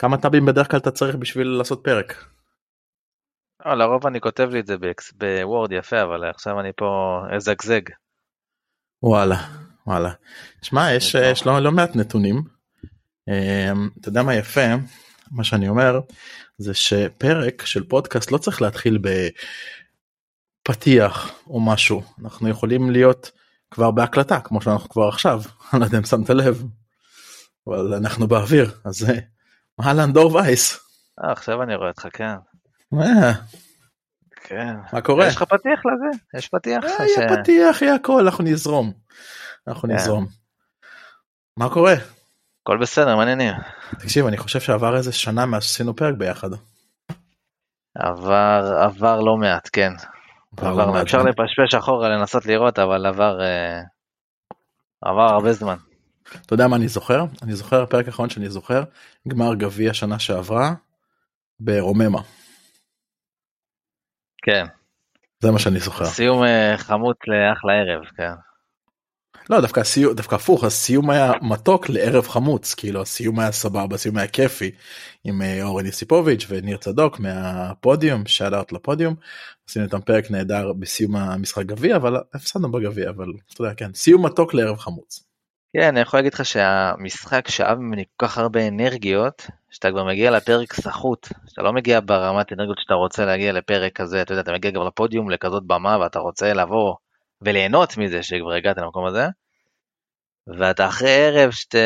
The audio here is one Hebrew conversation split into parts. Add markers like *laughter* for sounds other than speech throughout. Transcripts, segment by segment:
כמה טאבים בדרך כלל אתה צריך בשביל לעשות פרק? לא, לרוב אני כותב לי את זה בוורד יפה, אבל עכשיו אני פה אזגזג. וואלה, וואלה. שמע, יש, יש לא, לא מעט נתונים. אמ, אתה יודע מה יפה? מה שאני אומר זה שפרק של פודקאסט לא צריך להתחיל בפתיח או משהו אנחנו יכולים להיות כבר בהקלטה כמו שאנחנו כבר עכשיו *laughs* אני לא יודע אם שמת לב אבל אנחנו באוויר אז אהלן דור וייס. אה, עכשיו אני רואה אותך כן. אה. כן. מה קורה? יש לך פתיח לזה? יש פתיח? אה, יהיה פתיח יהיה הכל אנחנו נזרום. אנחנו כן. נזרום. מה קורה? הכל בסדר, מעניינים. תקשיב אני חושב שעבר איזה שנה מאז שעשינו פרק ביחד. עבר, עבר לא מעט, כן. עבר לא אפשר. לפשפש אחורה לנסות לראות, אבל עבר, אה, עבר הרבה זמן. אתה יודע מה אני זוכר? אני זוכר הפרק האחרון שאני זוכר גמר גביע שנה שעברה ברוממה כן, זה מה שאני זוכר. סיום אה, חמוץ לאחלה ערב, כן. לא דווקא הסיום דווקא הפוך הסיום היה מתוק לערב חמוץ כאילו הסיום היה סבבה הסיום היה כיפי עם אה, אורן יסיפוביץ' וניר צדוק מהפודיום שאט אאוט לפודיום עשינו איתם פרק נהדר בסיום המשחק גביע אבל הפסדנו בגביע אבל אתה יודע כן סיום מתוק לערב חמוץ. כן, אני יכול להגיד לך שהמשחק שאב ממני כל כך הרבה אנרגיות, שאתה כבר מגיע לפרק סחוט, שאתה לא מגיע ברמת אנרגיות שאתה רוצה להגיע לפרק כזה, אתה יודע, אתה מגיע כבר לפודיום לכזאת במה ואתה רוצה לבוא וליהנות מזה שכבר הגעת למקום הזה, ואתה אחרי ערב שאתה,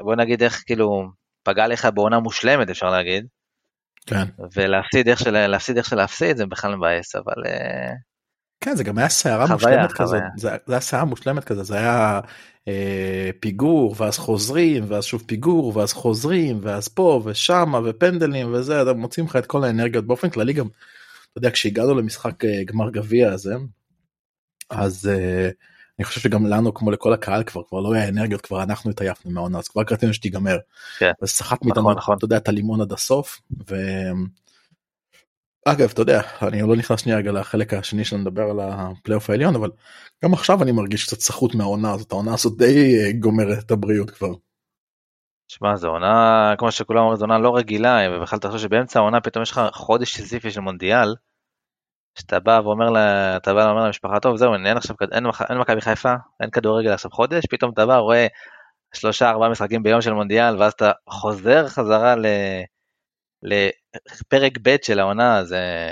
בוא נגיד איך כאילו, פגע לך בעונה מושלמת אפשר להגיד, כן. ולהפסיד איך של להפסיד איך של להפסיד זה בכלל מבאס, אבל אה, כן זה גם היה סערה מושלמת חוויה. כזאת זה, זה היה סערה מושלמת כזה זה היה אה, פיגור ואז חוזרים ואז שוב פיגור ואז חוזרים ואז פה ושמה ופנדלים וזה אתה מוצאים לך את כל האנרגיות באופן כללי גם. אתה יודע כשהגענו למשחק אה, גמר גביע הזה אז אה, אני חושב שגם לנו כמו לכל הקהל כבר כבר לא היה אנרגיות כבר אנחנו התעייפנו מהעונה אז כבר רצינו שתיגמר. כן. אז סחט נכון, מאיתנו נכון. אתה יודע את הלימון עד הסוף. ו... אגב אתה יודע אני לא נכנס שנייה רגע לחלק השני שלנו לדבר על הפלייאוף העליון אבל גם עכשיו אני מרגיש קצת סחוט מהעונה הזאת העונה הזאת די אה, גומרת את הבריאות כבר. שמע, זו עונה, כמו שכולם אומרים, זו עונה לא רגילה, ובכלל תחשוב שבאמצע העונה פתאום יש לך חודש סיזיפי של מונדיאל, שאתה בא ואומר לה, אתה בא ואומר למשפחה, טוב, זהו, אין עכשיו, אין, אין מכבי חיפה, אין כדורגל עכשיו חודש, פתאום אתה בא, רואה שלושה, ארבעה משחקים ביום של מונדיאל, ואז אתה חוזר חזרה ל, לפרק ב' של העונה, זה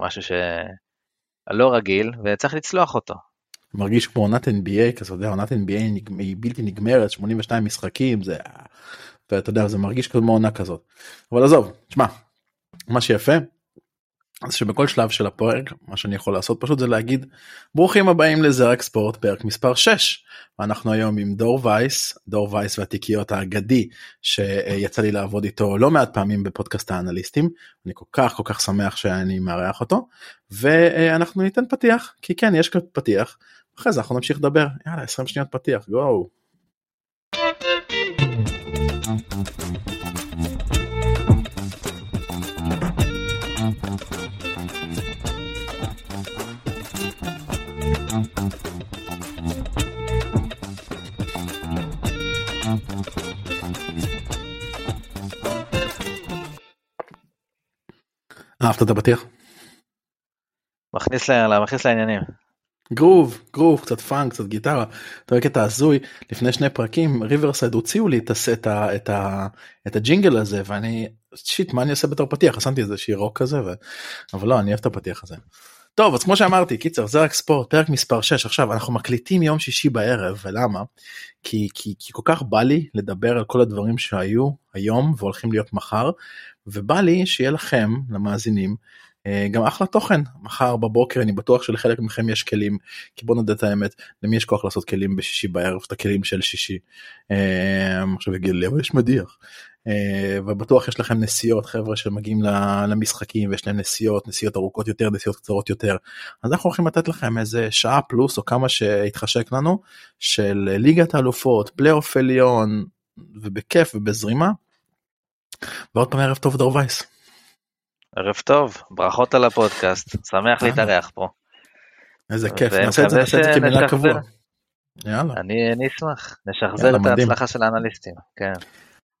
משהו שלא רגיל, וצריך לצלוח אותו. מרגיש כמו עונת NBA כזה, אתה יודע, עונת NBA היא בלתי נגמרת 82 משחקים זה ואתה יודע זה מרגיש כמו עונה כזאת. אבל עזוב שמע מה שיפה אז שבכל שלב של הפרק מה שאני יכול לעשות פשוט זה להגיד ברוכים הבאים לזרק ספורט פרק מספר 6 ואנחנו היום עם דור וייס דור וייס והתיקיות האגדי שיצא לי לעבוד איתו לא מעט פעמים בפודקאסט האנליסטים. אני כל כך כל כך שמח שאני מארח אותו. ואנחנו ניתן פתיח כי כן יש כאן פתיח. אחרי זה אנחנו נמשיך לדבר. יאללה 20 שניות פתיח גו. אהבת את הפתיח? מכניס, לה, מכניס לעניינים. groove groove קצת פאנק קצת גיטרה אתה רואה קטע הזוי לפני שני פרקים Riverside הוציאו לי את, את, את, הג'ינגל הזה ואני shit מה אני עושה בתור פתיח שמתי איזה שיר רוק כזה ו... אבל לא אני אוהב את הפתיח הזה. טוב אז כמו שאמרתי קיצר זה רק ספורט פרק מספר 6 עכשיו אנחנו מקליטים יום שישי בערב ולמה כי, כי, כי כל כך בא לי לדבר על כל הדברים שהיו היום והולכים להיות מחר ובא לי שיהיה לכם למאזינים אה, גם אחלה תוכן מחר בבוקר אני בטוח שלחלק מכם יש כלים כי בוא נדע את האמת למי יש כוח לעשות כלים בשישי בערב את הכלים של שישי. אה, עכשיו יגיד לי אבל יש מדיח. אה, ובטוח יש לכם נסיעות חבר'ה שמגיעים למשחקים ויש להם נסיעות נסיעות ארוכות יותר נסיעות קצרות יותר אז אנחנו הולכים לתת לכם איזה שעה פלוס או כמה שהתחשק לנו של ליגת האלופות פלייאוף עליון ובכיף ובזרימה. ועוד פעם ערב טוב דור וייס. ערב טוב, ברכות על הפודקאסט, שמח אה. להתארח פה. איזה כיף נעשה את זה נעשה את זה כמילה שנשחזר. קבוע. יאללה. אני, אשמח, נשחזר את. ההצלחה של האנליסטים, כן.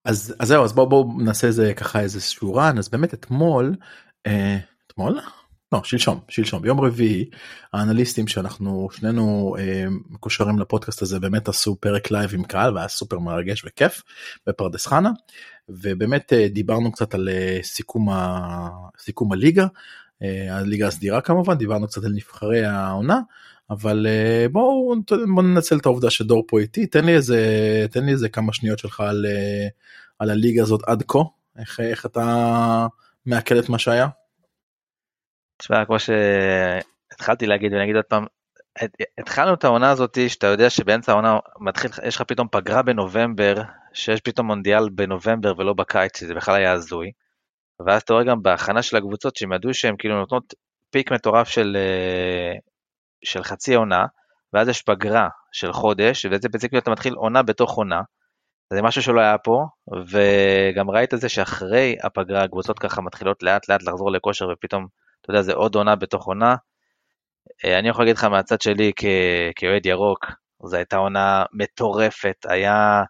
אז אז זהו אז בואו בואו נעשה איזה ככה איזה שהוא אז באמת אתמול אה, אתמול? לא שלשום שלשום ביום רביעי האנליסטים שאנחנו שנינו אה, מקושרים לפודקאסט הזה באמת עשו פרק לייב עם קהל והיה סופר מרגש וכיף בפרדס חנה. ובאמת אה, דיברנו קצת על אה, סיכום ה... סיכום הליגה אה, הליגה הסדירה כמובן דיברנו קצת על נבחרי העונה אבל אה, בואו בוא ננצל את העובדה שדור פה איתי תן לי איזה תן לי איזה כמה שניות שלך על, אה, על הליגה הזאת עד כה איך, איך אתה מעכל את מה שהיה. תשמע כמו שהתחלתי להגיד ואני אגיד עוד פעם התחלנו את העונה הזאת שאתה יודע שבאמצע העונה מתחיל יש לך פתאום פגרה בנובמבר שיש פתאום מונדיאל בנובמבר ולא בקיץ שזה בכלל היה הזוי. ואז אתה רואה גם בהכנה של הקבוצות שהם ידעו שהם כאילו נותנות פיק מטורף של, אה, של חצי עונה, ואז יש פגרה של חודש, וזה בעצם אתה מתחיל עונה בתוך עונה. זה משהו שלא היה פה, וגם ראית את זה שאחרי הפגרה הקבוצות ככה מתחילות לאט לאט לחזור לכושר, ופתאום, אתה יודע, זה עוד עונה בתוך עונה. אה, אני יכול להגיד לך מהצד שלי כאוהד ירוק, זו הייתה עונה מטורפת, היה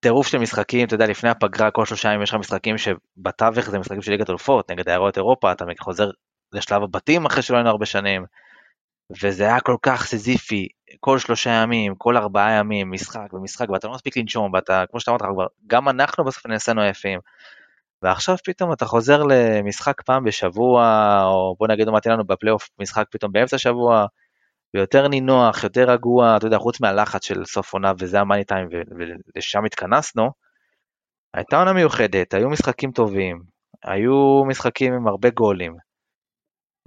טירוף של משחקים, אתה יודע, לפני הפגרה, כל שלושה ימים יש לך משחקים שבתווך זה משחקים של ליגת אלופות, נגד עיירות אירופה, אתה חוזר לשלב הבתים אחרי שלא היינו הרבה שנים, וזה היה כל כך סזיפי, כל שלושה ימים, כל ארבעה ימים, משחק ומשחק, ואתה לא מספיק לנשום, ואתה, כמו שאתה אמרת, גם אנחנו בסוף נעשינו יפים. ועכשיו פתאום אתה חוזר למשחק פעם בשבוע, או בוא נגיד, אמרתי לנו בפלייאוף משחק פתאום באמצע שבוע, ויותר נינוח, יותר רגוע, אתה יודע, חוץ מהלחץ של סוף עונה וזה המאני טיים ולשם התכנסנו, הייתה עונה מיוחדת, היו משחקים טובים, היו משחקים עם הרבה גולים.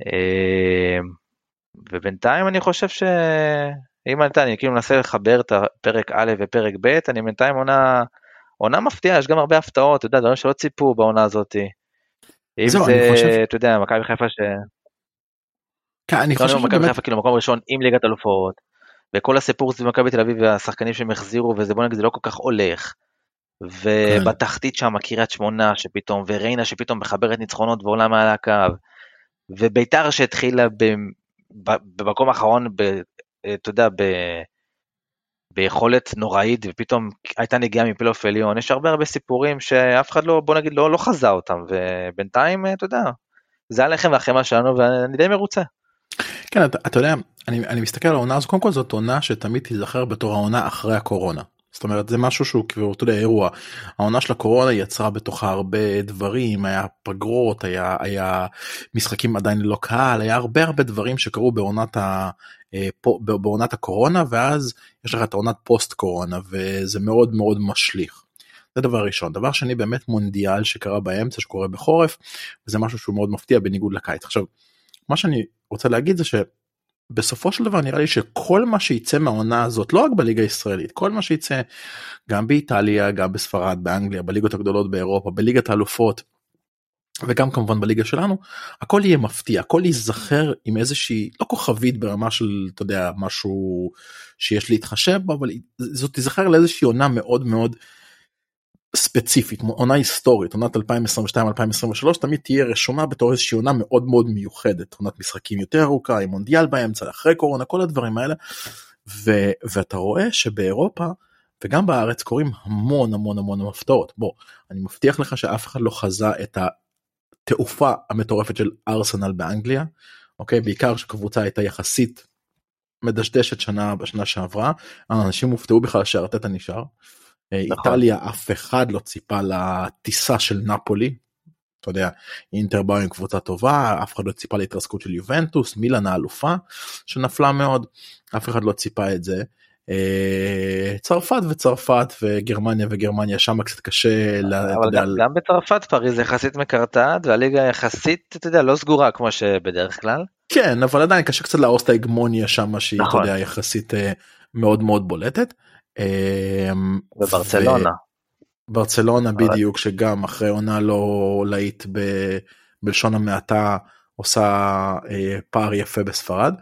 אמ, ובינתיים אני חושב שאם אני, אני כאילו מנסה לחבר את הפרק א' ופרק ב', אני בינתיים עונה, עונה מפתיעה, יש גם הרבה הפתעות, אתה יודע, דברים שלא ציפו בעונה הזאת. אם זה, חושב... אתה יודע, מכבי חיפה ש... כן, אני חושב שמכבי חיפה כאילו מקום ראשון עם ליגת אלופות, וכל הסיפור סביב מכבי תל אביב והשחקנים שהם החזירו, וזה בוא נגיד זה לא כל כך הולך. ובתחתית שם קריית שמונה שפתאום, וריינה שפתאום מחברת ניצחונות ועולה מעל הקו, וביתר שהתחילה במקום האחרון, אתה יודע. ביכולת נוראית ופתאום הייתה נגיעה מפלייאוף עליון, יש הרבה הרבה סיפורים שאף אחד לא, בוא נגיד, לא, לא חזה אותם, ובינתיים, אתה יודע, זה הלחם והחמאה שלנו ואני די מרוצה. כן אתה, אתה יודע אני, אני מסתכל על העונה הזו קודם כל זאת עונה שתמיד תיזכר בתור העונה אחרי הקורונה. זאת אומרת זה משהו שהוא כאילו אתה יודע אירוע. העונה של הקורונה יצרה בתוכה הרבה דברים היה פגרות היה היה משחקים עדיין ללא קהל היה הרבה הרבה דברים שקרו בעונת ה... אה, בעונת הקורונה ואז יש לך את העונת פוסט קורונה וזה מאוד מאוד משליך. זה דבר ראשון. דבר שני באמת מונדיאל שקרה באמצע שקורה בחורף וזה משהו שהוא מאוד מפתיע בניגוד לקיץ. עכשיו מה שאני רוצה להגיד זה שבסופו של דבר נראה לי שכל מה שייצא מהעונה הזאת לא רק בליגה הישראלית כל מה שייצא גם באיטליה גם בספרד באנגליה בליגות הגדולות באירופה בליגת האלופות. וגם כמובן בליגה שלנו הכל יהיה מפתיע הכל ייזכר עם איזושהי לא כוכבית ברמה של אתה יודע משהו שיש להתחשב בו אבל זאת תיזכר לאיזושהי עונה מאוד מאוד ספציפית עונה היסטורית עונת 2022-2023 תמיד תהיה רשומה בתור איזושהי עונה מאוד מאוד מיוחדת. עונת משחקים יותר ארוכה עם מונדיאל באמצע אחרי קורונה כל הדברים האלה. ו, ואתה רואה שבאירופה וגם בארץ קורים המון המון המון הפתעות בוא אני מבטיח לך שאף אחד לא חזה את התעופה המטורפת של ארסנל באנגליה אוקיי? בעיקר שקבוצה הייתה יחסית מדשדשת שנה בשנה שעברה. אנשים הופתעו בכלל שארטטה נשאר. אה, נכון. איטליה אף אחד לא ציפה לטיסה של נפולי. אתה יודע אינטר באו עם קבוצה טובה אף אחד לא ציפה להתרסקות של יובנטוס מילאן האלופה שנפלה מאוד אף אחד לא ציפה את זה. אה, צרפת וצרפת וגרמניה וגרמניה שם קצת קשה. אבל גם, גם בצרפת פריז יחסית מקרטעת והליגה יחסית אתה יודע לא סגורה כמו שבדרך כלל. כן אבל עדיין קשה קצת להרוס את ההגמוניה שם שהיא נכון. אתה יודע, יחסית אה, מאוד מאוד בולטת. אמ, וברצלונה. ברצלונה בדיוק שגם אחרי עונה לא להיט בלשון המעטה עושה אה, פער יפה בספרד.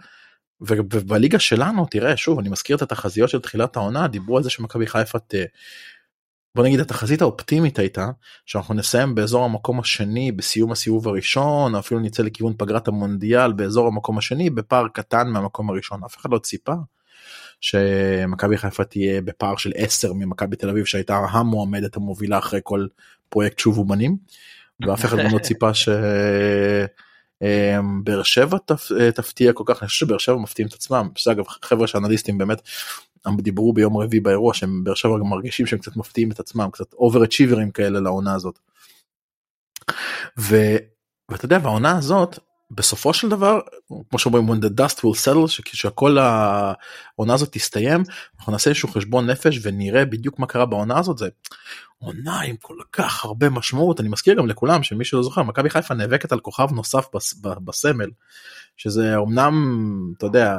ובליגה שלנו תראה שוב אני מזכיר את התחזיות של תחילת העונה דיברו על זה שמכבי חיפה ת... בוא נגיד התחזית האופטימית הייתה שאנחנו נסיים באזור המקום השני בסיום הסיבוב הראשון אפילו נצא לכיוון פגרת המונדיאל באזור המקום השני בפער קטן מהמקום הראשון אף אחד לא ציפה שמכבי חיפה תהיה בפער של 10 ממכבי תל אביב שהייתה המועמדת המובילה אחרי כל פרויקט שוב אומנים. ואף אחד לא ציפה שבאר שבע תפתיע כל כך אני חושב שבאר שבע מפתיעים את עצמם שאגב חבר'ה שאנליסטים באמת דיברו ביום רביעי באירוע שהם באר שבע גם מרגישים שהם קצת מפתיעים את עצמם קצת אובר אצ'יברים כאלה לעונה הזאת. ו... ואתה יודע בעונה הזאת בסופו של דבר כמו שאומרים when the dust will settle שכל העונה הזאת תסתיים אנחנו נעשה איזשהו חשבון נפש ונראה בדיוק מה קרה בעונה הזאת זה עונה עם כל כך הרבה משמעות אני מזכיר גם לכולם שמי שלא זוכר מכבי חיפה נאבקת על כוכב נוסף בס, בסמל שזה אמנם אתה יודע אה,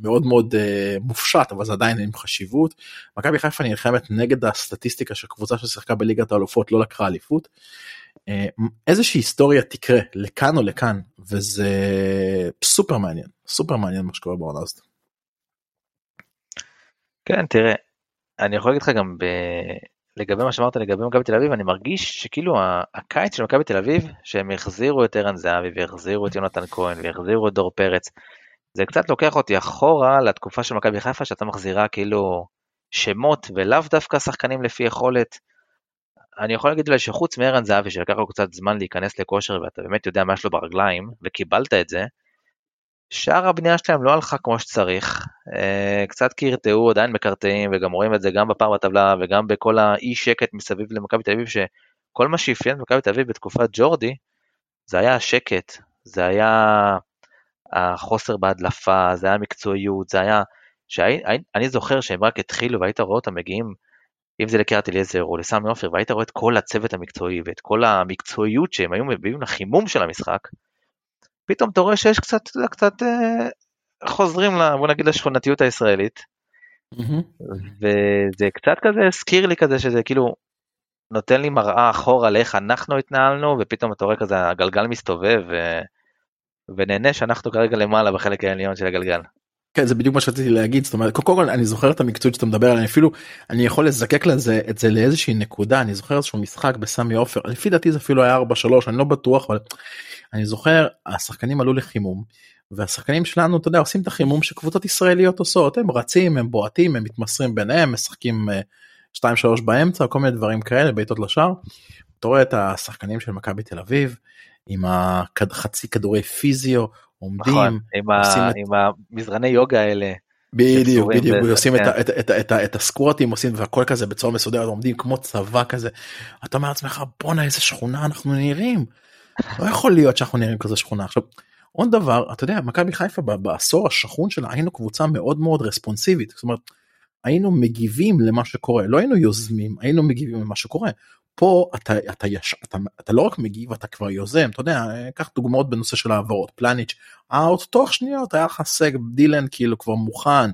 מאוד מאוד אה, מופשט אבל זה עדיין עם חשיבות מכבי חיפה נלחמת נגד הסטטיסטיקה של קבוצה ששיחקה בליגת האלופות לא לקחה אליפות. אה, איזושהי היסטוריה תקרה לכאן או לכאן וזה סופר מעניין סופר מעניין מה שקורה בעונה הזאת. כן תראה אני יכול להגיד לך גם ב... לגבי מה שאמרת לגבי מכבי תל אביב אני מרגיש שכאילו הקיץ של מכבי תל אביב שהם החזירו את ערן זהבי והחזירו את יונתן כהן והחזירו את דור פרץ. זה קצת לוקח אותי אחורה לתקופה של מכבי חיפה שאתה מחזירה כאילו שמות ולאו דווקא שחקנים לפי יכולת. אני יכול להגיד אולי שחוץ מערן זהבי שלקח לו קצת זמן להיכנס לכושר ואתה באמת יודע מה יש לו ברגליים וקיבלת את זה, שאר הבנייה שלהם לא הלכה כמו שצריך, אה, קצת קרטעו, עדיין מקרטעים וגם רואים את זה גם בפער בטבלה וגם בכל האי שקט מסביב למכבי תל אביב שכל מה שאפיין מכבי תל אביב בתקופת ג'ורדי זה היה השקט, זה היה החוסר בהדלפה, זה היה מקצועיות, זה היה, שאני זוכר שהם רק התחילו והיית רואה אותם מגיעים אם זה לקריית אליעזר או לסמי עופר, והיית רואה את כל הצוות המקצועי ואת כל המקצועיות שהם היו מביאים לחימום של המשחק, פתאום אתה רואה שיש קצת, קצת אה, חוזרים, לה, בוא נגיד, לשכונתיות הישראלית. Mm-hmm. וזה קצת כזה הזכיר לי כזה שזה כאילו נותן לי מראה אחורה לאיך אנחנו התנהלנו, ופתאום אתה רואה כזה הגלגל מסתובב, ו... ונהנה שאנחנו כרגע למעלה בחלק העליון של הגלגל. כן זה בדיוק מה שרציתי להגיד זאת אומרת קודם כל אני זוכר את המקצועית שאתה מדבר עליה אפילו אני יכול לזקק לזה את זה לאיזושהי נקודה אני זוכר איזשהו משחק בסמי עופר לפי דעתי זה אפילו היה 4-3 אני לא בטוח אבל אני זוכר השחקנים עלו לחימום והשחקנים שלנו אתה יודע עושים את החימום שקבוצות ישראליות עושות הם רצים הם בועטים הם מתמסרים ביניהם משחקים 2-3 אה, באמצע כל מיני דברים כאלה בעיטות לשער. אתה רואה את השחקנים של מכבי תל אביב עם החצי כדורי פיזיו עומדים, נכון, עם, ה, את... עם המזרני יוגה האלה. בדיוק בדיוק עושים כן. את, את, את, את, את הסקורטים עושים והכל כזה בצורה מסודרת עומדים כמו צבא כזה אתה אומר לעצמך בואנה איזה שכונה אנחנו נראים. לא יכול להיות שאנחנו נראים כזה שכונה עכשיו עוד דבר אתה יודע מכבי חיפה בעשור השכון שלה היינו קבוצה מאוד מאוד רספונסיבית זאת אומרת היינו מגיבים למה שקורה לא היינו יוזמים היינו מגיבים למה שקורה פה אתה אתה יש אתה, אתה לא רק מגיב אתה כבר יוזם. אתה יודע קח דוגמאות בנושא של העברות. פלניץ' אאוט תוך שניות היה לך סג דילן כאילו כבר מוכן.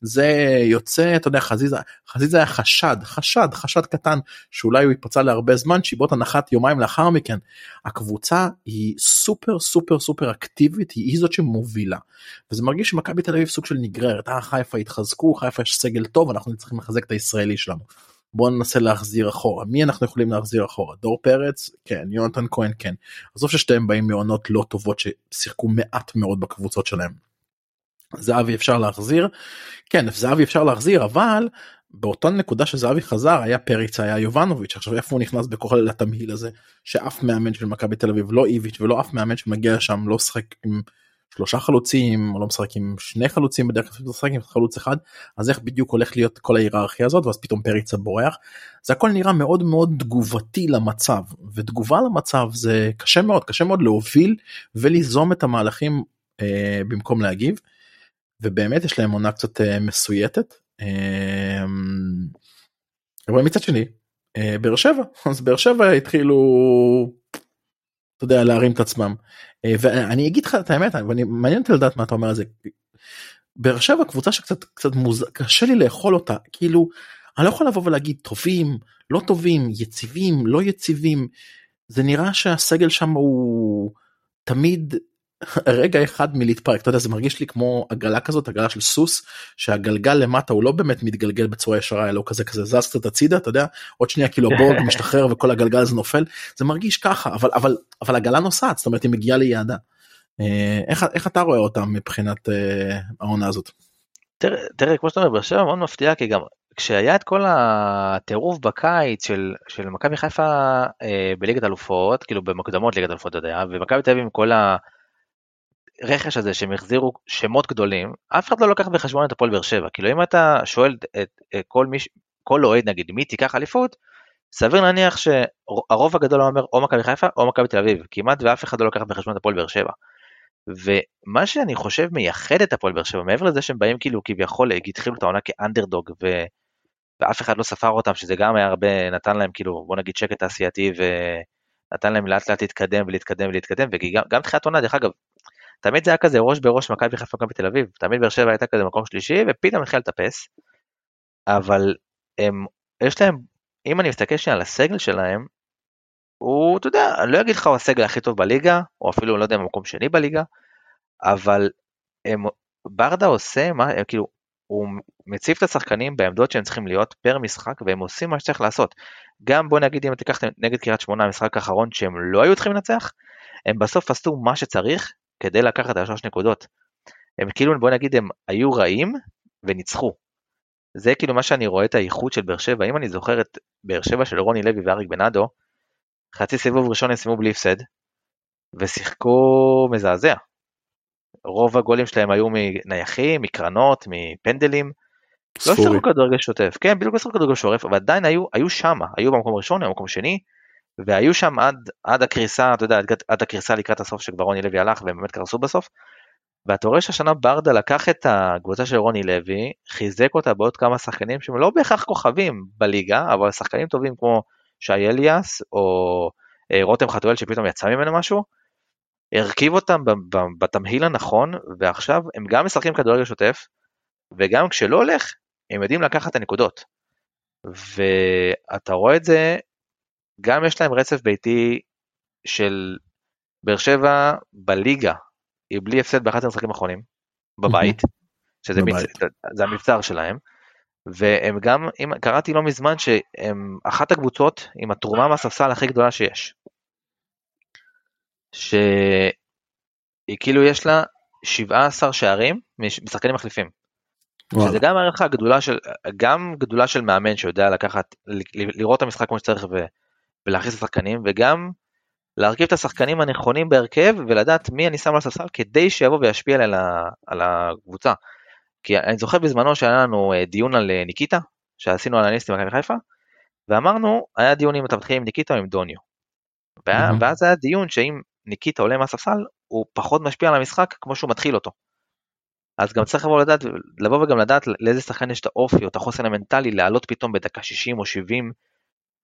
זה יוצא אתה יודע חזיזה חזיזה היה חשד חשד חשד קטן שאולי הוא יפצע להרבה זמן שיבוט הנחת יומיים לאחר מכן. הקבוצה היא סופר סופר סופר אקטיבית היא זאת שמובילה. וזה מרגיש שמכבי תל אביב סוג של נגררת. אה חיפה התחזקו חיפה יש סגל טוב אנחנו צריכים לחזק את הישראלי שלנו. בוא ננסה להחזיר אחורה. מי אנחנו יכולים להחזיר אחורה? דור פרץ? כן. יונתן כהן? כן. עזוב ששתיהם באים מעונות לא טובות ששיחקו מעט מאוד בקבוצות שלהם. זהבי אפשר להחזיר? כן זהבי אפשר להחזיר אבל באותה נקודה שזהבי חזר היה פריץ היה יובנוביץ' עכשיו איפה הוא נכנס בכל לתמהיל הזה? שאף מאמן של מכבי תל אביב לא איביץ' ולא אף מאמן שמגיע לשם לא שחק עם שלושה חלוצים או לא משחק עם שני חלוצים בדרך כלל משחק עם חלוץ אחד אז איך בדיוק הולך להיות כל ההיררכיה הזאת ואז פתאום פריצה בורח. זה הכל נראה מאוד מאוד תגובתי למצב ותגובה למצב זה קשה מאוד קשה מאוד להוביל וליזום את המהלכים אה, במקום להגיב. ובאמת יש להם עונה קצת אה, מסויטת. אה, אבל מצד שני אה, באר שבע. אז באר שבע התחילו אתה יודע להרים את עצמם. אה, ואני אגיד לך את האמת ואני מעניין אותי לדעת מה אתה אומר על זה. באר שבע קבוצה שקצת קצת מוז... קשה לי לאכול אותה. כאילו אני לא יכול לבוא ולהגיד טובים לא טובים יציבים לא יציבים. זה נראה שהסגל שם הוא תמיד רגע אחד מלהתפרק אתה יודע זה מרגיש לי כמו עגלה כזאת עגלה של סוס שהגלגל למטה הוא לא באמת מתגלגל בצורה ישרה אלא הוא כזה כזה זז קצת הצידה אתה יודע עוד שנייה כאילו בורג *laughs* משתחרר וכל הגלגל הזה נופל זה מרגיש ככה אבל אבל אבל הגלה נוסעת זאת אומרת היא מגיעה ליעדה. אה, איך איך אתה רואה אותה מבחינת אה, העונה הזאת. תראה, תראה, כמו שאתה אומר, באר מאוד מפתיעה, כי גם כשהיה את כל הטירוף בקיץ של, של מכבי חיפה אה, בליגת אלופות, כאילו במוקדמות ליגת אלופות, אתה יודע, ומכבי תל אביב עם כל הרכש הזה שהם החזירו שמות גדולים, אף אחד לא לקח בחשבון את הפועל באר שבע. כאילו אם אתה שואל את, את, את כל מי, כל אוהד נגיד, מי תיקח אליפות, סביר להניח שהרוב הגדול אומר או מכבי חיפה או מכבי תל אביב, כמעט ואף אחד לא לקח בחשבון את הפועל באר שבע. ומה שאני חושב מייחד את הפועל באר שבע, מעבר לזה שהם באים כאילו כביכול התחילו את העונה כאנדרדוג ו... ואף אחד לא ספר אותם, שזה גם היה הרבה, נתן להם כאילו, בוא נגיד שקט תעשייתי ונתן להם לאט לאט להתקדם ולהתקדם ולהתקדם, וגם תחילת עונה, דרך אגב, תמיד זה היה כזה ראש בראש מכבי חיפה מכבי תל אביב, תמיד באר שבע הייתה כזה מקום שלישי, ופתאום התחיל לטפס, אבל הם, יש להם, אם אני מסתכל שנייה על הסגל שלהם, הוא, אתה יודע, אני לא אגיד לך הוא הסגל הכי טוב בליגה, או אפילו, לא יודע, מקום שני בליגה, אבל הם, ברדה עושה, מה, הם, כאילו, הוא מציב את השחקנים בעמדות שהם צריכים להיות פר משחק, והם עושים מה שצריך לעשות. גם בוא נגיד אם תיקח נגד קריית שמונה המשחק האחרון שהם לא היו צריכים לנצח, הם בסוף עשו מה שצריך כדי לקחת את השלוש נקודות. הם כאילו בוא נגיד הם היו רעים וניצחו. זה כאילו מה שאני רואה את האיכות של באר שבע, אם אני זוכר את באר שבע של רוני לוי ואריק בנאדו, חצי סיבוב ראשון הם סיימו בלי הפסד, ושיחקו מזעזע. רוב הגולים שלהם היו מנייחים, מקרנות, מפנדלים. לא שיחקו כדורגל שוטף, כן, בדיוק לא שיחקו כדורגל שורף, אבל עדיין היו, היו שם, היו במקום הראשון, במקום שני, והיו שם עד, עד הקריסה, אתה יודע, עד, עד הקריסה לקראת הסוף שכבר רוני לוי הלך והם באמת קרסו בסוף. ואתה רואה שהשנה ברדה לקח את הקבוצה של רוני לוי, חיזק אותה בעוד כמה שחקנים שהם לא בהכרח כוכבים בליגה, אבל שחקנים טובים כמו שי אליאס, או אה, רותם חתואל שפתאום יצא ממנו משהו, הרכיב אותם בתמהיל הנכון, ועכשיו הם גם משחקים כדורגל שוטף, וגם כשלא הולך, הם יודעים לקחת את הנקודות. ואתה רואה את זה, גם יש להם רצף ביתי של באר שבע בליגה, היא בלי הפסד באחת המשחקים האחרונים, בבית, שזה בבית. מצ... זה המבצר שלהם, והם גם, אם, קראתי לא מזמן שהם אחת הקבוצות עם התרומה מהספסל הכי גדולה שיש. שהיא כאילו יש לה 17 שערים משחקנים מחליפים. וואלה. שזה גם הערכה גדולה של, גם גדולה של מאמן שיודע לקחת, לראות את המשחק כמו שצריך ו, ולהכניס את השחקנים, וגם להרכיב את השחקנים הנכונים בהרכב ולדעת מי אני שם על הספסל כדי שיבוא וישפיע על, על הקבוצה. כי אני זוכר בזמנו שהיה לנו אה, דיון על אה, ניקיטה, שעשינו על אנליסטים במכבי חיפה, ואמרנו, היה דיון אם אתה מתחיל עם ניקיטה או עם דוניו. ואז היה דיון שאם ניקיטה עולה מהספסל, הוא פחות משפיע על המשחק כמו שהוא מתחיל אותו. אז גם צריך לבוא לדעת, לבוא וגם לדעת לאיזה שחקן יש את האופי או את החוסן המנטלי לעלות פתאום בדקה 60 או 70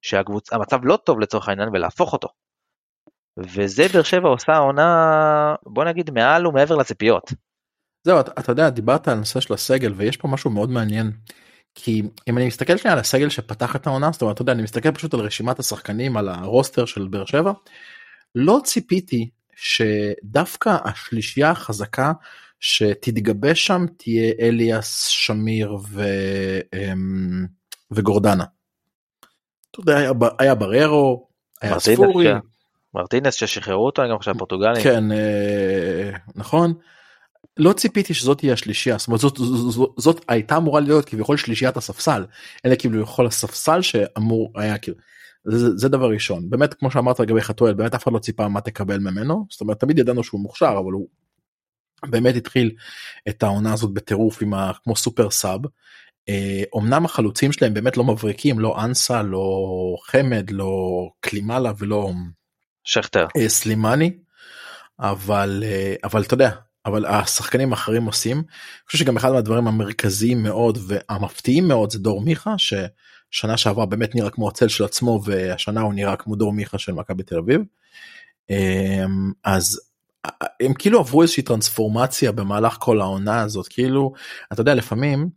שהמצב לא טוב לצורך העניין ולהפוך אותו. וזה באר שבע עושה עונה בוא נגיד מעל ומעבר לציפיות. זהו אתה, אתה יודע דיברת על הנושא של הסגל ויש פה משהו מאוד מעניין. כי אם אני מסתכל שנייה על הסגל שפתח את העונה זאת אומרת אתה יודע אני מסתכל פשוט על רשימת השחקנים על הרוסטר של באר שבע לא ציפיתי שדווקא השלישייה החזקה שתתגבש שם תהיה אליאס שמיר ו... אמ, וגורדנה. אתה יודע היה, היה בררו היה ספורי. כן. מרטינס ששחררו אותו גם עכשיו פורטוגלים. כן אה, נכון. לא ציפיתי שזאת תהיה השלישייה זאת אומרת זאת, זאת, זאת, זאת הייתה אמורה להיות כביכול שלישיית הספסל אלא כאילו יכול הספסל שאמור היה כאילו זה, זה דבר ראשון באמת כמו שאמרת לגבי חתואל באמת אף אחד לא ציפה מה תקבל ממנו זאת אומרת תמיד ידענו שהוא מוכשר אבל הוא באמת התחיל את העונה הזאת בטירוף עם ה, כמו סופר סאב. אה, אמנם החלוצים שלהם באמת לא מבריקים לא אנסה לא חמד לא קלימלה ולא שכטר אה, סלימני אבל אה, אבל אתה יודע אבל השחקנים האחרים עושים. אני חושב שגם אחד מהדברים המרכזיים מאוד והמפתיעים מאוד זה דור מיכה ששנה שעברה באמת נראה כמו הצל של עצמו והשנה הוא נראה כמו דור מיכה של מכבי תל אביב. אז הם כאילו עברו איזושהי טרנספורמציה במהלך כל העונה הזאת כאילו אתה יודע לפעמים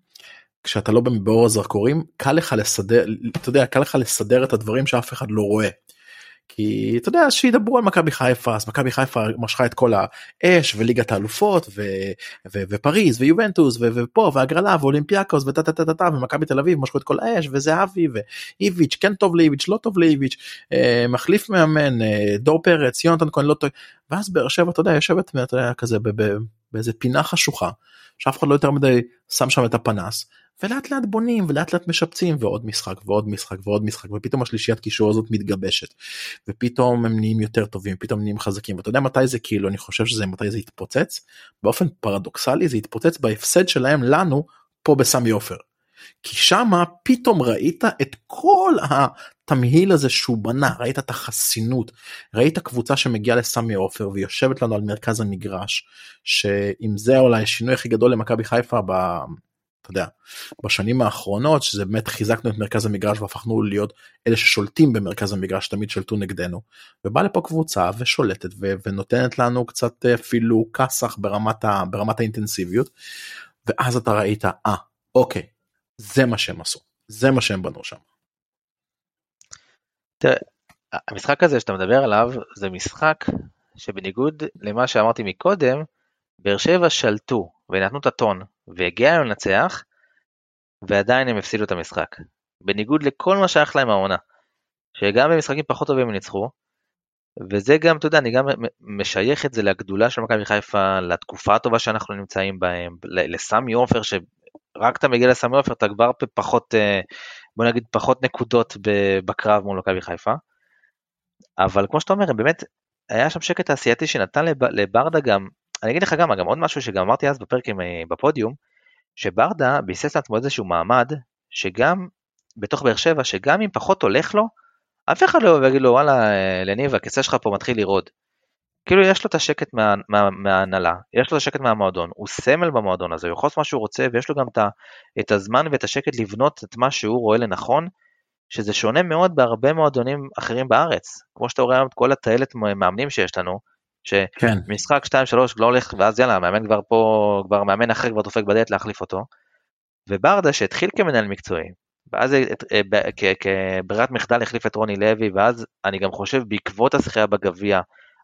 כשאתה לא באור הזרקורים קל לך לסדר אתה יודע קל לך לסדר את הדברים שאף אחד לא רואה. כי אתה יודע שידברו על מכבי חיפה אז מכבי חיפה משכה את כל האש וליגת האלופות ו, ו, ופריז ויובנטוס ו, ופה והגרלה ואולימפיאקוס וטה טה טה טה ומכבי תל אביב משכו את כל האש וזהבי ואיביץ' כן טוב לאיביץ' לא טוב לאיביץ' אה, מחליף מאמן אה, דור פרץ יונתן כהן לא טוב ואז באר שבע אתה יודע יושבת אתה יודע, כזה באיזה פינה חשוכה שאף אחד לא יותר מדי שם שם את הפנס ולאט לאט בונים ולאט לאט משפצים ועוד משחק ועוד משחק ועוד משחק ופתאום השלישיית קישור הזאת מתגבשת. ופתאום הם נהיים יותר טובים פתאום נהיים חזקים. ואתה יודע מתי זה כאילו אני חושב שזה מתי זה יתפוצץ? באופן פרדוקסלי זה יתפוצץ בהפסד שלהם לנו פה בסמי עופר. כי שמה פתאום ראית את כל התמהיל הזה שהוא בנה ראית את החסינות ראית קבוצה שמגיעה לסמי עופר ויושבת לנו על מרכז המגרש שאם זה אולי השינוי הכי גדול למכבי חיפה ב... אתה יודע, בשנים האחרונות שזה באמת חיזקנו את מרכז המגרש והפכנו להיות אלה ששולטים במרכז המגרש תמיד שלטו נגדנו ובא לפה קבוצה ושולטת ו- ונותנת לנו קצת אפילו כסח ברמת, ה- ברמת האינטנסיביות ואז אתה ראית אה אוקיי זה מה שהם עשו זה מה שהם בנו שם. המשחק הזה שאתה מדבר עליו זה משחק שבניגוד למה שאמרתי מקודם באר שבע שלטו ונתנו את הטון והגיע לנצח, ועדיין הם הפסידו את המשחק. בניגוד לכל מה שייך להם העונה. שגם במשחקים פחות טובים הם ניצחו, וזה גם, אתה יודע, אני גם משייך את זה לגדולה של מכבי חיפה, לתקופה הטובה שאנחנו נמצאים בהם, לסמי עופר, שרק אתה מגיע לסמי עופר, אתה כבר פחות, אה, בוא נגיד, פחות נקודות בקרב מול מכבי חיפה. אבל כמו שאתה אומר, באמת, היה שם שקט תעשייתי שנתן לברדה גם אני אגיד לך גם, גם עוד משהו שגם אמרתי אז בפרק עם, אה, בפודיום, שברדה ביסס לעצמו איזשהו מעמד, שגם בתוך באר שבע, שגם אם פחות הולך לו, אף אחד לא יגיד לו וואלה אה, לניב הכיסא שלך פה מתחיל לרעוד. כאילו יש לו את השקט מה, מה, מההנהלה, יש לו את השקט מהמועדון, הוא סמל במועדון הזה, הוא יכול לעשות מה שהוא רוצה ויש לו גם את, את הזמן ואת השקט לבנות את מה שהוא רואה לנכון, שזה שונה מאוד בהרבה מועדונים אחרים בארץ. כמו שאתה רואה היום את כל הטיילת מאמנים שיש לנו, שמשחק 2-3 לא הולך ואז יאללה המאמן כבר פה כבר מאמן אחר כבר דופק בדלת להחליף אותו. וברדה שהתחיל כמנהל מקצועי ואז אה, כברירת מחדל החליף את רוני לוי ואז אני גם חושב בעקבות הזכייה בגביע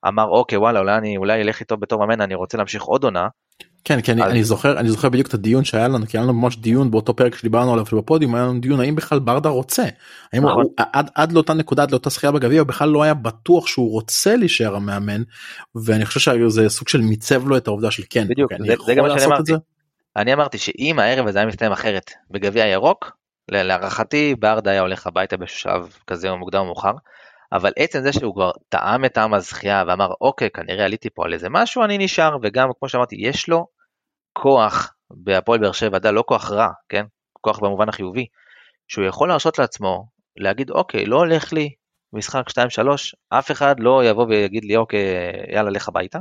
אמר אוקיי וואלה אולי אני אולי אלך איתו בתור מאמן אני רוצה להמשיך עוד עונה כן כי אני, אז... אני זוכר אני זוכר בדיוק את הדיון שהיה לנו כי היה לנו ממש דיון באותו פרק שדיברנו עליו בפודיום היה לנו דיון האם בכלל ברדה רוצה האם נכון. הוא, עד, עד לאותה נקודה עד לאותה זכייה בגביע בכלל לא היה בטוח שהוא רוצה להישאר המאמן ואני חושב שזה סוג של מיצב לו את העובדה של כן בדיוק זה, זה גם מה שאני אמרתי אני אמרתי שאם הערב הזה היה מסתיים אחרת בגביע ירוק להערכתי ברדה היה הולך הביתה בשלב כזה או מוקדם או מאוחר. אבל עצם זה שהוא כבר טעם את טעם הזכייה ואמר אוקיי כנראה עליתי פה על איזה משהו אני נשאר וגם כמו שאמרתי יש לו כוח בהפועל באר שבע, אתה לא כוח רע, כן? כוח במובן החיובי, שהוא יכול להרשות לעצמו להגיד אוקיי לא הולך לי משחק 2-3 אף אחד לא יבוא ויגיד לי אוקיי יאללה לך הביתה.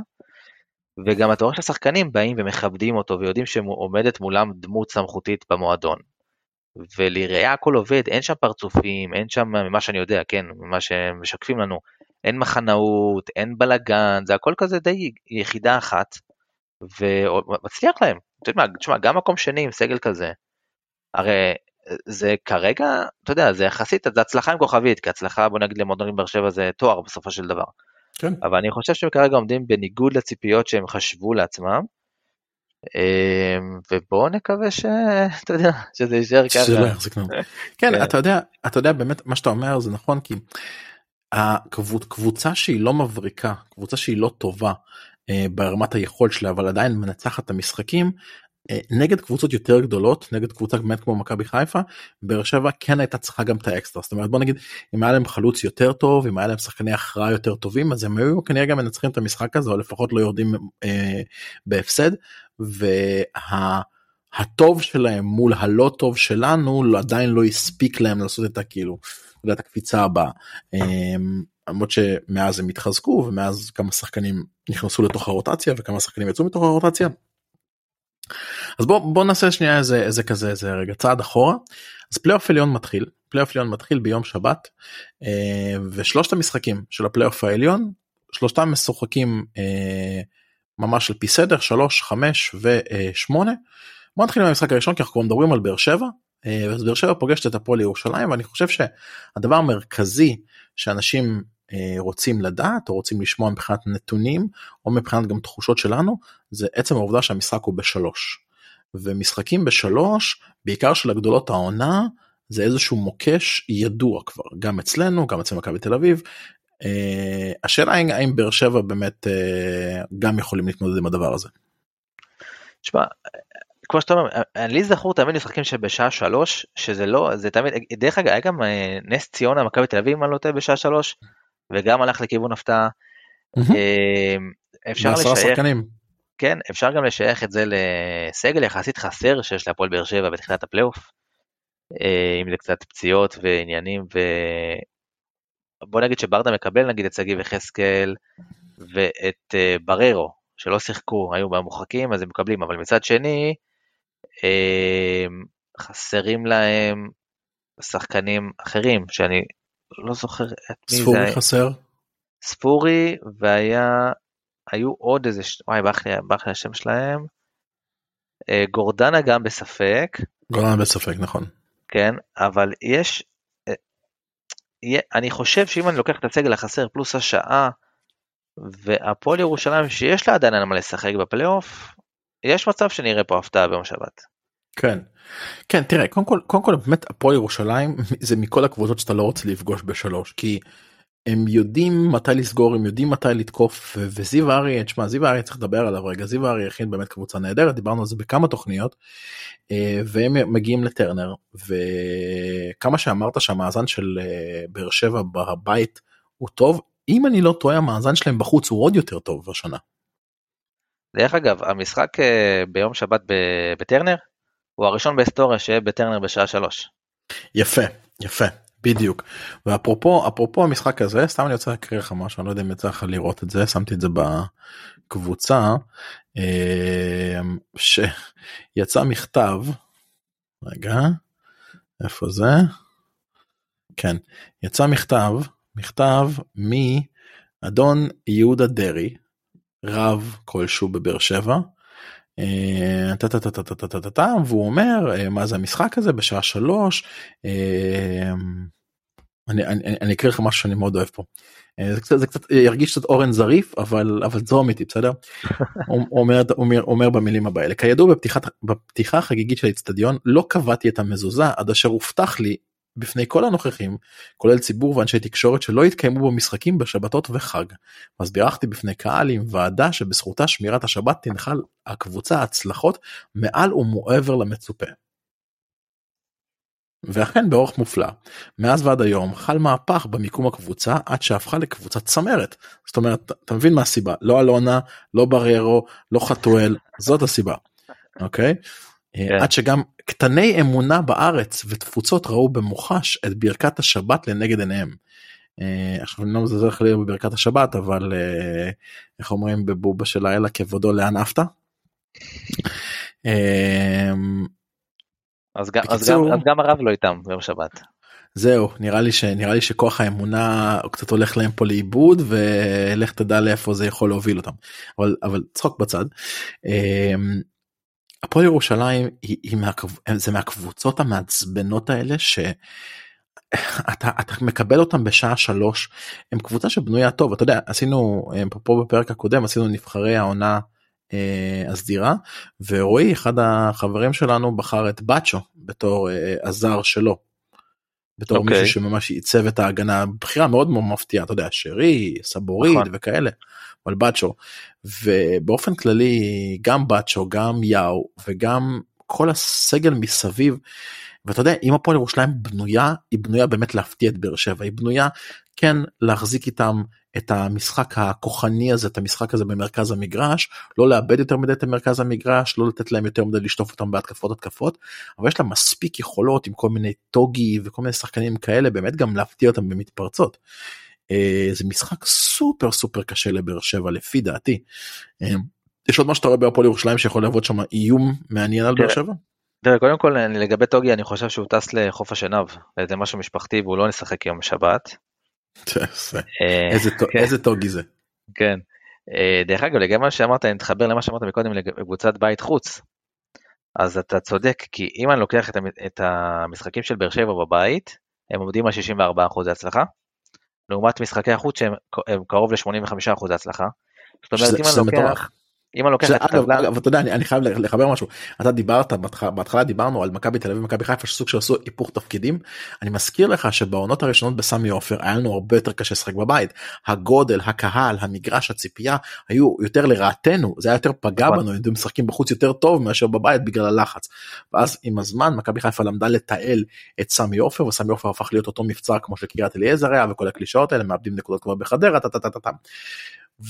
וגם אתה רואה שהשחקנים באים ומכבדים אותו ויודעים שעומדת מולם דמות סמכותית במועדון. ולראיה הכל עובד, אין שם פרצופים, אין שם, ממה שאני יודע, כן, ממה שמשקפים לנו, אין מחנאות, אין בלאגן, זה הכל כזה די יחידה אחת, ומצליח להם. תשמע, גם מקום שני עם סגל כזה, הרי זה כרגע, אתה יודע, זה יחסית, זה הצלחה עם כוכבית, כי הצלחה, בוא נגיד למועדונים באר שבע זה תואר בסופו של דבר. כן. אבל אני חושב שהם כרגע עומדים בניגוד לציפיות שהם חשבו לעצמם, ובואו נקווה שאתה *laughs* יודע שזה יישאר ככה. לא. *laughs* כן, כן אתה יודע אתה יודע באמת מה שאתה אומר זה נכון כי הקבוצה שהיא לא מבריקה קבוצה שהיא לא טובה אה, ברמת היכולת שלה אבל עדיין מנצחת את המשחקים נגד קבוצות יותר גדולות נגד קבוצה באמת כמו מכבי חיפה באר שבע כן הייתה צריכה גם את האקסטרה זאת אומרת בוא נגיד אם היה להם חלוץ יותר טוב אם היה להם שחקני הכרעה יותר טובים אז הם היו כנראה גם מנצחים את המשחק הזה או לפחות לא יורדים אה, בהפסד והטוב וה, שלהם מול הלא טוב שלנו עדיין לא הספיק להם לעשות את הכאילו את הקפיצה הבאה. אה, למרות שמאז הם התחזקו ומאז כמה שחקנים נכנסו לתוך הרוטציה וכמה שחקנים יצאו מתוך הרוטציה. אז בוא בוא נעשה שנייה איזה איזה כזה איזה רגע צעד אחורה. אז פלייאוף עליון מתחיל. פלייאוף עליון מתחיל ביום שבת אה, ושלושת המשחקים של הפלייאוף העליון שלושתם משוחקים אה, ממש על פי סדר 3 5 ו8 בוא נתחיל עם המשחק הראשון כי אנחנו מדברים על באר שבע אה, אז באר שבע פוגשת את הפועל ירושלים ואני חושב שהדבר המרכזי שאנשים אה, רוצים לדעת או רוצים לשמוע מבחינת נתונים או מבחינת גם תחושות שלנו זה עצם העובדה שהמשחק הוא בשלוש. ומשחקים בשלוש בעיקר של הגדולות העונה זה איזשהו מוקש ידוע כבר גם אצלנו גם אצל מכבי תל אביב. Uh, השאלה האם באר שבע באמת uh, גם יכולים להתמודד עם הדבר הזה. תשמע, כמו שאתה אומר, לי זכור תמיד משחקים שבשעה שלוש, שזה לא, זה תמיד, דרך אגב, היה גם אה, נס ציונה, מכבי תל אביב, אם אני לא טועה, בשעה שלוש, וגם הלך לכיוון הפתעה. אה, אפשר לשייך, כן, אפשר גם לשייך את זה לסגל יחסית חסר שיש להפועל באר שבע בתחילת הפלייאוף. אה, אם זה קצת פציעות ועניינים, ו... בוא נגיד שברדה מקבל נגיד את שגיב יחזקאל ואת בררו, שלא שיחקו, היו מורחקים, אז הם מקבלים, אבל מצד שני, אמ, חסרים להם שחקנים אחרים, שאני לא זוכר את מי זה היה. ספורי חסר? ספורי, והיה, היו עוד איזה, וואי, ברח לי השם שלהם. אה, גורדנה גם בספק. גורדנה בספק, נכון. כן, אבל יש, אה, אני חושב שאם אני לוקח את הסגל החסר פלוס השעה, והפועל ירושלים שיש לה עדיין על מה לשחק בפלייאוף, יש מצב שנראה פה הפתעה ביום שבת. כן. כן תראה קודם כל קודם כל באמת הפועל ירושלים *laughs* זה מכל הקבוצות שאתה לא רוצה לפגוש בשלוש כי הם יודעים מתי לסגור הם יודעים מתי לתקוף וזיו אריה תשמע זיו אריה צריך לדבר עליו רגע זיו אריה הכין באמת קבוצה נהדרת דיברנו על זה בכמה תוכניות אה, והם מגיעים לטרנר וכמה שאמרת שהמאזן של אה, באר שבע בבית הוא טוב אם אני לא טועה המאזן שלהם בחוץ הוא עוד יותר טוב השנה. דרך אגב, המשחק אה, ביום שבת בטרנר הוא הראשון בהיסטוריה שיהיה בטרנר בשעה שלוש. יפה, יפה, בדיוק. ואפרופו אפרופו המשחק הזה, סתם אני רוצה להקריא לך משהו, אני לא יודע אם יצא לך לראות את זה, שמתי את זה בקבוצה, אה, שיצא מכתב, רגע, איפה זה? כן, יצא מכתב, מכתב מאדון יהודה דרעי, רב כלשהו בבאר שבע. אה, והוא אומר אה, מה זה המשחק הזה בשעה שלוש אה, אני, אני, אני אקריא לך משהו שאני מאוד אוהב פה. זה קצת, זה קצת ירגיש קצת אורן זריף אבל אבל זרום איתי בסדר? *laughs* הוא אומר, אומר, אומר במילים הבאלה כידוע בפתיחת, בפתיחה החגיגית של האצטדיון לא קבעתי את המזוזה עד אשר הובטח לי בפני כל הנוכחים, כולל ציבור ואנשי תקשורת שלא התקיימו בו משחקים בשבתות וחג. אז בירכתי בפני קהל עם ועדה שבזכותה שמירת השבת תנחל הקבוצה הצלחות מעל ומעבר למצופה. ואכן באורך מופלא. מאז ועד היום חל מהפך במיקום הקבוצה עד שהפכה לקבוצת צמרת. זאת אומרת, אתה מבין מה הסיבה? לא אלונה, לא בררו, לא חתואל, זאת הסיבה. אוקיי? כן. עד שגם קטני אמונה בארץ ותפוצות ראו במוחש את ברכת השבת לנגד עיניהם. אה, עכשיו אני לא מזלזל חלילה בברכת השבת אבל אה, איך אומרים בבובה של האלה כבודו לאן עפת. אה, אז גם, אז, גם, אז גם הרב לא איתם ביום שבת. זהו נראה לי שנראה לי שכוח האמונה קצת הולך להם פה לאיבוד ולך תדע לאיפה זה יכול להוביל אותם אבל אבל צחוק בצד הפועל ירושלים היא, היא מהקב... זה מהקבוצות המעצבנות האלה שאתה אתה מקבל אותם בשעה שלוש הם קבוצה שבנויה טוב אתה יודע עשינו פה בפרק הקודם עשינו נבחרי העונה אה, הסדירה ורועי אחד החברים שלנו בחר את באצ'ו בתור אה, הזר שלו. בתור okay. מישהו אוקיי. שממש עיצב את ההגנה בחירה מאוד מאוד מפתיעה אתה יודע שרי סבורית נכון. וכאלה אבל באצ'ו ובאופן כללי גם באצ'ו גם יאו וגם כל הסגל מסביב ואתה יודע אם הפועל ירושלים בנויה היא בנויה באמת להפתיע את באר שבע היא בנויה כן להחזיק איתם את המשחק הכוחני הזה את המשחק הזה במרכז המגרש לא לאבד יותר מדי את המרכז המגרש לא לתת להם יותר מדי לשטוף אותם בהתקפות התקפות אבל יש לה מספיק יכולות עם כל מיני טוגי וכל מיני שחקנים כאלה באמת גם להפתיע אותם במתפרצות. אה, זה משחק סופר סופר קשה לבאר שבע לפי דעתי. אה, יש עוד מה שאתה רואה בהפועל ירושלים שיכול להוות שם איום מעניין על באר שבע? תראה, קודם כל לגבי טוגי אני חושב שהוא טס לחוף השנהב, זה משהו משפחתי והוא לא נשחק יום שבת. אה, כן. איזה טוגי זה. כן. דרך אגב לגבי מה שאמרת אני מתחבר למה שאמרת מקודם לקבוצת בית חוץ. אז אתה צודק כי אם אני לוקח את המשחקים של באר שבע בבית הם עומדים על 64% הצלחה. לעומת משחקי החוץ שהם קרוב ל-85% הצלחה. זאת אומרת אם אני לוקח, אם אני לוקח את הטבלה, אגב, אתה יודע, אני, אני חייב לחבר משהו, אתה דיברת, בהתחלה דיברנו על מכבי תל אביב ומכבי חיפה שסוג של עשו היפוך תפקידים, אני מזכיר לך שבעונות הראשונות בסמי עופר היה לנו הרבה יותר קשה לשחק בבית, הגודל, הקהל, המגרש, הציפייה, היו יותר לרעתנו, זה היה יותר פגע נכון. בנו, היינו משחקים בחוץ יותר טוב מאשר בבית בגלל הלחץ, ואז עם הזמן מכבי חיפה למדה לתעל את סמי עופר, וסמי עופר הפך להיות אותו מבצר כמו שקריית אליעזר היה וכל הקלישאות האלה, מאבדים נקודות כבר בחדרה,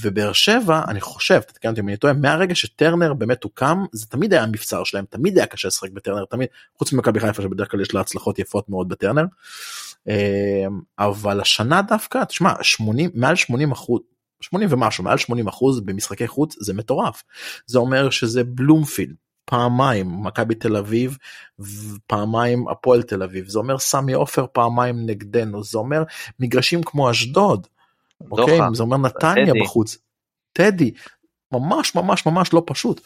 ובאר שבע אני חושב תתקן אותי אם אני טועה מהרגע שטרנר באמת הוקם זה תמיד היה מבצר שלהם תמיד היה קשה לשחק בטרנר תמיד חוץ ממכבי חיפה שבדרך כלל יש לה הצלחות יפות מאוד בטרנר. אמ, אבל השנה דווקא תשמע 80 מעל 80 אחוז 80 ומשהו מעל 80 אחוז במשחקי חוץ זה מטורף זה אומר שזה בלומפילד פעמיים מכבי תל אביב פעמיים הפועל תל אביב זה אומר סמי עופר פעמיים נגדנו זה אומר מגרשים כמו אשדוד. אוקיי זה אומר נתניה טדי. בחוץ. טדי ממש ממש ממש לא פשוט.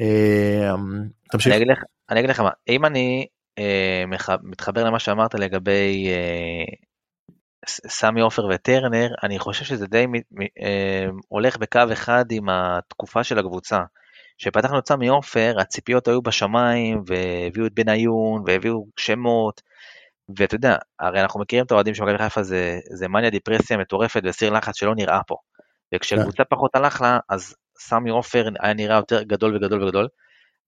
אה, תמשיך. אני אגיד לך, אני אגיד לך מה אם אני אה, מתחבר למה שאמרת לגבי אה, סמי עופר וטרנר אני חושב שזה די אה, הולך בקו אחד עם התקופה של הקבוצה. כשפתחנו את סמי עופר הציפיות היו בשמיים והביאו את בניון והביאו שמות ואתה יודע, הרי אנחנו מכירים את האוהדים של מכבי חיפה זה, זה מניה דיפרסיה מטורפת וסיר לחץ שלא נראה פה. וכשקבוצה פחות הלך לה, אז סמי עופר היה נראה יותר גדול וגדול וגדול.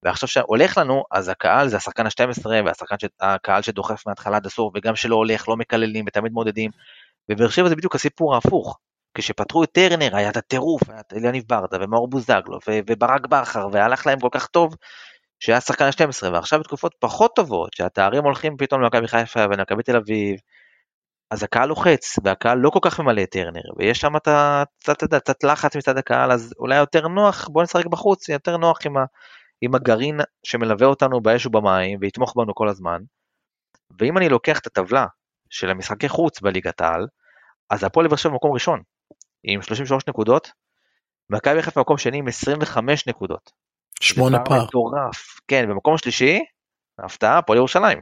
ועכשיו שהולך לנו, אז הקהל זה השחקן ה-12 והקהל שדוחף מההתחלה עד הסוף, וגם שלא הולך, לא מקללים ותמיד מעודדים. ובאר שבע זה בדיוק הסיפור ההפוך. כשפתחו את טרנר היה את הטירוף, היה את אליניב ברדה ומאור בוזגלו וברק בכר, והלך להם כל כך טוב, שהיה שחקן ה-12 ועכשיו בתקופות פחות טובות שהתארים הולכים פתאום למכבי חיפה ולמכבי תל אביב אז הקהל לוחץ והקהל לא כל כך ממלא את טרנר ויש שם את קצת, לחץ מצד הקהל אז אולי יותר נוח בוא נשחק בחוץ יותר נוח עם, ה, עם הגרעין שמלווה אותנו באש ובמים ויתמוך בנו כל הזמן. ואם אני לוקח את הטבלה של המשחקי חוץ בליגת העל אז הפועל לבאר שבע במקום ראשון עם 33 נקודות מכבי חיפה במקום שני עם 25 נקודות שמונה פער. מטורף. כן, במקום השלישי, הפתעה, הפועל ירושלים.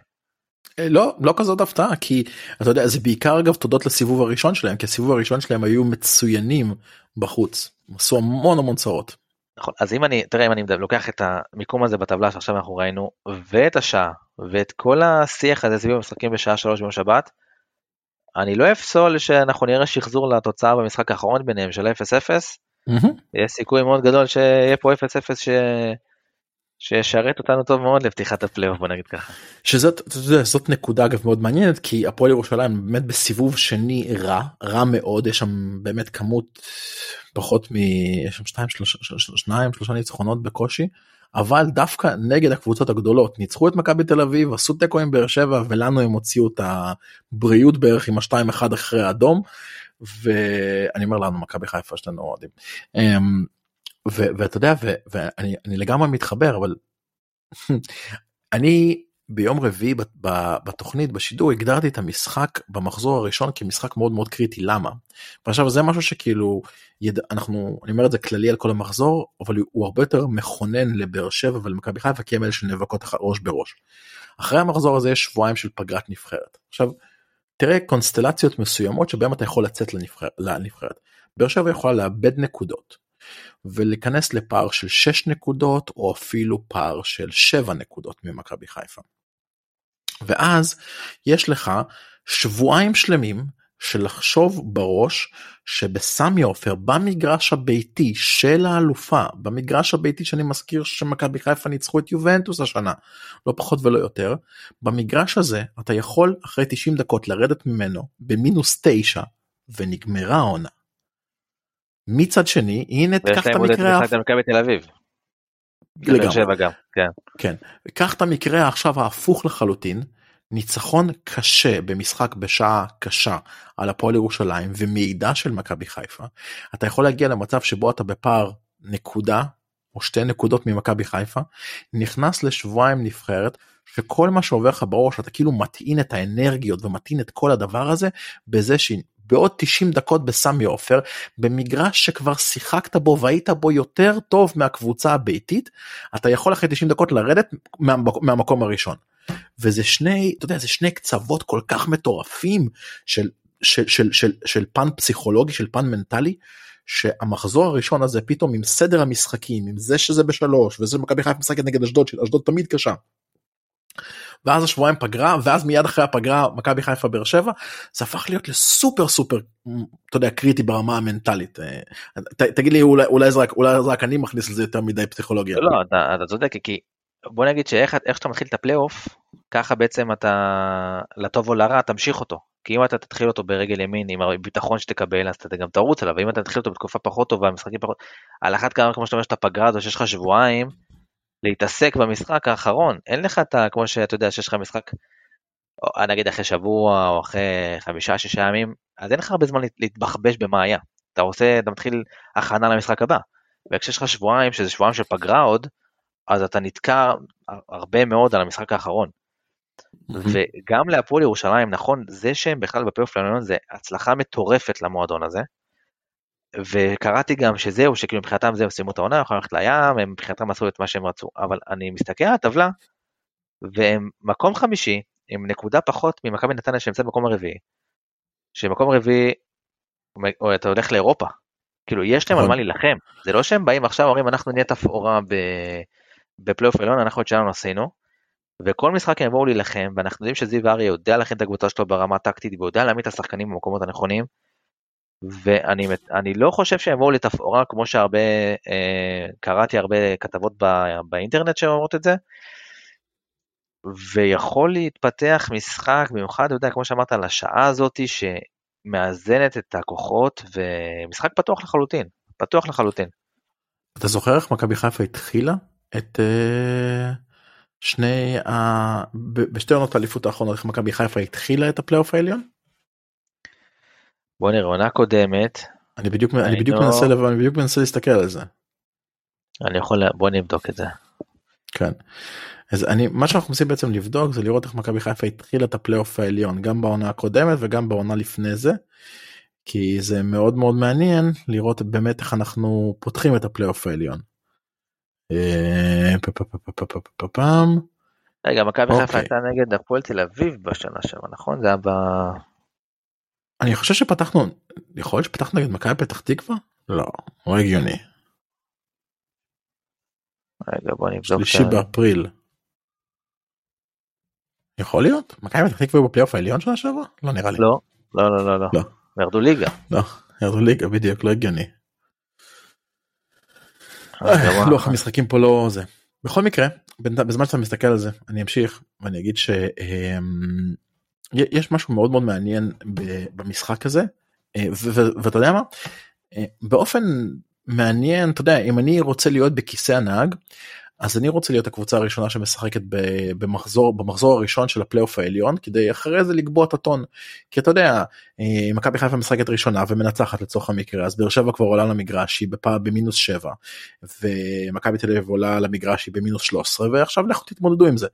אה, לא לא כזאת הפתעה כי אתה יודע זה בעיקר אגב תודות לסיבוב הראשון שלהם כי הסיבוב הראשון שלהם היו מצוינים בחוץ עשו המון המון צרות. נכון אז אם אני תראה אם אני לוקח את המיקום הזה בטבלה שעכשיו אנחנו ראינו ואת השעה ואת כל השיח הזה סביב המשחקים בשעה שלוש ביום שבת. אני לא אפסול שאנחנו נראה שחזור לתוצאה במשחק האחרון ביניהם של 0-0 Mm-hmm. יש סיכוי מאוד גדול שיהיה פה 0-0 ש... שישרת אותנו טוב מאוד לפתיחת הפלייאוף בוא נגיד ככה. שזאת זאת נקודה אגב מאוד מעניינת כי הפועל ירושלים באמת בסיבוב שני רע רע מאוד יש שם באמת כמות פחות מ... יש שם שניים שלושה, שניים שלושה ניצחונות בקושי אבל דווקא נגד הקבוצות הגדולות ניצחו את מכבי תל אביב עשו תיקו עם באר שבע ולנו הם הוציאו את הבריאות בערך עם השתיים אחד אחרי האדום ואני אומר לנו מכבי חיפה יש לנו אוהדים. אמ, ואתה יודע ואני לגמרי מתחבר אבל *laughs* אני ביום רביעי בתוכנית בשידור הגדרתי את המשחק במחזור הראשון כמשחק מאוד מאוד קריטי למה. ועכשיו זה משהו שכאילו יד... אנחנו אני אומר את זה כללי על כל המחזור אבל הוא הרבה יותר מכונן לבאר שבע ולמכבי חיפה כי הם אלה שנאבקות ראש בראש. אחרי המחזור הזה יש שבועיים של פגרת נבחרת. עכשיו תראה קונסטלציות מסוימות שבהם אתה יכול לצאת לנבחר, לנבחרת. באר שבע יכולה לאבד נקודות ולהיכנס לפער של 6 נקודות או אפילו פער של 7 נקודות ממכבי חיפה. ואז יש לך שבועיים שלמים של לחשוב בראש שבסמי עופר במגרש הביתי של האלופה במגרש הביתי שאני מזכיר שמכבי חיפה ניצחו את יובנטוס השנה לא פחות ולא יותר במגרש הזה אתה יכול אחרי 90 דקות לרדת ממנו במינוס 9 ונגמרה העונה. מצד שני הנה קח את המקרה לגמרי. כן. כן. קח את המקרה עכשיו ההפוך לחלוטין ניצחון קשה במשחק בשעה קשה על הפועל ירושלים ומעידה של מכבי חיפה אתה יכול להגיע למצב שבו אתה בפער נקודה או שתי נקודות ממכבי חיפה נכנס לשבועיים נבחרת שכל מה שעובר לך בראש אתה כאילו מטעין את האנרגיות ומטעין את כל הדבר הזה בזה שבעוד 90 דקות בסמי עופר במגרש שכבר שיחקת בו והיית בו יותר טוב מהקבוצה הביתית אתה יכול אחרי 90 דקות לרדת מהמקום הראשון. וזה שני אתה יודע זה שני קצוות כל כך מטורפים של של של של של פן פסיכולוגי של פן מנטלי שהמחזור הראשון הזה פתאום עם סדר המשחקים עם זה שזה בשלוש וזה מכבי חיפה משחקת נגד אשדוד שאשדוד תמיד קשה. ואז השבועיים פגרה ואז מיד אחרי הפגרה מכבי חיפה באר שבע זה הפך להיות לסופר סופר אתה יודע קריטי ברמה המנטלית. אה, ת, תגיד לי אולי אולי זה רק אולי זה רק אני מכניס לזה יותר מדי פסיכולוגיה. לא אתה, אתה צודק כי בוא נגיד שאיך שאתה מתחיל את הפלייאוף ככה בעצם אתה לטוב או לרע תמשיך אותו. כי אם אתה תתחיל אותו ברגל ימין עם הביטחון שתקבל אז אתה גם תרוץ עליו. ואם אתה תתחיל אותו בתקופה פחות טובה משחקים פחות על אחת כמה כמו שאתה אומר שאתה פגרה הזו שיש לך שבועיים להתעסק במשחק האחרון אין לך את ה... כמו שאתה יודע שיש לך משחק או, נגיד אחרי שבוע או אחרי חמישה שישה ימים אז אין לך הרבה זמן להתבחבש במה היה אתה עושה אתה מתחיל הכנה למשחק הבא וכשיש לך שבועיים שזה שבועיים של פגרה עוד אז אתה נתקע הרבה מאוד על המשחק האחרון. וגם להפועל ירושלים נכון זה שהם בכלל בפלייאוף העליון זה הצלחה מטורפת למועדון הזה. וקראתי גם שזהו שכאילו מבחינתם זהו סיימו את העונה יכולים ללכת לים הם מבחינתם עשו את מה שהם רצו. אבל אני מסתכל על הטבלה והם מקום חמישי עם נקודה פחות ממכבי נתניה שנמצאת במקום הרביעי. שמקום רביעי אתה הולך לאירופה. כאילו יש להם על נכון. מה להילחם. זה לא שהם באים עכשיו אומרים אנחנו נהיה תפאורה בפלייאוף עליון אנחנו את שלנו עשינו. וכל משחק הם יבואו להילחם, ואנחנו יודעים שזיו אריה יודע להכין את הקבוצה שלו ברמה הטקטית, ויודע להעמיד את השחקנים במקומות הנכונים, ואני לא חושב שהם יבואו לתפאורה כמו שהרבה, אה, קראתי הרבה כתבות בא, באינטרנט שאומרות את זה, ויכול להתפתח משחק, במיוחד, אתה יודע, כמו שאמרת, על השעה הזאת, שמאזנת את הכוחות, ומשחק פתוח לחלוטין, פתוח לחלוטין. אתה זוכר איך מכבי חיפה התחילה את... Uh... שני ה... בשתי עונות האליפות האחרונות איך מכבי חיפה התחילה את הפלייאוף העליון? בוא נראה עונה קודמת. אני בדיוק אני בדיוק לא... מנסה אני בדיוק מנסה להסתכל על זה. אני יכול בוא נבדוק את זה. כן. אז אני מה שאנחנו עושים בעצם לבדוק זה לראות איך מכבי חיפה התחילה את הפלייאוף העליון גם בעונה הקודמת וגם בעונה לפני זה. כי זה מאוד מאוד מעניין לראות באמת איך אנחנו פותחים את הפלייאוף העליון. רגע מכבי חיפה הייתה נגד הפועל תל אביב בשנה שעברה נכון זה היה ב... אני חושב שפתחנו יכול להיות שפתחנו נגד מכבי פתח תקווה? לא לא הגיוני. רגע בוא נבדוק. שלישי באפריל. יכול להיות? מכבי פתח תקווה בפלייאוף העליון שנה שעברה? לא נראה לי. לא לא לא לא לא. ירדו ליגה. לא ירדו ליגה בדיוק לא הגיוני. אה, לוח המשחקים פה לא זה. בכל מקרה בזמן שאתה מסתכל על זה אני אמשיך ואני אגיד שיש אמ, משהו מאוד מאוד מעניין במשחק הזה אה, ואתה יודע מה? אה, באופן מעניין אתה יודע אם אני רוצה להיות בכיסא הנהג אז אני רוצה להיות הקבוצה הראשונה שמשחקת במחזור במחזור הראשון של הפלייאוף העליון כדי אחרי זה לקבוע את הטון. כי אתה יודע אה, מכבי חיפה משחקת ראשונה ומנצחת לצורך המקרה אז באר שבע כבר עולה למגרש היא בפעם במינוס 7 ומכבי תל אביב עולה למגרש היא במינוס 13 ועכשיו לכו תתמודדו עם זה.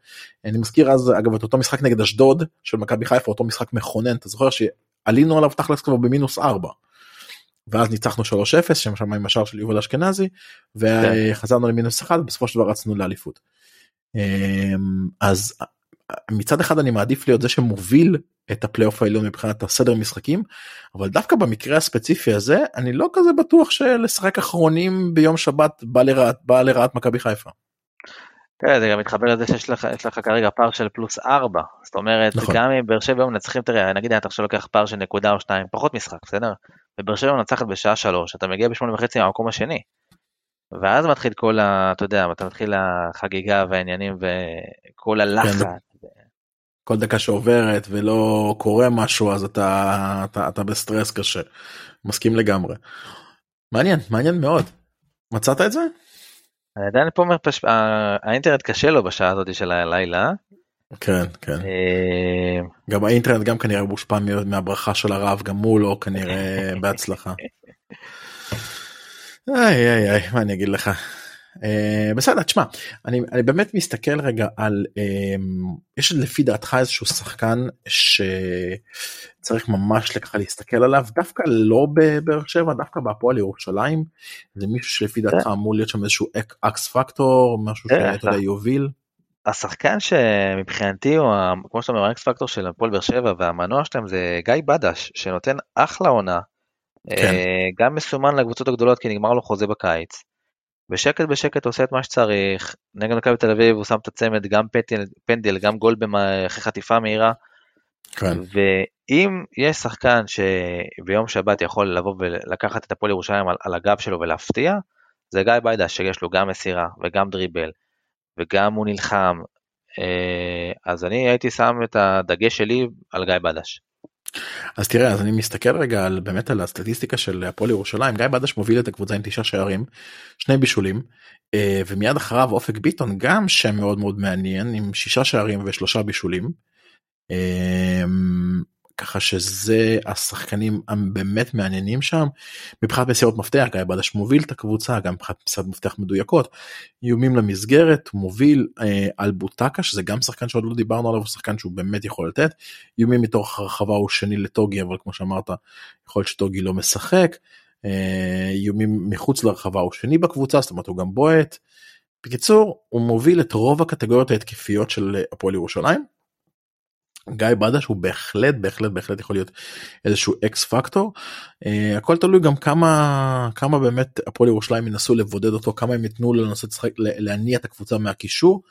אני מזכיר אז אגב את אותו משחק נגד אשדוד של מכבי חיפה אותו משחק מכונן אתה זוכר שעלינו עליו תכלס כבר במינוס 4. ואז ניצחנו 3-0 שם שם עם השער של יובל אשכנזי וחזרנו למינוס אחד בסופו של דבר רצנו לאליפות. אמ, אז מצד אחד אני מעדיף להיות זה שמוביל את הפלייאוף העליון מבחינת הסדר משחקים אבל דווקא במקרה הספציפי הזה אני לא כזה בטוח שלשחק אחרונים ביום שבת בא לרעת בא לרעת מכבי חיפה. זה גם מתחבר לזה שיש לך, לך כרגע פער של פלוס 4 זאת אומרת נכון. גם אם באר שבע מנצחים תראה נגיד אתה עכשיו לוקח פער של נקודה או שתיים פחות משחק בסדר ובאר שבע מנצחת בשעה שלוש, אתה מגיע בשמונה וחצי מהמקום השני. ואז מתחיל כל ה... אתה יודע, אתה מתחיל החגיגה והעניינים וכל הלחץ. כן, כל דקה שעוברת ולא קורה משהו אז אתה, אתה, אתה בסטרס קשה. מסכים לגמרי. מעניין, מעניין מאוד. מצאת את זה? אני עדיין פה אומר, פש... האינטרנט קשה לו בשעה הזאת של הלילה. כן כן אה, גם האינטרנט גם כנראה מושפע מהברכה של הרב גם הוא לא כנראה *laughs* בהצלחה. איי איי איי מה אני אגיד לך. Uh, בסדר תשמע אני, אני באמת מסתכל רגע על um, יש לפי דעתך איזשהו שחקן שצריך ממש ככה להסתכל עליו דווקא לא בבאר שבע דווקא בהפועל ירושלים זה מישהו שלפי דעתך כן. אמור להיות שם איזשהו X factor משהו כן, שאתה יודע יוביל. השחקן שמבחינתי הוא כמו שאתה אומר ה X factor של הפועל באר שבע והמנוע שלהם זה גיא בדאש שנותן אחלה עונה. כן. גם מסומן לקבוצות הגדולות כי נגמר לו חוזה בקיץ. בשקט בשקט עושה את מה שצריך, נגד מכבי תל אביב הוא שם את הצמד גם פנדל, פנדל גם גול אחרי חטיפה מהירה. כן. ואם יש שחקן שביום שבת יכול לבוא ולקחת את הפועל ירושלים על, על הגב שלו ולהפתיע, זה גיא ביידה שיש לו גם מסירה וגם דריבל וגם הוא נלחם, אה, אז אני הייתי שם את הדגש שלי על גיא בדש. אז תראה אז אני מסתכל רגע על באמת על הסטטיסטיקה של הפועל ירושלים גיא בדש מוביל את הקבוצה עם תשעה שערים שני בישולים אה, ומיד אחריו אופק ביטון גם שם מאוד מאוד מעניין עם שישה שערים ושלושה בישולים. ככה שזה השחקנים הבאמת מעניינים שם מבחינת מסירות מפתח גיא בדש מוביל את הקבוצה גם מבחינת מסירות מפתח מדויקות איומים למסגרת מוביל אה, על בוטקה שזה גם שחקן שעוד לא דיברנו עליו הוא שחקן שהוא באמת יכול לתת איומים מתוך הרחבה הוא שני לטוגי אבל כמו שאמרת יכול להיות שטוגי לא משחק אה, איומים מחוץ לרחבה הוא שני בקבוצה זאת אומרת הוא גם בועט. בקיצור הוא מוביל את רוב הקטגוריות ההתקפיות של הפועל ירושלים. גיא בדש הוא בהחלט בהחלט בהחלט יכול להיות איזשהו X factor uh, הכל תלוי גם כמה כמה באמת הפועל ירושלים ינסו לבודד אותו כמה הם ייתנו לו לנסות לשחק להניע את הקבוצה מהקישור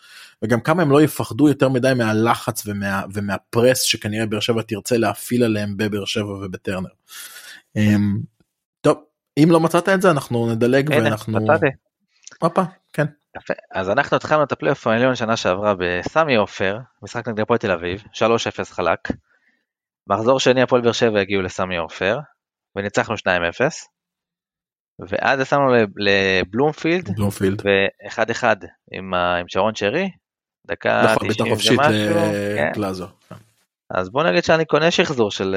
וגם כמה הם לא יפחדו יותר מדי מהלחץ ומה, ומהפרס שכנראה באר שבע תרצה להפעיל עליהם בבאר שבע ובטרנר. Um, טוב אם לא מצאת את זה אנחנו נדלג הנה, ואנחנו. מצאתי. כן. יפה. אז אנחנו התחלנו את הפלייאוף העליון שנה שעברה בסמי עופר, משחק נגד הפועל תל אביב, 3-0 חלק. מחזור שני הפועל באר שבע הגיעו לסמי עופר, וניצחנו 2-0. ואז יצאנו לבלומפילד, בלומפילד, ו-1-1 עם, עם שרון שרי, דקה נכון, 90 ומשהו. לקלאזו. אז בוא נגיד שאני קונה שחזור של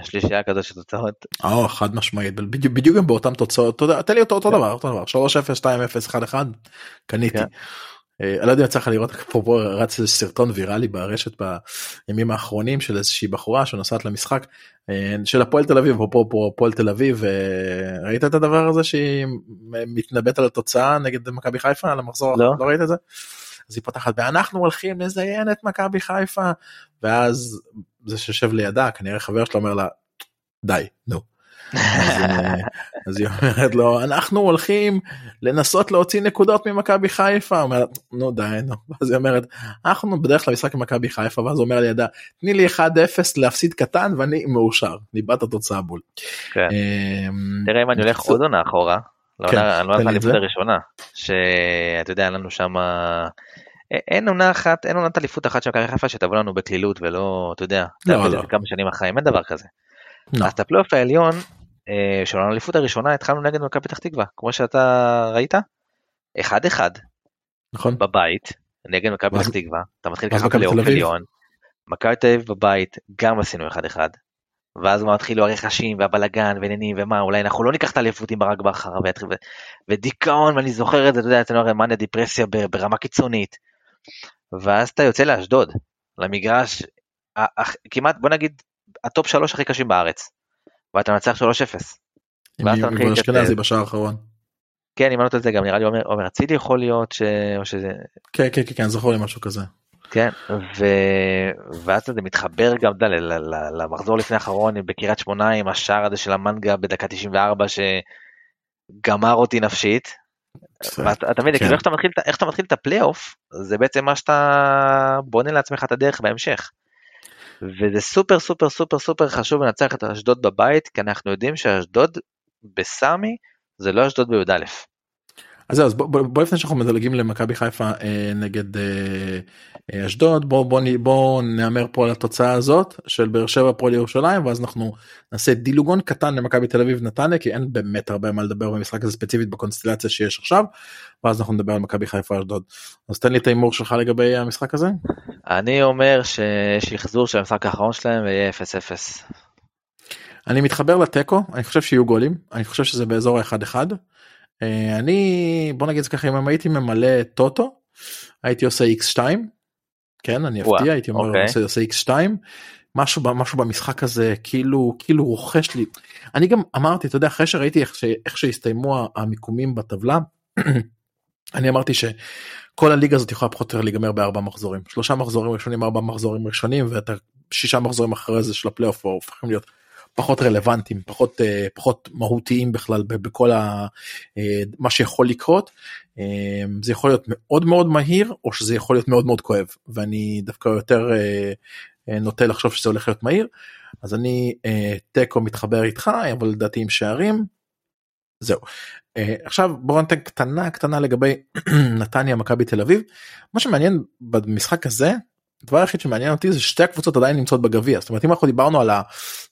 uh, שלישייה כזאת של תוצאות. או חד משמעית בדיוק, בדיוק גם באותם תוצאות תודה תן לי אותו אותו כן. דבר אותו דבר 3-0 2-0 1-1 קניתי. כן. אה, אני לא יודע אם יצא לך לראות פה רץ איזה סרטון ויראלי ברשת בימים האחרונים של איזושהי בחורה שנוסעת למשחק אה, של הפועל תל אביב אפרופו הפועל תל אביב ראית את הדבר הזה שהיא מתנבאת על התוצאה נגד מכבי חיפה על המחזור לא. לא ראית את זה. אז היא פותחת ואנחנו הולכים לזיין את מכבי חיפה ואז זה שיושב לידה כנראה חבר שלו אומר לה די נו. אז, היא אומרת לו אנחנו הולכים לנסות להוציא נקודות ממכבי חיפה אומרת נו די נו אז היא אומרת אנחנו בדרך כלל משחק עם מכבי חיפה ואז אומר לידה תני לי 1-0 להפסיד קטן ואני מאושר ניבאת התוצאה בול. כן. אמ, תראה אם אני הולך עוד עונה אחורה לא, כן, אליפות הראשונה, שאתה יודע, לנו שם... אין עונה אחת, אין עונת אליפות אחת של מכבי חיפה שתבוא לנו בקלילות ולא, אתה יודע, לא, לא. כמה שנים אחרי, אין דבר כזה. לא. אז את הפלייאוף העליון אה, של האליפות הראשונה התחלנו נגד מכבי פתח תקווה, כמו שאתה ראית, אחד אחד, נכון, בבית, נגד מכבי פתח תקווה, אתה מתחיל ככה פלייאוף עליון, מכבי תל אביב בבית, גם עשינו אחד אחד, ואז מה התחילו הרכשים והבלגן ועניינים ומה אולי אנחנו לא ניקח את האליפות עם ברק בכר ודיכאון ואני זוכר את זה אתה יודע אצלנו הרי מאניה דיפרסיה ברמה קיצונית. ואז אתה יוצא לאשדוד למגרש כמעט בוא נגיד הטופ שלוש הכי קשים בארץ. ואתה מנצח 3-0. עם אשכנזי בשער האחרון. כן אם אני לא את זה גם נראה לי עומר אצילי יכול להיות ש... שזה כן כן כן זכור לי משהו כזה. כן, ו... ואז זה מתחבר גם ד... למחזור לפני האחרון בקריית שמונה עם השער הזה של המנגה בדקה 94 שגמר אותי נפשית. אתה מבין, כאילו כן. איך אתה מתחיל, איך אתה מתחיל את הפלייאוף זה בעצם מה שאתה בונה לעצמך את הדרך בהמשך. וזה סופר סופר סופר סופר חשוב לנצח את אשדוד בבית כי אנחנו יודעים שאשדוד בסמי זה לא אשדוד בי"א. אז זהו, אז בוא, לפני שאנחנו מדלגים למכבי חיפה אה, נגד אה, אה, אשדוד, בוא, בוא, בוא נאמר פה על התוצאה הזאת של באר שבע פועל ירושלים, ואז אנחנו נעשה דילוגון קטן למכבי תל אביב נתניה, כי אין באמת הרבה מה לדבר במשחק הזה ספציפית בקונסטלציה שיש עכשיו, ואז אנחנו נדבר על מכבי חיפה אשדוד. אז תן לי את ההימור שלך לגבי המשחק הזה. אני אומר ששחזור של המשחק האחרון שלהם ויהיה 0-0. אני מתחבר לתיקו, אני חושב שיהיו גולים, אני חושב שזה באזור ה-1-1. אה, אני בוא נגיד ככה אם הייתי ממלא טוטו הייתי עושה x2 כן אני אפתיע הייתי אומר אוקיי. עושה, עושה x2 משהו משהו במשחק הזה כאילו כאילו רוכש לי אני גם אמרתי אתה יודע אחרי שראיתי איך, ש, איך שהסתיימו המיקומים בטבלה *clears throat* אני אמרתי שכל הליגה הזאת יכולה פחות או יותר להיגמר בארבע מחזורים שלושה מחזורים ראשונים ארבע מחזורים ראשונים ואת השישה מחזורים אחרי זה של הפלייאוף הופכים להיות פחות רלוונטיים פחות פחות מהותיים בכלל בכל ה, מה שיכול לקרות. זה יכול להיות מאוד מאוד מהיר או שזה יכול להיות מאוד מאוד כואב ואני דווקא יותר נוטה לחשוב שזה הולך להיות מהיר. אז אני תיקו מתחבר איתך אבל לדעתי עם שערים. זהו. עכשיו בואו ניתן קטנה קטנה לגבי *clears throat* נתניה מכבי תל אביב. מה שמעניין במשחק הזה הדבר היחיד שמעניין אותי זה שתי הקבוצות עדיין נמצאות בגביע זאת אומרת אם אנחנו דיברנו על, ה,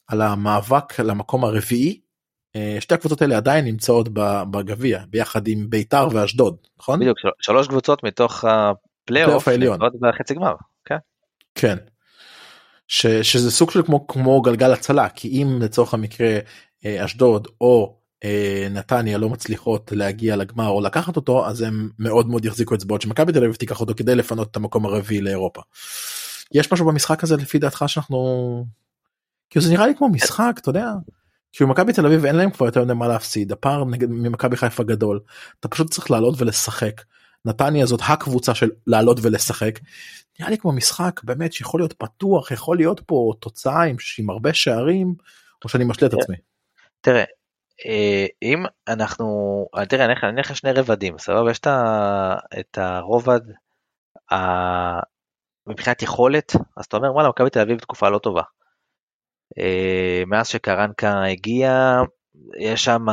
על המאבק למקום הרביעי שתי הקבוצות האלה עדיין נמצאות בגביע ביחד עם ביתר ואשדוד נכון? בדיוק שלוש קבוצות מתוך הפלייאוף העליון בחצי גמר כן. כן. ש, שזה סוג של כמו כמו גלגל הצלה כי אם לצורך המקרה אשדוד או אה, נתניה לא מצליחות להגיע לגמר או לקחת אותו אז הם מאוד מאוד יחזיקו אצבעות שמכבי תל אביב תיקח אותו כדי לפנות את המקום הרביעי לאירופה. יש משהו במשחק הזה לפי דעתך שאנחנו כאילו זה נראה לי כמו משחק אתה יודע. כאילו מכבי תל אביב אין להם כבר יותר מה להפסיד הפער נגד ממכבי חיפה גדול אתה פשוט צריך לעלות ולשחק. נתניה זאת הקבוצה של לעלות ולשחק. נראה לי כמו משחק באמת שיכול להיות פתוח יכול להיות פה תוצאה עם, עם הרבה שערים או שאני משלה את עצמי. תראה אה, אם אנחנו, אה, תראה, אני אלך לשני רבדים, סבבה? יש את הרובד מבחינת יכולת, אז אתה אומר, וואלה, מכבי תל אביב תקופה לא טובה. אה, מאז שקרנקה הגיע, יש שם,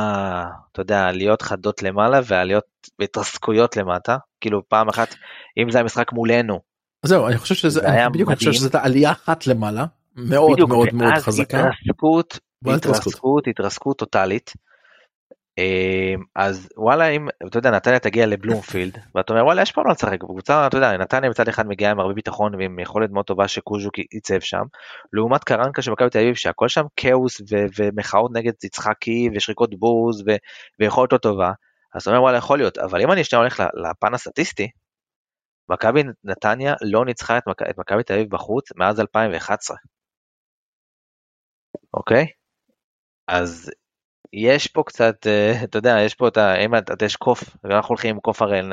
אתה יודע, עליות חדות למעלה ועליות והתרסקויות למטה. כאילו פעם אחת, אם זה המשחק מולנו. זהו, אני חושב שזה, בדיוק, אני חושב שזאת עלייה אחת למעלה, מאוד מאוד מאוד חזקה. התרסקות התרסקות, התרסקות טוטאלית. אמ, אז וואלה אם אתה יודע נתניה תגיע לבלומפילד *laughs* ואתה אומר וואלה יש פה לא לשחק בקבוצה אתה יודע נתניה מצד אחד מגיעה עם הרבה ביטחון ועם יכולת מאוד טובה שקוז'וק ייצב שם לעומת קרנקה של מכבי תל אביב שהכל שם כאוס ו- ומחאות נגד יצחקי ושריקות בוז ו- ויכולת לא טובה אז אתה אומר וואלה יכול להיות אבל אם אני שנייה הולך לפן הסטטיסטי מכבי נתניה לא ניצחה את מכבי תל אביב בחוץ מאז 2011 אוקיי? אז יש פה קצת, אה, אתה יודע, יש פה את ה... אם אתה יש קוף, ואנחנו הולכים עם קוף הראל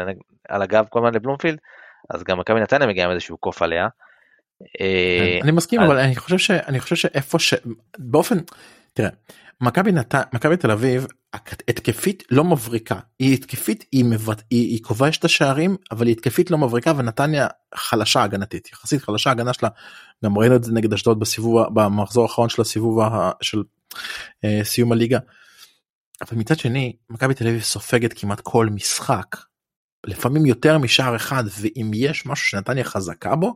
על הגב כל הזמן לבלומפילד, אז גם מכבי נתניה מגיעה עם איזשהו קוף עליה. אה, אני מסכים אבל אני חושב שאני חושב שאיפה ש... באופן, תראה, מכבי נת... מכבי תל אביב התקפית לא מבריקה היא התקפית היא מבט... היא, היא כובשת את השערים אבל היא התקפית לא מבריקה ונתניה חלשה הגנתית יחסית חלשה הגנה שלה גם ראינו את זה נגד אשדוד בסיבוב במחזור האחרון של הסיבוב ה... של סיום הליגה. אבל מצד שני מכבי תל אביב סופגת כמעט כל משחק לפעמים יותר משער אחד ואם יש משהו שנתניה חזקה בו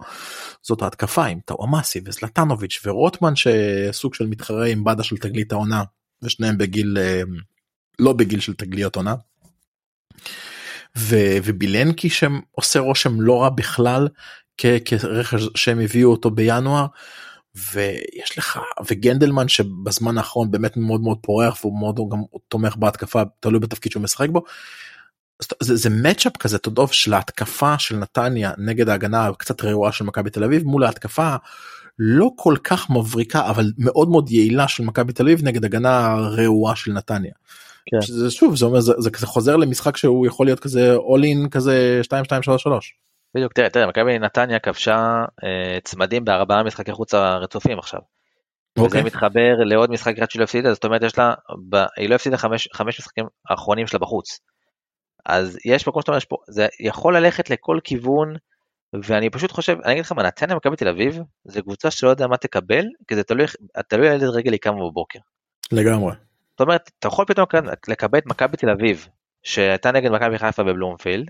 זאת ההתקפה עם טאומאסי וזלטנוביץ' ורוטמן שסוג של מתחרה עם בדה של תגלית העונה ושניהם בגיל אה, לא בגיל של תגליות עונה. ו- ובילנקי שעושה רושם לא רע בכלל כרכש שהם הביאו אותו בינואר ויש לך וגנדלמן שבזמן האחרון באמת מאוד מאוד פורח והוא מאוד גם תומך בהתקפה תלוי בתפקיד שהוא משחק בו. זה, זה מצ'אפ כזה תודוב של ההתקפה של נתניה נגד ההגנה קצת רעועה של מכבי תל אביב מול ההתקפה לא כל כך מבריקה אבל מאוד מאוד יעילה של מכבי תל אביב נגד הגנה רעועה של נתניה. כן. שזה שוב זה אומר זה, זה כזה חוזר למשחק שהוא יכול להיות כזה all in כזה 2 2 3 3. בדיוק תראה תראה מכבי נתניה כבשה אה, צמדים בארבעה משחקי חוץ הרצופים עכשיו. אוקיי. וזה מתחבר לעוד משחק אחד שהיא לא הפסידה זאת אומרת יש לה ב... היא לא הפסידה חמש, חמש משחקים האחרונים שלה בחוץ. אז יש כמו שאתה אומר זה יכול ללכת לכל כיוון ואני פשוט חושב אני אגיד לך מה נתניה מכבי תל אביב זה קבוצה שלא יודע מה תקבל כי זה תלוי תלוי על איזה רגל היא קמה בבוקר. לגמרי. זאת אומרת אתה יכול פתאום לקבל את מכבי תל אביב שהייתה נגד מכבי חיפה בבלומפילד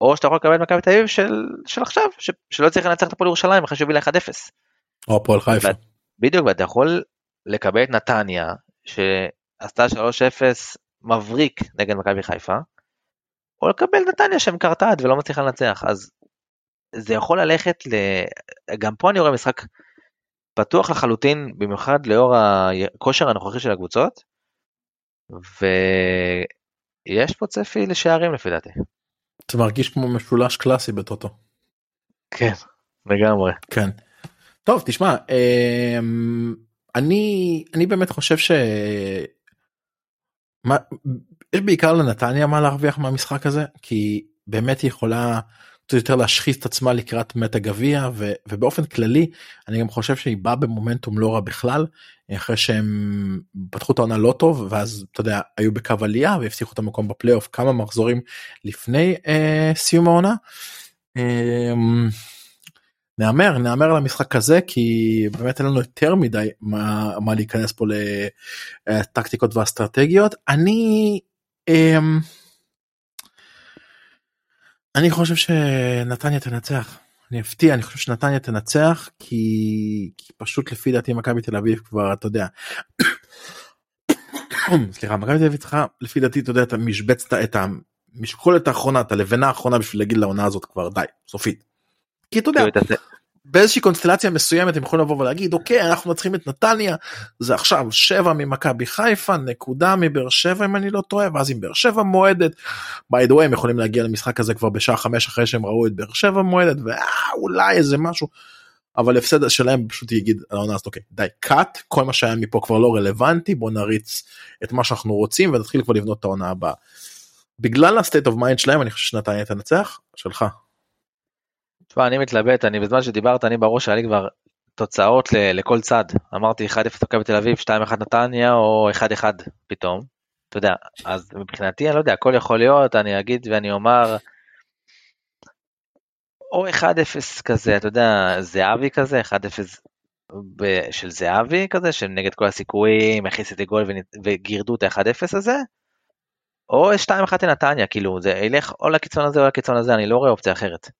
או שאתה יכול לקבל את מכבי תל אביב של, של עכשיו, ש, שלא צריך לנצח את הפועל ירושלים אחרי שהביא לה 1-0. או הפועל חיפה. בדיוק, ואתה יכול לקבל את נתניה, שעשתה 3-0 מבריק נגד מכבי חיפה, או לקבל נתניה שהם קרטעת ולא מצליחה לנצח, אז זה יכול ללכת ל... גם פה אני רואה משחק פתוח לחלוטין, במיוחד לאור הכושר הנוכחי של הקבוצות, ויש פה צפי לשערים לפי דעתי. זה מרגיש כמו משולש קלאסי בטוטו. כן, לגמרי. כן. טוב תשמע אמ, אני אני באמת חושב ש... מה, יש בעיקר לנתניה מה להרוויח מהמשחק הזה כי באמת היא יכולה קצת יותר להשחיז את עצמה לקראת מת הגביע ובאופן כללי אני גם חושב שהיא באה במומנטום לא רע בכלל אחרי שהם פתחו את העונה לא טוב ואז אתה יודע היו בקו עלייה והבטיחו את המקום בפלייאוף כמה מחזורים לפני אה, סיום העונה. אה, נאמר נאמר למשחק הזה כי באמת אין לנו יותר מדי מה, מה להיכנס פה לטקטיקות ואסטרטגיות אני. אה, אני חושב שנתניה תנצח. אני אפתיע אני חושב שנתניה תנצח כי, כי פשוט לפי דעתי מכבי תל אביב כבר אתה יודע. *coughs* סליחה מכבי תל אביב צריכה לפי דעתי אתה יודע את המשבצת את המשקולת האחרונה את הלבנה האחרונה בשביל להגיד לעונה הזאת כבר די סופית. כי אתה יודע באיזושהי קונסטלציה מסוימת הם יכולים לבוא ולהגיד אוקיי אנחנו מנצחים את נתניה זה עכשיו שבע ממכבי חיפה נקודה מבאר שבע אם אני לא טועה ואז אם באר שבע מועדת. by the way הם יכולים להגיע למשחק הזה כבר בשעה חמש אחרי שהם ראו את באר שבע מועדת ואולי איזה משהו. אבל הפסד שלהם פשוט יגיד על העונה הזאת אוקיי the cut כל מה שהיה מפה כבר לא רלוונטי בוא נריץ את מה שאנחנו רוצים ונתחיל כבר לבנות את העונה הבאה. בגלל ה state of mind שלהם אני חושב שנתניה תנצח. שלך. תשמע, אני מתלבט, אני בזמן שדיברת, אני בראש היה לי כבר תוצאות ל, לכל צד. אמרתי 1-0 מכבי תל אביב, 2-1 נתניה, או 1-1 פתאום. אתה יודע, אז מבחינתי, אני לא יודע, הכל יכול להיות, אני אגיד ואני אומר, או 1-0 כזה, אתה יודע, זהבי כזה, 1-0 של זהבי כזה, שנגד כל הסיכויים, הכניס את הגול וגירדו את ה-1-0 הזה, או 2-1 לנתניה, כאילו, זה ילך או לקיצון הזה או לקיצון הזה, אני לא רואה אופציה אחרת.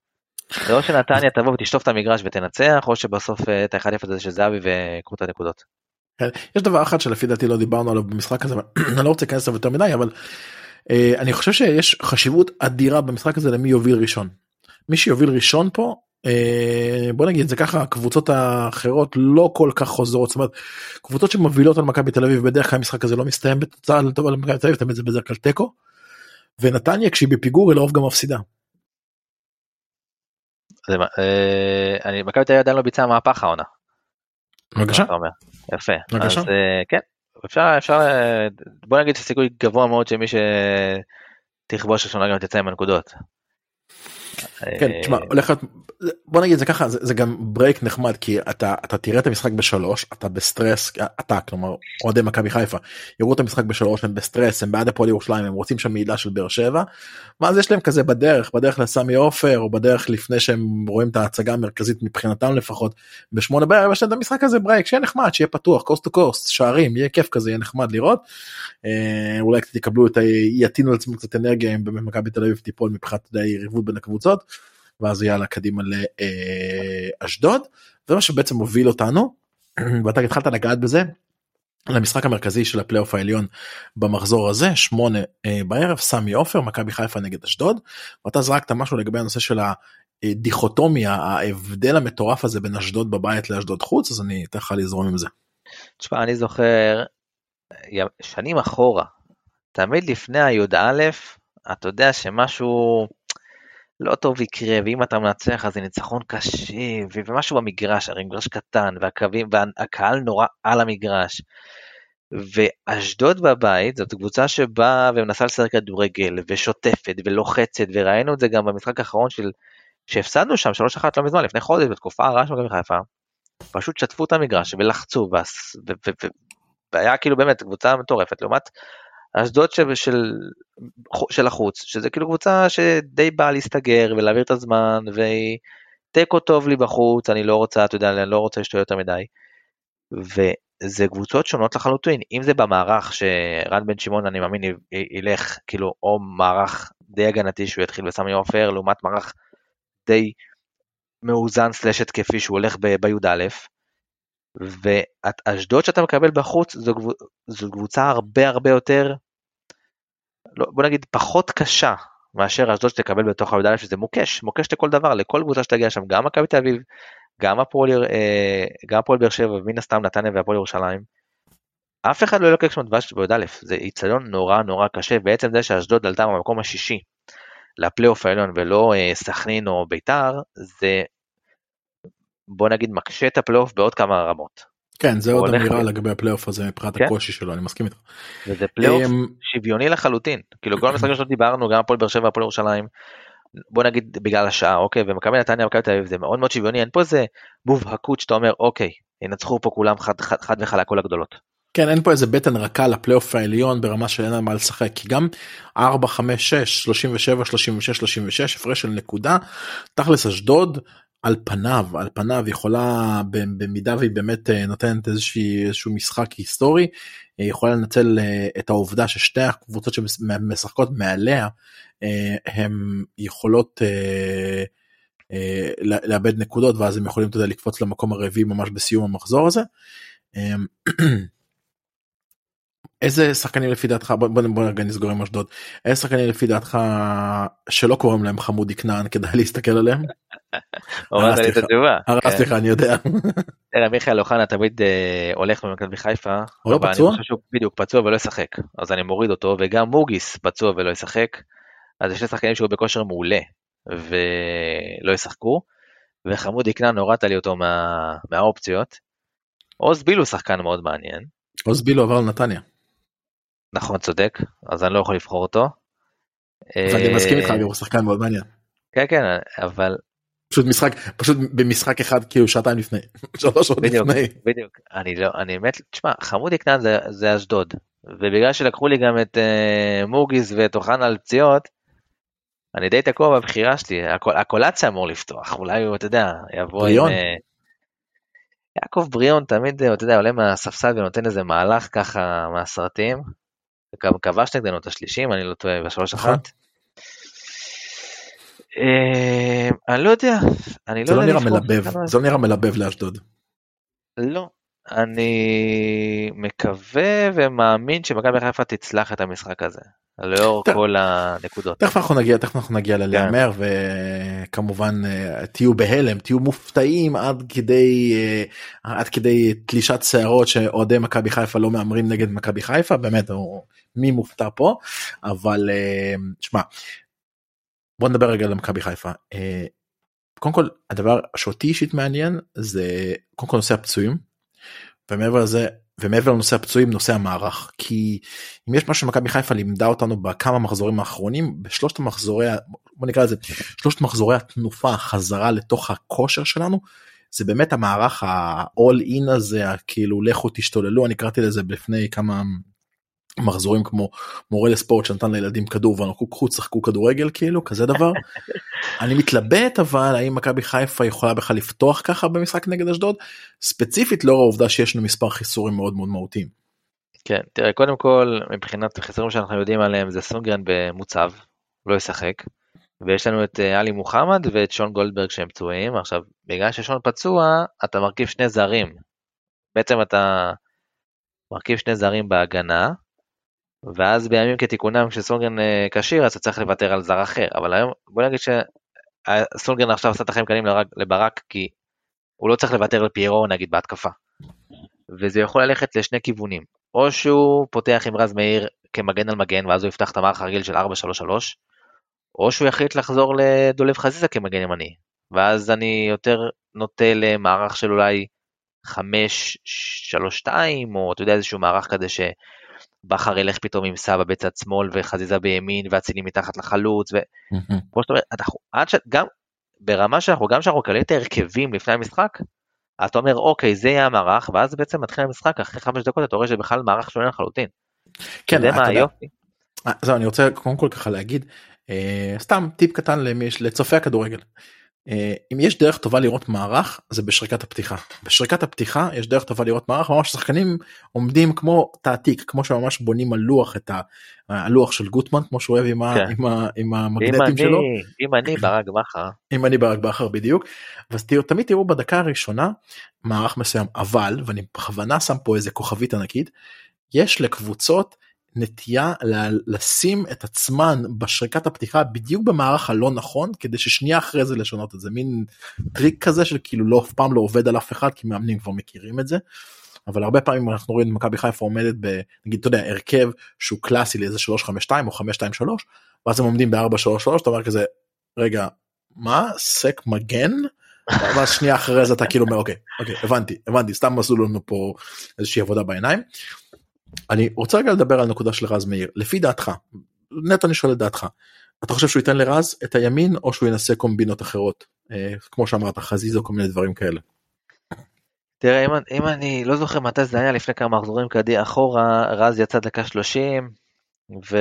זה או שנתניה תבוא ותשטוף את המגרש ותנצח, או שבסוף אה, את ה-1-0 הזה של זהבי ויקחו את הנקודות. כן, יש דבר אחד שלפי דעתי לא דיברנו עליו במשחק הזה, *clears throat* אני לא רוצה להיכנס לזה יותר מדי, אבל אה, אני חושב שיש חשיבות אדירה במשחק הזה למי יוביל ראשון. מי שיוביל ראשון פה, אה, בוא נגיד זה ככה, הקבוצות האחרות לא כל כך חוזרות, זאת אומרת, קבוצות שמובילות על מכבי תל אביב, בדרך כלל המשחק הזה לא מסתיים בתוצאה לטובה למכבי תל אביב, תמיד זה בדרך כלל תיקו. ונתניה כשהיא בפיגור היא לרוב גם מפסידה. אה, מכבי תל אביב עדיין לא ביצעה מהפך העונה. בבקשה. יפה. בבקשה. אז אה, כן, אפשר, אפשר, אה, בוא נגיד שסיכוי גבוה מאוד שמי שתכבוש ראשונה גם תצא עם הנקודות. כן, תשמע, הולך להיות, בוא נגיד זה ככה, זה, זה גם break נחמד, כי אתה, אתה תראה את המשחק בשלוש, אתה בסטרס, אתה, כלומר, אוהדי מכבי חיפה, יראו את המשחק בשלוש, הם בסטרס, הם בעד הפועל ירושלים, הם רוצים שם מעידה של באר שבע, ואז יש להם כזה בדרך, בדרך לסמי עופר, או בדרך לפני שהם רואים את ההצגה המרכזית מבחינתם לפחות, בשמונה בערב, יש להם את המשחק הזה break, שיהיה נחמד, שיהיה פתוח, coast to coast, שערים, יהיה כיף כזה, יהיה נחמד לראות. אה, אולי קצת יקבלו את, יטעינו לעצמם קצת אנרגיה אם באמת מכבי תל אביב תיפול מבחינת יריבות בין הקבוצות. ואז יאללה קדימה לאשדוד ומה שבעצם מוביל אותנו *clears throat* ואתה התחלת לגעת בזה למשחק המרכזי של הפלייאוף העליון במחזור הזה שמונה אה, בערב סמי עופר מכבי חיפה נגד אשדוד ואתה זרקת משהו לגבי הנושא של הדיכוטומיה ההבדל המטורף הזה בין אשדוד בבית לאשדוד חוץ אז אני אתן לך לזרום עם זה. תשמע אני זוכר שנים אחורה תמיד לפני הי"א אתה יודע שמשהו לא טוב יקרה, ואם אתה מנצח אז זה ניצחון קשה, ומשהו במגרש, הרי מגרש קטן, והקווים, והקהל נורא על המגרש. ואשדוד בבית זאת קבוצה שבאה ומנסה לשחק כדורגל, ושוטפת, ולוחצת, וראינו את זה גם במשחק האחרון של, שהפסדנו שם 3-1 לא מזמן, לפני חודש, בתקופה הרעה של מכבי חיפה. פשוט שטפו את המגרש ולחצו, והיה כאילו באמת קבוצה מטורפת, לעומת אשדוד של, של, החוץ, שזה כאילו קבוצה שדי באה להסתגר ולהעביר את הזמן, והיא תיקו טוב לי בחוץ, אני לא רוצה, אתה יודע, אני לא רוצה לשתות יותר מדי. וזה קבוצות שונות לחלוטין, אם זה במערך שרן בן שמעון אני מאמין ילך כאילו או מערך די הגנתי שהוא יתחיל בסמי עופר לעומת מערך די מאוזן סלאש התקפי שהוא הולך בי"א, ואשדוד שאתה מקבל בחוץ זו, זו קבוצה הרבה הרבה יותר, לא, בוא נגיד פחות קשה מאשר אשדוד שתקבל בתוך הי"א שזה מוקש, מוקש לכל דבר, לכל קבוצה שתגיע שם, גם מכבי תל אביב, גם הפועל אה, באר שבע ומן הסתם נתניה והפועל ירושלים. אף אחד לא ילקק שם דבש בי"א, זה איצטדיון נורא נורא קשה, בעצם זה שאשדוד עלתה במקום השישי לפלייאוף העליון ולא אה, סכנין או ביתר, זה בוא נגיד מקשה את הפלייאוף בעוד כמה רמות. כן זה עוד אמירה לגבי הפלייאוף הזה מבחינת כן? הקושי שלו אני מסכים איתך. וזה פלייאוף um... שוויוני לחלוטין כאילו כל המשחקים שלו דיברנו גם הפועל באר שבע הפועל ירושלים. בוא נגיד בגלל השעה, אוקיי, ומכבי נתניה ומכבי תל אביב זה מאוד מאוד שוויוני, אין פה איזה מובהקות שאתה אומר, אוקיי, ינצחו פה כולם חד, חד, חד וחלק כל הגדולות. כן אין פה איזה בטן רכה לפלייאוף העליון ברמה שאין על מה לשחק כי גם 4 5 6 37 36 36 הפרש של נקודה תכלס אשדוד על פניו על פניו יכולה במידה והיא באמת אה, נותנת איזשהו משחק היסטורי אה, יכולה לנצל אה, את העובדה ששתי הקבוצות שמשחקות מעליה הן יכולות לאבד נקודות ואז הם יכולים אתה יודע, לקפוץ למקום הרביעי ממש בסיום המחזור הזה. איזה שחקנים לפי דעתך בוא בוא בוא רגע נסגור עם אשדוד איזה שחקנים לפי דעתך שלא קוראים להם חמודי כנען כדאי להסתכל עליהם. *laughs* הרסתי לך אני יודע. *laughs* מיכאל אוחנה תמיד אה, הולך במכבי חיפה. הוא לא פצוע? בדיוק פצוע ולא ישחק אז אני מוריד אותו וגם מוגיס פצוע ולא ישחק. אז יש שחקנים שהוא בכושר מעולה ולא ישחקו. וחמודי כנען הורדת לי אותו מהאופציות. עוז בילו שחקן מאוד מעניין. עוז בילו עבר לנתניה. נכון צודק אז אני לא יכול לבחור אותו. אני מסכים איתך הוא שחקן מאוד מעניין. כן כן אבל פשוט משחק פשוט במשחק אחד כאילו שעתיים לפני *laughs* שלוש שעות לפני. בדיוק אני לא אני מת תשמע חמודי קטן זה, אשדוד ובגלל שלקחו לי גם את uh, מוגיס ואת אוחנה על פציעות. אני די תקוע בבחירה שלי הקול, הקולציה אמור לפתוח אולי הוא אתה יודע יבוא. עם. Uh, יעקב בריאון תמיד אתה יודע עולה מהספסל ונותן איזה מהלך ככה מהסרטים. כבש נגדנו את השלישים, אני לא טועה, בשלוש נכון. אחת. אה, אני לא יודע, אני זה לא לא יודע נראה לבחור מלבב שחקן זה לא נראה מלבב לאשדוד. לא, אני מקווה ומאמין שמכבי חיפה תצלח את המשחק הזה, לאור טוב. כל הנקודות. תכף אנחנו נגיע תכף אנחנו נגיע כן. ללהמר וכמובן אה, תהיו בהלם תהיו מופתעים עד כדי אה, עד כדי תלישת שערות שאוהדי מכבי חיפה לא מהמרים נגד מכבי חיפה באמת הוא- מי מופתע פה אבל אה, שמע בוא נדבר רגע על מכבי חיפה. קודם כל הדבר שאותי אישית מעניין זה קודם כל נושא הפצועים ומעבר לזה ומעבר לנושא הפצועים נושא המערך. כי אם יש משהו שמכבי חיפה לימדה אותנו בכמה מחזורים האחרונים בשלושת המחזורי בוא נקרא לזה שלושת מחזורי התנופה חזרה לתוך הכושר שלנו זה באמת המערך ה-all in הזה כאילו לכו תשתוללו אני קראתי לזה לפני כמה מחזורים כמו מורה לספורט שנתן לילדים כדור ואנחנו קחו תשחקו כדורגל כאילו כזה דבר. *laughs* אני מתלבט אבל האם מכבי חיפה יכולה בכלל לפתוח ככה במשחק נגד אשדוד ספציפית לאור העובדה שיש לנו מספר חיסורים מאוד מאוד מהותיים. כן, תראה, קודם כל, מבחינת החיסורים שאנחנו יודעים עליהם, זה סונגרן במוצב, לא ישחק. ויש לנו את אה, עלי מוחמד ואת שון גולדברג שהם פצועים. עכשיו, בגלל ששון פצוע, אתה מרכיב שני זרים. בעצם אתה מרכיב שני זרים בהגנה, ואז בימים כתיקונם כשסונגרן אה, כשיר, אז אתה צריך לוותר על זר אחר. אבל היום, בוא נגיד שסונגרן עכשיו עשה את החיים קלים לברק, כי הוא לא צריך לוותר על פיירו נגיד בהתקפה. וזה יכול ללכת לשני כיוונים. או שהוא פותח עם רז מאיר כמגן על מגן, ואז הוא יפתח את המערך הרגיל של 4-3-3, או שהוא יחליט לחזור לדולב חזיזה כמגן ימני. ואז אני יותר נוטה למערך של אולי 5-3-2, או אתה יודע, איזשהו מערך כזה שבכר ילך פתאום עם סבא בצד שמאל וחזיזה בימין ואצילי מתחת לחלוץ, וכמו שאתה אומר, אנחנו עד ש... גם ברמה שאנחנו, גם שאנחנו מקבלים את ההרכבים לפני המשחק, אתה אומר אוקיי זה יהיה המערך, ואז בעצם מתחיל המשחק אחרי חמש דקות אתה רואה שבכלל מערך שונה לחלוטין. כן, אתה יודע מה היופי? אה, זהו, אני רוצה קודם כל ככה להגיד אה, סתם טיפ קטן למי, לצופי הכדורגל. אה, אם יש דרך טובה לראות מערך זה בשריקת הפתיחה. בשריקת הפתיחה יש דרך טובה לראות מערך ממש שחקנים עומדים כמו תעתיק כמו שממש בונים על לוח את הלוח של גוטמן כמו שהוא אוהב עם, כן. עם, עם אם המגנטים אני, שלו. אם אני ברק בכר, אם אני ברק בכר בדיוק. אז תראו, תמיד תראו בדקה הראשונה מערך מסוים אבל ואני בכוונה שם פה איזה כוכבית ענקית יש לקבוצות נטייה לשים את עצמן בשריקת הפתיחה בדיוק במערך הלא נכון כדי ששנייה אחרי זה לשנות את זה מין טריק כזה של כאילו לא אף פעם לא עובד על אף אחד כי מאמנים כבר מכירים את זה. אבל הרבה פעמים אנחנו רואים את מכבי חיפה עומדת בנגיד אתה יודע הרכב שהוא קלאסי לאיזה 352 או 523 ואז הם עומדים ב433 אתה אומר כזה רגע מה, 5 מגן ואז שנייה אחרי זה אתה כאילו אומר אוקיי אוקיי הבנתי הבנתי סתם עשו לנו פה איזושהי עבודה בעיניים. אני רוצה רגע לדבר על נקודה של רז מאיר לפי דעתך נטו אני שואל את דעתך אתה חושב שהוא ייתן לרז את הימין או שהוא ינסה קומבינות אחרות אה, כמו שאמרת חזיז או כל מיני דברים כאלה. תראה אם, אם אני לא זוכר מתי זה היה לפני כמה מחזורים קדימה אחורה רז יצא דקה 30 ו...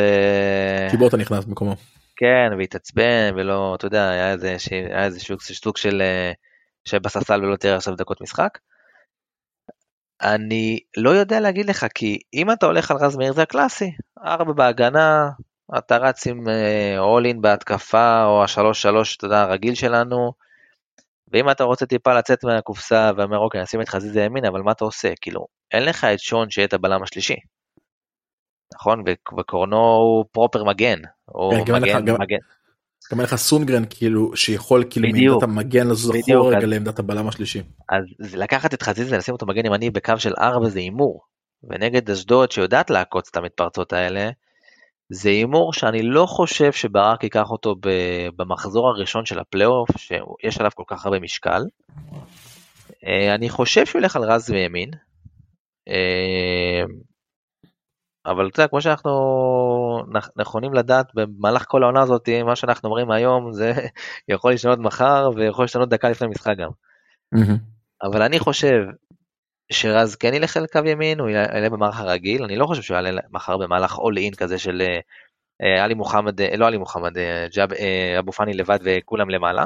קיבוטה נכנס במקומו. כן והתעצבן ולא אתה יודע היה איזה היה איזה סוג של אה, שבספסל ולא תראה עכשיו דקות משחק. אני לא יודע להגיד לך כי אם אתה הולך על רז מאיר זה הקלאסי ארבע בהגנה אתה רץ עם אול אה, בהתקפה או השלוש שלוש אתה יודע הרגיל שלנו. ואם אתה רוצה טיפה לצאת מהקופסה ואומר אוקיי נשים את חזיזה ימין אבל מה אתה עושה כאילו אין לך את שון שיהיה את הבלם השלישי. נכון וקורנו הוא פרופר מגן. הוא כן, מגן, מגן. גם אין לך סונגרן כאילו שיכול כאילו מעמדת המגן לזוז אחורה רגע לעמדת הבלם השלישי. אז לקחת את חזיזה לשים אותו מגן ימני בקו של 4 זה הימור. ונגד אשדוד שיודעת לעקוץ את המתפרצות האלה. זה הימור שאני לא חושב שברק ייקח אותו במחזור הראשון של הפלייאוף שיש עליו כל כך הרבה משקל. אה, אני חושב שהוא ילך על רז וימין. אה, אבל אתה יודע, כמו שאנחנו נכונים לדעת במהלך כל העונה הזאת, מה שאנחנו אומרים היום זה *laughs* יכול להשתנות מחר ויכול להשתנות דקה לפני המשחק גם. אבל אני חושב שרז כן ילך על קו ימין, הוא יעלה במערך הרגיל, אני לא חושב שהוא יעלה מחר במהלך אול אין כזה של אה, עלי מוחמד, אה, לא עלי מוחמד, אה, ג'אב, אבו פאני לבד וכולם למעלה.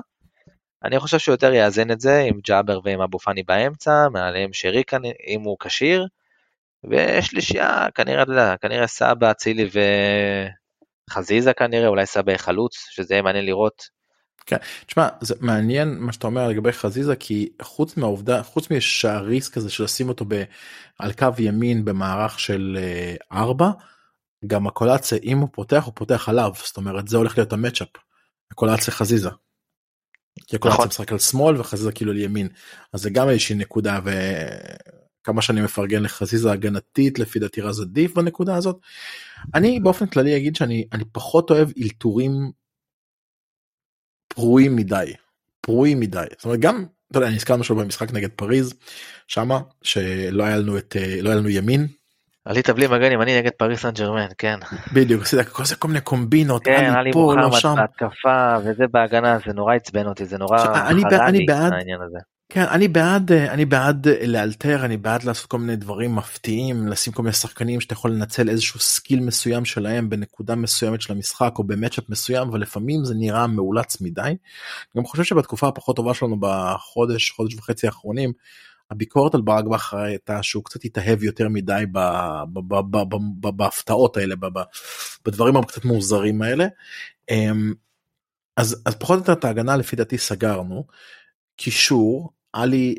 אני חושב שהוא יותר יאזן את זה עם ג'אבר ועם אבו פאני באמצע, מעליהם שרי כאן אם הוא כשיר, ושלישייה כנראה, אתה יודע, כנראה סבא, אצילי וחזיזה כנראה, אולי סבא חלוץ, שזה יהיה מעניין לראות כן, תשמע זה מעניין מה שאתה אומר לגבי חזיזה כי חוץ מהעובדה חוץ מהריסק הזה של לשים אותו ב, על קו ימין במערך של uh, 4 גם הקולציה אם הוא פותח הוא פותח עליו זאת אומרת זה הולך להיות המצ'אפ. הקולציה חזיזה. כי הקולציה נכון. משחק על שמאל וחזיזה כאילו על ימין אז זה גם איזושהי נקודה וכמה שאני מפרגן לחזיזה הגנתית לפי דעתי רז עדיף בנקודה הזאת. אני באופן כללי אגיד שאני אני פחות אוהב אלתורים פרועים מדי פרועים מדי זאת אומרת גם אתה יודע נזכרנו שלו במשחק נגד פריז שמה שלא היה לנו את לא היה לנו ימין. עלית בלי מגן ימני נגד פריז סן ג'רמן כן בדיוק עשית כל מיני קומבינות כן עלי מוחמד בהתקפה וזה בהגנה זה נורא עצבן אותי זה נורא חרה לי העניין הזה. כן אני בעד אני בעד לאלתר אני בעד לעשות כל מיני דברים מפתיעים לשים כל מיני שחקנים שאתה יכול לנצל איזשהו skill מסוים שלהם בנקודה מסוימת של המשחק או ב matchup מסוים אבל לפעמים זה נראה מאולץ מדי. אני גם חושב שבתקופה הפחות טובה שלנו בחודש חודש וחצי האחרונים הביקורת על ברק בכר הייתה שהוא קצת התאהב יותר מדי בהפתעות האלה בדברים הקצת מוזרים האלה. אמ, אז אז פחות או יותר את ההגנה לפי דעתי סגרנו. קישור עלי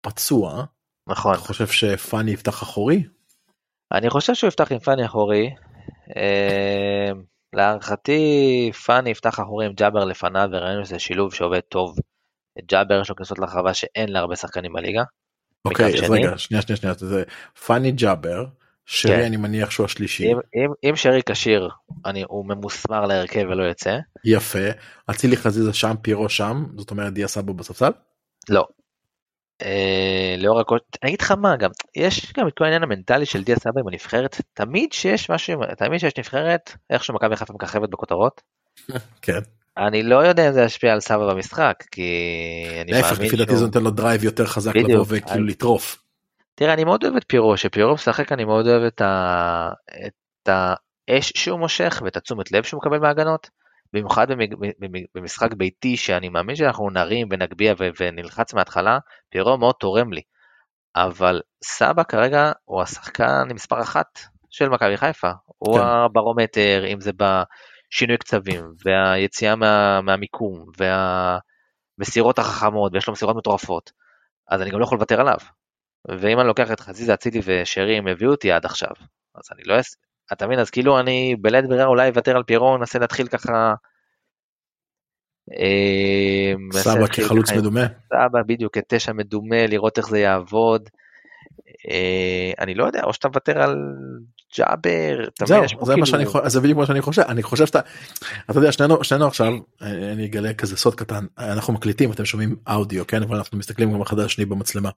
פצוע. נכון. אתה חושב שפאני יפתח אחורי? אני חושב שהוא יפתח עם פאני אחורי. אה, להערכתי פאני יפתח אחורי עם ג'אבר לפניו וראינו שזה שילוב שעובד טוב. ג'אבר יש לו כניסות לרחבה שאין להרבה שחקנים בליגה. אוקיי אז רגע שנייה שנייה שנייה זה פאני ג'אבר שרי כן. אני מניח שהוא השלישי. אם, אם, אם שרי כשיר הוא ממוסמר להרכב ולא יוצא. יפה. אצילי חזיזה שם פירו שם זאת אומרת דיה סבו בספסל? לא. אה, לאור הכל אני אגיד לך מה גם יש גם את כל העניין המנטלי של דיה סבא עם הנבחרת תמיד שיש משהו תמיד שיש נבחרת איכשהו מכבי חיפה מככבת בכותרות. *laughs* כן. אני לא יודע אם זה ישפיע על סבא במשחק כי אני מאמין שהוא... לפי דעתי זה נותן לו drive יותר חזק לבוא וכאילו לטרוף. תראה, אני מאוד אוהב את פירו, שפירו משחק אני מאוד אוהב את, ה... את האש שהוא מושך ואת התשומת לב שהוא מקבל מהגנות. במיוחד במשחק ביתי שאני מאמין שאנחנו נרים ונגביה ונלחץ מההתחלה, פירו מאוד תורם לי. אבל סבע כרגע הוא השחקן מספר אחת של מכבי חיפה. כן. הוא הברומטר, אם זה בשינוי קצבים, והיציאה מה, מהמיקום, והמסירות החכמות, ויש לו מסירות מטורפות. אז אני גם לא יכול לוותר עליו. ואם אני לוקח את חזיזה, אצילי ושרי, הם הביאו אותי עד עכשיו. אז אני לא... אתה מבין? אז כאילו אני בלית ברירה אולי אוותר על פירו, ננסה להתחיל ככה... אה, סבא כחלוץ מדומה. סבא בדיוק כתשע מדומה, לראות איך זה יעבוד. אה, אני לא יודע, או שאתה מוותר על ג'אבר. זהו, זה מה שאני חושב, זה בדיוק מה שאני חושב, אני חושב שאתה, אתה יודע, שנינו, שנינו עכשיו, אני אגלה כזה סוד קטן, אנחנו מקליטים, אתם שומעים אודיו, כן, אבל אנחנו מסתכלים גם אחד על השני במצלמה.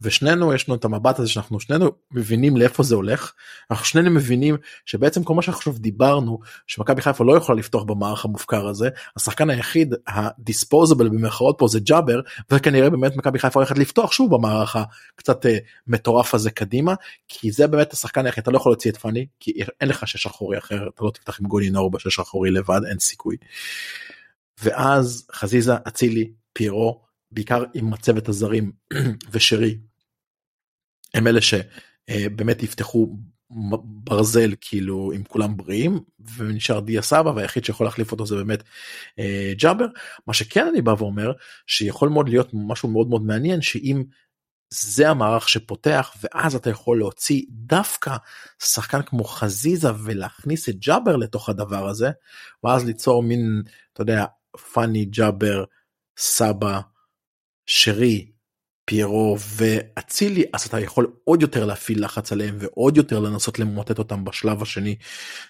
ושנינו יש לנו את המבט הזה שאנחנו שנינו מבינים לאיפה זה הולך אנחנו שנינו מבינים שבעצם כל מה שאנחנו עכשיו דיברנו שמכבי חיפה לא יכולה לפתוח במערך המופקר הזה השחקן היחיד הדיספוזבל במרכאות פה זה ג'אבר וכנראה באמת מכבי חיפה הולכת לפתוח שוב במערך הקצת אה, מטורף הזה קדימה כי זה באמת השחקן היחיד אתה לא יכול להוציא את פאני כי אין לך שש אחורי אחר אתה לא תפתח עם גולי נאור בשש אחורי לבד אין סיכוי. ואז חזיזה אצילי פיירו בעיקר עם מצבת הזרים *clears throat* ושרי הם אלה שבאמת יפתחו ברזל כאילו עם כולם בריאים ונשאר דיה סבא והיחיד שיכול להחליף אותו זה באמת אה, ג'אבר. מה שכן אני בא ואומר שיכול מאוד להיות משהו מאוד מאוד מעניין שאם זה המערך שפותח ואז אתה יכול להוציא דווקא שחקן כמו חזיזה ולהכניס את ג'אבר לתוך הדבר הזה ואז ליצור מין אתה יודע פאני ג'אבר סבא שרי פיירו ואצילי אז אתה יכול עוד יותר להפעיל לחץ עליהם ועוד יותר לנסות למוטט אותם בשלב השני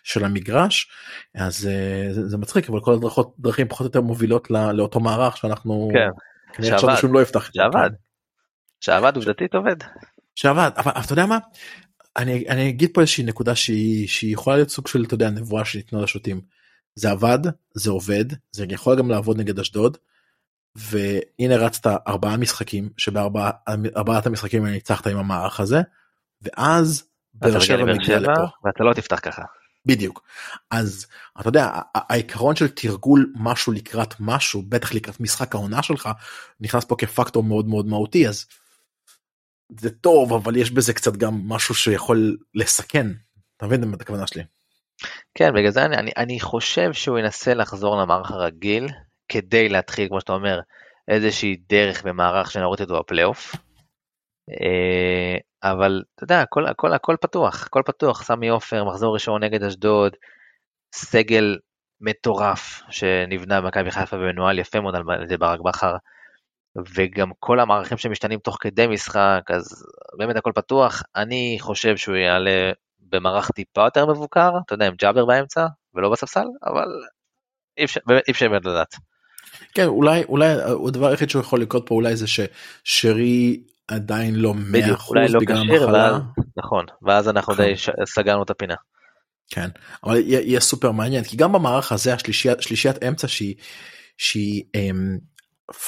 של המגרש. אז אה, זה, זה מצחיק אבל כל הדרכות דרכים פחות או יותר מובילות לא, לאותו מערך שאנחנו כן, שעבד, שהוא לא יפתח שעבד, שעבד עובדתית עובד. שעבד אבל, אבל אתה יודע מה? אני, אני אגיד פה איזושהי נקודה שהיא, שהיא יכולה להיות סוג של אתה יודע נבואה שניתנה לשוטים זה עבד זה עובד זה יכול גם לעבוד נגד אשדוד. והנה רצת ארבעה משחקים שבארבעת המשחקים ניצחת עם המערך הזה ואז באר שבע מגיע לפה. ואתה לא תפתח ככה. בדיוק אז אתה יודע העיקרון של תרגול משהו לקראת משהו בטח לקראת משחק העונה שלך נכנס פה כפקטור מאוד מאוד מהותי אז זה טוב אבל יש בזה קצת גם משהו שיכול לסכן אתה מבין את הכוונה שלי. כן בגלל זה אני, אני, אני חושב שהוא ינסה לחזור למערך הרגיל כדי להתחיל, כמו שאתה אומר, איזושהי דרך ומערך שנראות אותו בפלייאוף. אה, אבל אתה יודע, הכל, הכל, הכל פתוח, הכל פתוח, סמי עופר, מחזור ראשון נגד אשדוד, סגל מטורף שנבנה במכבי חיפה ומנוהל יפה מאוד על ידי ברק בכר, וגם כל המערכים שמשתנים תוך כדי משחק, אז באמת הכל פתוח. אני חושב שהוא יעלה במערך טיפה יותר מבוקר, אתה יודע, עם ג'אבר באמצע ולא בספסל, אבל אי אפשר באמת לדעת. כן אולי אולי הדבר היחיד שהוא יכול לקרות פה אולי זה ששרי עדיין לא 100% אולי לא בגלל המחלה. נכון ואז אנחנו נכון. די סגרנו את הפינה. כן אבל יהיה סופר מעניין כי גם במערך הזה השלישיית שלישיית אמצע שהיא שהיא אמ,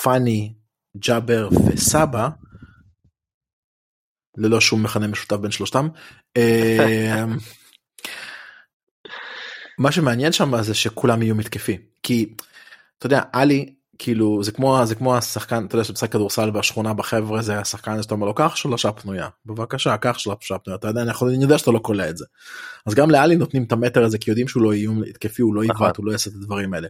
פאני ג'אבר וסבא ללא שום מכנה משותף בין שלושתם. אמ, *laughs* מה שמעניין שם זה שכולם יהיו מתקפי כי אתה יודע עלי כאילו זה כמו זה כמו השחקן אתה יודע שמשחק כדורסל בשכונה בחבר'ה זה השחקן שאתה אומר לו קח שלושה פנויה בבקשה קח שלושה פנויה אתה יודע אני, יכול, אני יודע שאתה לא קולע את זה. אז גם לאלי נותנים את המטר הזה כי יודעים שהוא לא איום התקפי הוא לא נכון. עיוות הוא לא יעשה את הדברים האלה.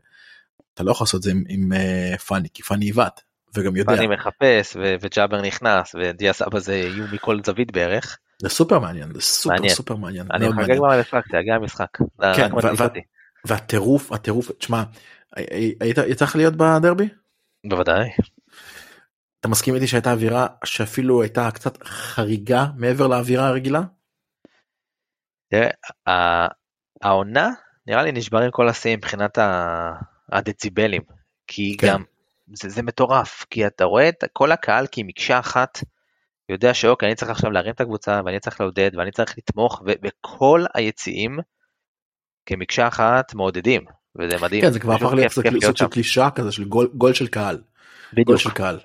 אתה לא יכול לעשות את זה עם, עם uh, פאני כי פאני עיוות וגם יודע. פאני מחפש ו- וג'אבר נכנס ודיאס אבא זה איום מכל זווית בערך. זה סופר מעניין זה סופר מעניין. סופר מעניין. אני מחכה כבר למשחק זה יגיע המשחק. כן, והטירוף הטירוף תשמע היית יצא לך להיות בדרבי? בוודאי. אתה מסכים איתי שהייתה אווירה שאפילו הייתה קצת חריגה מעבר לאווירה הרגילה? תראה, העונה נראה לי נשברים כל השיאים מבחינת הדציבלים כי כן. גם זה, זה מטורף כי אתה רואה את כל הקהל כמקשה אחת יודע שאוקיי אני צריך עכשיו להרים את הקבוצה ואני צריך לעודד ואני צריך לתמוך וכל היציעים כמקשה אחת מעודדים וזה מדהים. כן, זה כבר הפך להיות סוג של קלישה כזה של גול, גול של קהל. בדיוק. גול של קהל.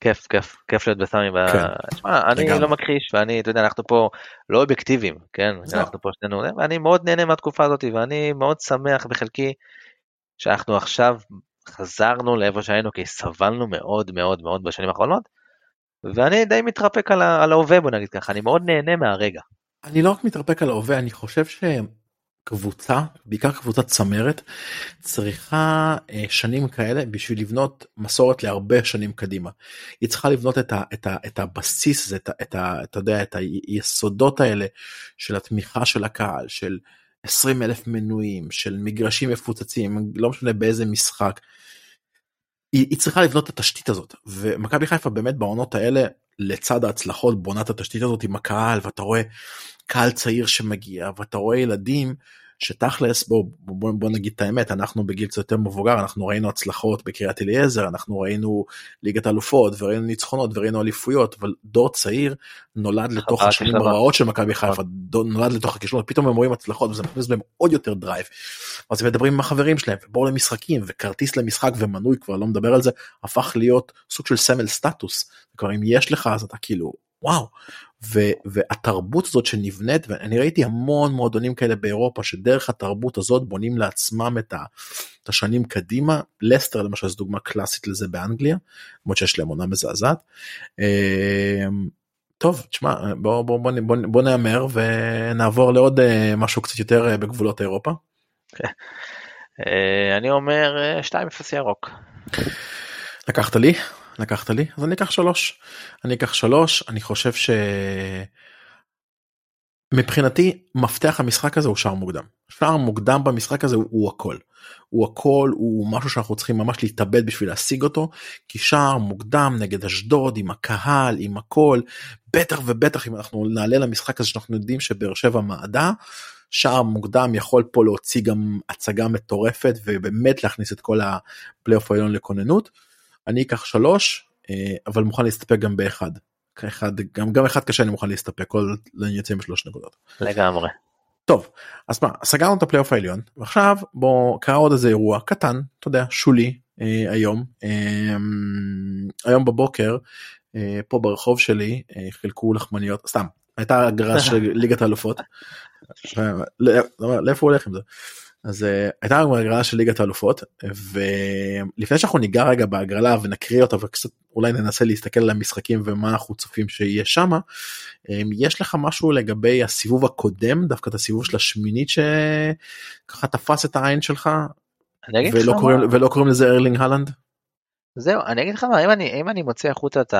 כיף כיף כיף להיות בסמי. כן. שמע, אני לגמרי. לא מכחיש ואני אתה יודע אנחנו פה לא אובייקטיביים כן לא. אנחנו פה שנינו ואני מאוד נהנה מהתקופה הזאת ואני מאוד שמח בחלקי שאנחנו עכשיו חזרנו לאיפה שהיינו כי סבלנו מאוד מאוד מאוד בשנים האחרונות. ואני די מתרפק על, ההווה בוא נגיד ככה אני מאוד נהנה מהרגע. אני לא רק מתרפק על ההווה אני חושב שהם קבוצה בעיקר קבוצת צמרת צריכה אה, שנים כאלה בשביל לבנות מסורת להרבה שנים קדימה. היא צריכה לבנות את, ה, את, ה, את הבסיס הזה, את, ה, את, אתה יודע, את היסודות האלה של התמיכה של הקהל של 20 אלף מנויים של מגרשים מפוצצים לא משנה באיזה משחק. היא, היא צריכה לבנות את התשתית הזאת ומכבי חיפה באמת בעונות האלה לצד ההצלחות בונה את התשתית הזאת עם הקהל ואתה רואה קהל צעיר שמגיע ואתה רואה ילדים שתכלס בוא, בוא, בוא נגיד את האמת אנחנו בגיל קצת יותר מבוגר אנחנו ראינו הצלחות בקריית אליעזר אנחנו ראינו ליגת אלופות וראינו ניצחונות וראינו אליפויות אבל דור צעיר נולד לתוך השנים הרעות של מכבי חיפה נולד לתוך הכישלונות פתאום הם רואים הצלחות וזה מכניס להם עוד יותר drive. אז הם מדברים עם החברים שלהם ובואו למשחקים וכרטיס למשחק ומנוי כבר לא מדבר על זה הפך להיות סוג של סמל סטטוס כבר אם יש לך אז אתה כאילו וואו ו, והתרבות הזאת שנבנית ואני ראיתי המון מועדונים כאלה באירופה שדרך התרבות הזאת בונים לעצמם את, ה, את השנים קדימה לסטר למשל זו דוגמה קלאסית לזה באנגליה למרות שיש להם עונה מזעזעת. אמ, טוב תשמע בוא בוא בוא בוא, בוא נהמר ונעבור לעוד אה, משהו קצת יותר אה, בגבולות אירופה. *laughs* אה, אני אומר 2-0 ירוק. לקחת לי לקחת לי אז אני אקח שלוש אני אקח שלוש אני חושב ש... מבחינתי מפתח המשחק הזה הוא שער מוקדם. שער מוקדם במשחק הזה הוא, הוא הכל. הוא הכל הוא משהו שאנחנו צריכים ממש להתאבד בשביל להשיג אותו כי שער מוקדם נגד אשדוד עם הקהל עם הכל בטח ובטח אם אנחנו נעלה למשחק הזה שאנחנו יודעים שבאר שבע מעדה שער מוקדם יכול פה להוציא גם הצגה מטורפת ובאמת להכניס את כל הפלייאוף העליון לכוננות. אני אקח שלוש אה, אבל מוכן להסתפק גם באחד. אחד גם גם אחד קשה אני מוכן להסתפק כל אני יוצא עם שלוש נקודות. לגמרי. טוב אז מה סגרנו את הפלייאוף העליון ועכשיו בוא קרה עוד איזה אירוע קטן אתה יודע שולי אה, היום אה, היום בבוקר אה, פה ברחוב שלי אה, חילקו לחמניות סתם הייתה הגרש של *laughs* ליגת האלופות. אה, לאיפה הוא הולך עם זה? אז uh, הייתה לנו הגרלה של ליגת האלופות ולפני שאנחנו ניגע רגע בהגרלה ונקריא אותה וקצת אולי ננסה להסתכל על המשחקים ומה אנחנו צופים שיהיה שמה um, יש לך משהו לגבי הסיבוב הקודם דווקא את הסיבוב של השמינית שככה תפס את העין שלך ולא קוראים, ולא קוראים לזה ארלינג הלנד? זהו אני אגיד לך מה אם אני אם אני מוציא החוצה את,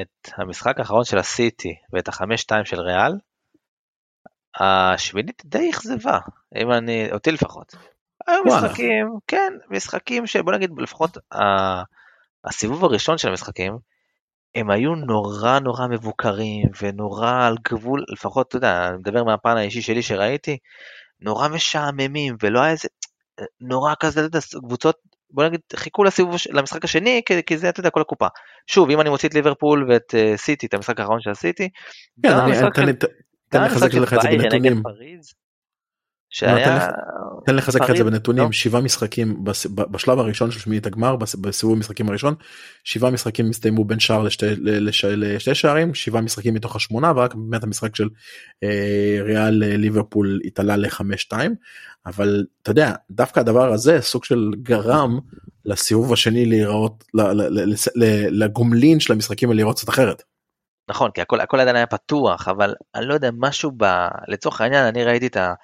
את המשחק האחרון של הסיטי ואת החמש שתיים של ריאל השמינית די אכזבה, אם אני, אותי לפחות. היו משחקים, כן, משחקים שבוא נגיד לפחות הסיבוב הראשון של המשחקים, הם היו נורא נורא מבוקרים ונורא על גבול, לפחות אתה יודע, אני מדבר מהפן האישי שלי שראיתי, נורא משעממים ולא היה איזה, נורא כזה, אתה יודע, קבוצות, בוא נגיד, חיכו לסיבוב, למשחק השני, כי, כי זה, אתה יודע, כל הקופה. שוב, אם אני מוציא את ליברפול ואת סיטי, את המשחק האחרון של הסיטי, כן, אני, אני, תן לחזק לך את זה בנתונים. שהיה... תן לחזק את זה בנתונים? שבעה משחקים בשלב הראשון של שמינית הגמר בסיבוב המשחקים הראשון שבעה משחקים הסתיימו בין שער לשתי, שערים שבעה משחקים מתוך השמונה ורק באמת המשחק של אה, ריאל אה, ליברפול התעלה לחמש שתיים אבל אתה יודע דווקא הדבר הזה סוג של גרם לסיבוב השני להיראות לגומלין של המשחקים האלה להיראות קצת אחרת. נכון, כי הכל, הכל עדיין היה פתוח, אבל אני לא יודע, משהו ב... לצורך העניין, אני ראיתי את, ה,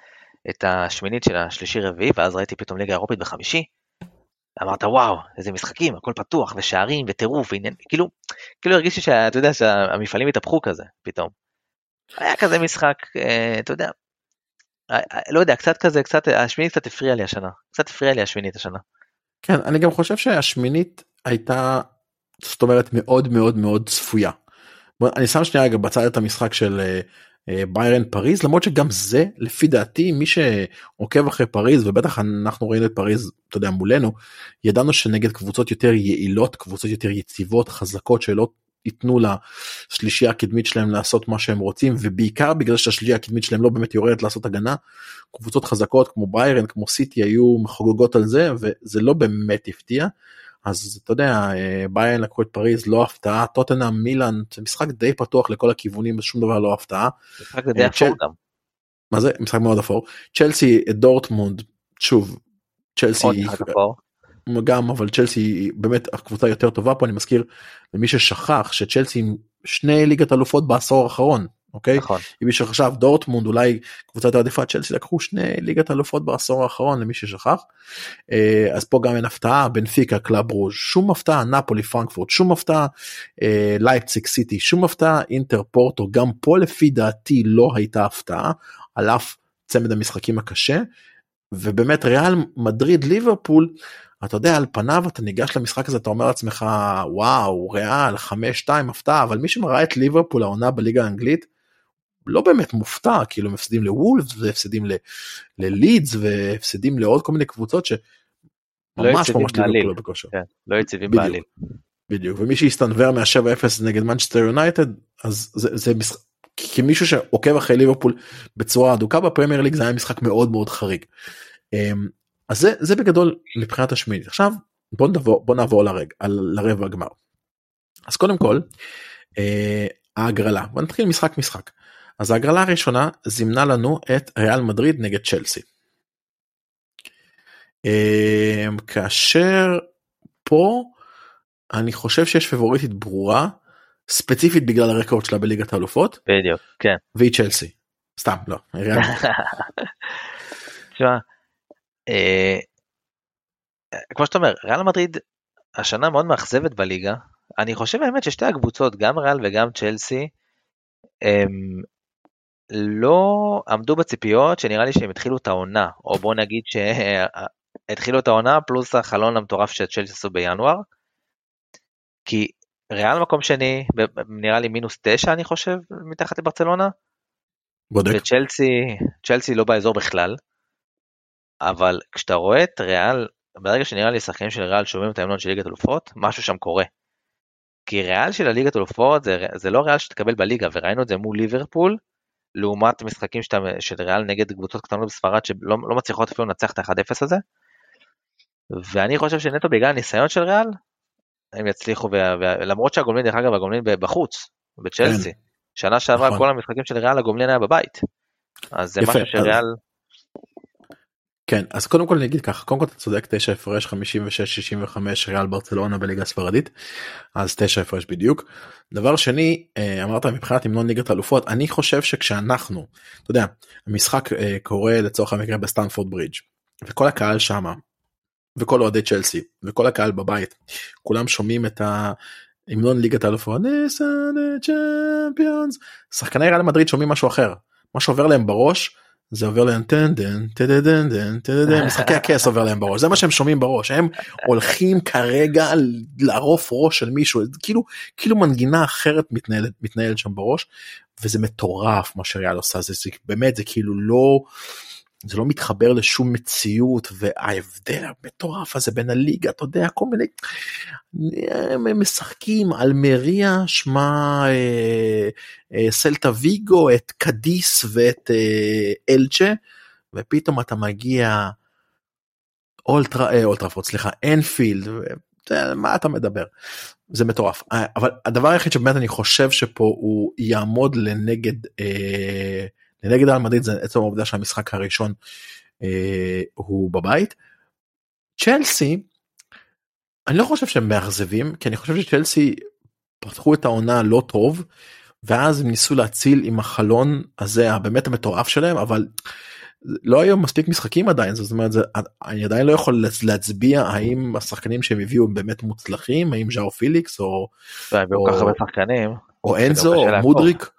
את השמינית של השלישי רביעי, ואז ראיתי פתאום ליגה אירופית בחמישי. אמרת וואו, איזה משחקים, הכל פתוח, ושערים, וטירוף, ועניין, כאילו, כאילו הרגישתי שאתה יודע שהמפעלים התהפכו כזה, פתאום. היה כזה משחק, אה, אתה יודע, אה, אה, לא יודע, קצת כזה, קצת, השמינית קצת הפריע לי השנה, קצת הפריע לי השמינית השנה. כן, אני גם חושב שהשמינית הייתה, זאת אומרת, מאוד מאוד מאוד צפויה. אני שם שנייה רגע בצד את המשחק של אה, אה, ביירן פריז למרות שגם זה לפי דעתי מי שעוקב אחרי פריז ובטח אנחנו ראינו את פריז אתה יודע מולנו ידענו שנגד קבוצות יותר יעילות קבוצות יותר יציבות חזקות שלא ייתנו לשלישייה הקדמית שלהם לעשות מה שהם רוצים ובעיקר בגלל שהשלישייה הקדמית שלהם לא באמת יורדת לעשות הגנה קבוצות חזקות כמו ביירן כמו סיטי היו מחוגגות על זה וזה לא באמת הפתיע. אז אתה יודע אה, ביין לקחו את פריז לא הפתעה. טוטנאם מילאן זה משחק די פתוח לכל הכיוונים שום דבר לא הפתעה. משחק די אה, אפור גם. מה זה? משחק מאוד אפור. צ'לסי דורטמונד שוב צ'לסי גם אבל צ'לסי באמת הקבוצה יותר טובה פה. אני מזכיר למי ששכח שצ'לסי שני ליגת אלופות בעשור האחרון אוקיי? נכון. אם מי שחשב דורטמונד אולי קבוצת העדיפה צ'לסי לקחו שני ליגת אלופות בעשור האחרון למי ששכח. אה, אז פה גם אין הפתעה בנפיקה קלאב ברוז' שום הפתעה נפולי פרנקפורט שום הפתעה אה, לייפציג סיטי שום הפתעה אינטר פורטו גם פה לפי דעתי לא הייתה הפתעה על אף צמד המשחקים הקשה. ובאמת ריאל מדריד ליברפול אתה יודע על פניו אתה ניגש למשחק הזה אתה אומר לעצמך וואו ריאל 5-2 הפתעה אבל מי שראה את ליברפול העונה בליגה האנגלית לא באמת מופתע כאילו הם הפסדים לוולפס והפסדים ללידס והפסדים לעוד כל מיני קבוצות שממש לא ממש. לא בכושר. כן, לא יציבים. בעליל. בדיוק ומי שהסתנוור מה-7-0 נגד מנצ'סטר יונייטד אז זה, זה משחק כמישהו שעוקב אחרי ליברפול בצורה אדוקה בפרמייר ליג זה היה משחק מאוד מאוד חריג. אמ, אז זה זה בגדול מבחינת השמינית עכשיו בוא נעבור בוא נעבור לרג, על, לרבע הגמר. אז קודם כל אה, ההגרלה בוא נתחיל משחק משחק. אז ההגרלה הראשונה זימנה לנו את ריאל מדריד נגד צ'לסי. אמ, כאשר פה אני חושב שיש פבוריטית ברורה ספציפית בגלל הרקורד שלה בליגת האלופות בדיוק, כן. והיא צ'לסי. סתם לא. *laughs* תשמע, אה, כמו שאתה אומר, ריאל מדריד השנה מאוד מאכזבת בליגה. אני חושב באמת ששתי הקבוצות, גם ריאל וגם צ'לסי, הם לא עמדו בציפיות שנראה לי שהם התחילו את העונה, או בוא נגיד שהתחילו *laughs* את העונה פלוס החלון המטורף שצ'לסי עשו בינואר. כי ריאל מקום שני, נראה לי מינוס תשע אני חושב, מתחת לברצלונה. בודק. וצ'לסי, צ'לסי לא באזור בכלל, אבל כשאתה רואה את ריאל, ברגע שנראה לי שחקנים של ריאל שומעים את ההמנון של ליגת אלופות, משהו שם קורה. כי ריאל של הליגת אלופות זה, זה לא ריאל שתקבל בליגה, וראינו את זה מול ליברפול, לעומת משחקים שאתה, של ריאל נגד קבוצות קטנות בספרד שלא לא מצליחות אפילו לנצח את ה-1-0 הזה. ואני חושב שנטו בגלל הניסיון של ריאל, הם יצליחו, ו- ולמרות שהגומלין, דרך אגב, הגומלין בחוץ, בצ'לסי. שנה שעברה נכון. כל המשחקים של ריאל הגומלין היה בבית. אז זה יפה, משהו אז- שריאל, כן אז קודם כל אני אגיד ככה קודם כל אתה צודק 9 הפרש 56 65 ריאל ברצלונה בליגה הספרדית. אז 9 הפרש בדיוק. דבר שני אה, אמרת מבחינת המנון ליגת האלופות אני חושב שכשאנחנו אתה יודע המשחק אה, קורה לצורך המקרה בסטמפורד ברידג' וכל הקהל שמה וכל אוהדי צ'לסי וכל הקהל בבית כולם שומעים את ההמנון ליגת are the champions. שחקני ריאל מדריד שומעים משהו אחר מה שעובר להם בראש זה עובר להם טן דן טדדן דן טדדן משחקי הכס עובר להם בראש זה מה שהם שומעים בראש הם הולכים כרגע לערוף ראש של מישהו כאילו כאילו מנגינה אחרת מתנהלת מתנהלת שם בראש וזה מטורף מה שריאל עושה זה, זה באמת זה כאילו לא זה לא מתחבר לשום מציאות וההבדל המטורף הזה בין הליגה אתה יודע כל מיני הם משחקים על מריה שמה אה, אה, סלטה ויגו את קדיס ואת אה, אלצ'ה ופתאום אתה מגיע אולטרה אה, אולטרפורד סליחה אנפילד יודע, מה אתה מדבר? זה מטורף. אה, אבל הדבר היחיד שבאמת אני חושב שפה הוא יעמוד לנגד אה, לנגד על מדריד זה עצם העובדה שהמשחק הראשון אה, הוא בבית. צ'לסי אני לא חושב שהם מאכזבים כי אני חושב שצ'לסי פתחו את העונה לא טוב ואז הם ניסו להציל עם החלון הזה הבאמת המטורף שלהם אבל לא היו מספיק משחקים עדיין זאת אומרת זה, אני עדיין לא יכול להצביע האם השחקנים שהם הביאו הם באמת מוצלחים האם ז'או פיליקס או והביאו או-. או זה גם אנזו או. מודריק.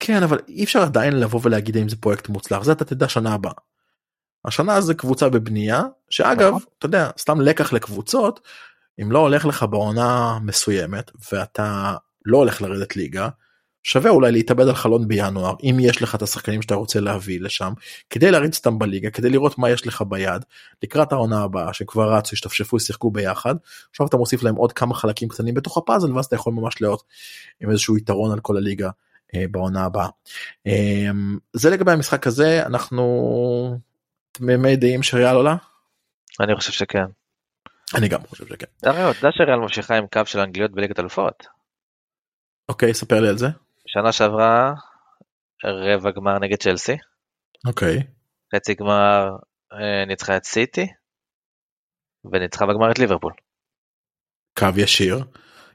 כן אבל אי אפשר עדיין לבוא ולהגיד אם זה פרויקט מוצלח זה אתה תדע שנה הבאה. השנה זה קבוצה בבנייה שאגב נכון. אתה יודע סתם לקח לקבוצות אם לא הולך לך בעונה מסוימת ואתה לא הולך לרדת ליגה שווה אולי להתאבד על חלון בינואר אם יש לך את השחקנים שאתה רוצה להביא לשם כדי להריץ אותם בליגה כדי לראות מה יש לך ביד לקראת העונה הבאה שכבר רצו השתפשפו שיחקו ביחד עכשיו אתה מוסיף להם עוד כמה חלקים קטנים בתוך הפאזל ואז אתה יכול ממש להיות עם איזשהו יתרון על כל הליגה בעונה הבאה. אה, זה לגבי המשחק הזה אנחנו תמימי דעים שריאל עולה אני חושב שכן. אני גם חושב שכן. אתה יודע שריאל ממשיכה עם קו של אנגליות בליגת אלופות. אוקיי ספר לי על זה. שנה שעברה רבע גמר נגד צ'לסי, אוקיי חצי גמר אה, ניצחה את סיטי, וניצחה בגמר את ליברפול. קו ישיר.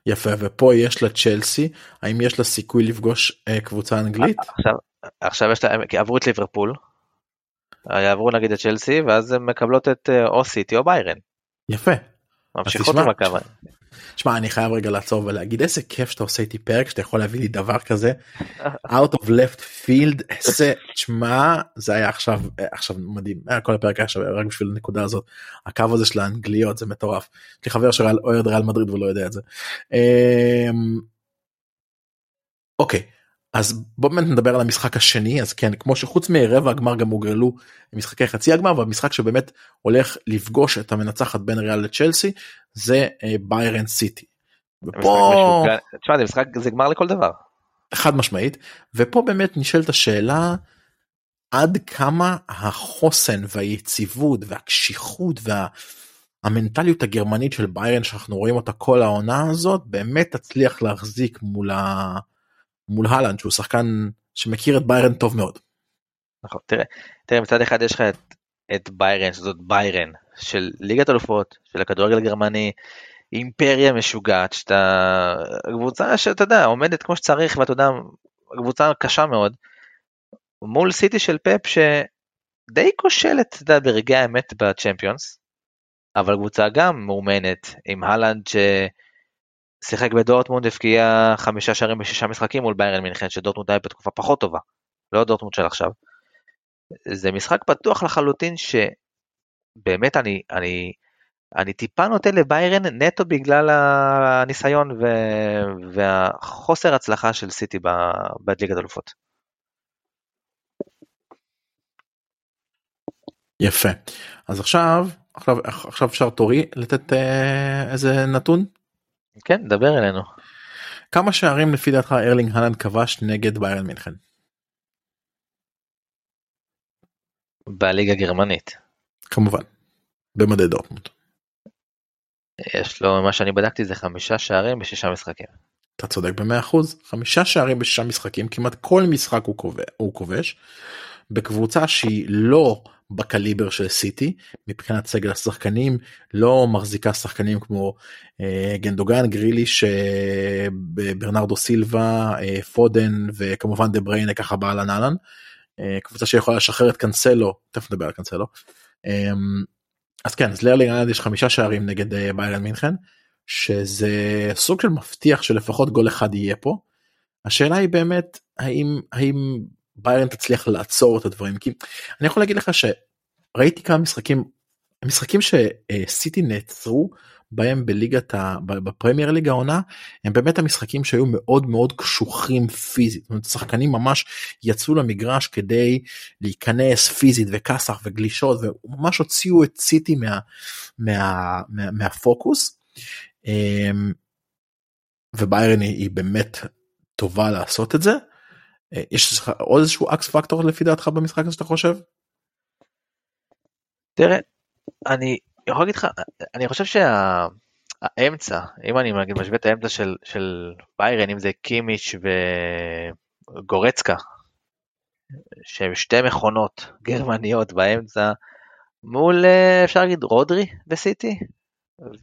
יפה ופה יש לה צ'לסי האם יש לה סיכוי לפגוש אה, קבוצה אנגלית עכשיו, עכשיו יש כי עברו את ליברפול, יעברו נגיד את צ'לסי, ואז הם מקבלות את אה, או סיטי או ביירן. יפה. ממשיכות עם הקו. שמע אני חייב רגע לעצור ולהגיד איזה כיף שאתה עושה איתי פרק שאתה יכול להביא לי דבר כזה out of left field איזה תשמע זה היה עכשיו עכשיו מדהים היה כל הפרק היה עכשיו רק בשביל הנקודה הזאת הקו הזה של האנגליות זה מטורף. יש לי חבר שאוהד ריאל מדריד ולא יודע את זה. אמ, אוקיי אז בוא באמת נדבר על המשחק השני אז כן כמו שחוץ מרבע הגמר גם הוגרלו משחקי חצי הגמר והמשחק שבאמת הולך לפגוש את המנצחת בין ריאל לצ'לסי זה ביירן סיטי. ופה... תשמע זה משחק זה גמר לכל דבר. חד משמעית ופה באמת נשאלת השאלה עד כמה החוסן והיציבות והקשיחות והמנטליות הגרמנית של ביירן שאנחנו רואים אותה כל העונה הזאת באמת תצליח להחזיק מול ה... מול הלנד שהוא שחקן שמכיר את ביירן טוב מאוד. נכון תראה תראה מצד אחד יש לך את, את ביירן שזאת ביירן של ליגת אלופות של הכדורגל הגרמני אימפריה משוגעת שאתה קבוצה שאתה יודע עומדת כמו שצריך ואתה יודע קבוצה קשה מאוד מול סיטי של פפ שדי כושלת אתה יודע, ברגעי האמת בצ'מפיונס אבל קבוצה גם מאומנת עם הלנד ששיחק בדורטמונד הבקיע חמישה שערים בשישה משחקים מול ביירן מינכן שדורטמונד היה בתקופה פחות טובה לא דורטמונד של עכשיו. זה משחק פתוח לחלוטין שבאמת אני אני אני טיפה נוטה לביירן נטו בגלל הניסיון ו... והחוסר הצלחה של סיטי בליגת אלופות. יפה אז עכשיו עכשיו עכשיו אפשר תורי לתת אה, איזה נתון כן דבר אלינו כמה שערים לפי דעתך ארלינג הלנד כבש נגד ביירן מינכן. בליגה הגרמנית. כמובן במדי דורטמונד. יש לו מה שאני בדקתי זה חמישה שערים בשישה משחקים. אתה צודק במאה אחוז חמישה שערים בשישה משחקים כמעט כל משחק הוא, כובש, הוא כובש בקבוצה שהיא לא בקליבר של סיטי מבחינת סגל השחקנים לא מחזיקה שחקנים כמו אה, גנדוגן גריליש אה, ברנרדו סילבה אה, פודן וכמובן דה בריינה ככה באהלן אהלן. אה, קבוצה שיכולה לשחרר את קאנסלו תכף נדבר על קאנסלו. אה, אז כן אז לארלינג יש חמישה שערים נגד אה, ביירן מינכן שזה סוג של מבטיח שלפחות גול אחד יהיה פה. השאלה היא באמת האם האם ביירן תצליח לעצור את הדברים כי אני יכול להגיד לך שראיתי כמה משחקים משחקים שסיטי נעצרו בהם בליגת ה... בפרמייר ליג העונה הם באמת המשחקים שהיו מאוד מאוד קשוחים פיזית. זאת אומרת, שחקנים ממש יצאו למגרש כדי להיכנס פיזית וכסח וגלישות וממש הוציאו את סיטי מה, מה, מה, מהפוקוס. אמ, וביירן היא באמת טובה לעשות את זה. אה, יש לך עוד איזשהו אקס פקטור לפי דעתך במשחק הזה שאתה חושב? תראה, אני יכול להגיד לך, אני חושב שהאמצע, אם אני נגיד משווה את האמצע של, של ביירן, אם זה קימיץ' וגורצקה, שהם שתי מכונות גרמניות באמצע, מול אה, אפשר להגיד רודרי וסיטי.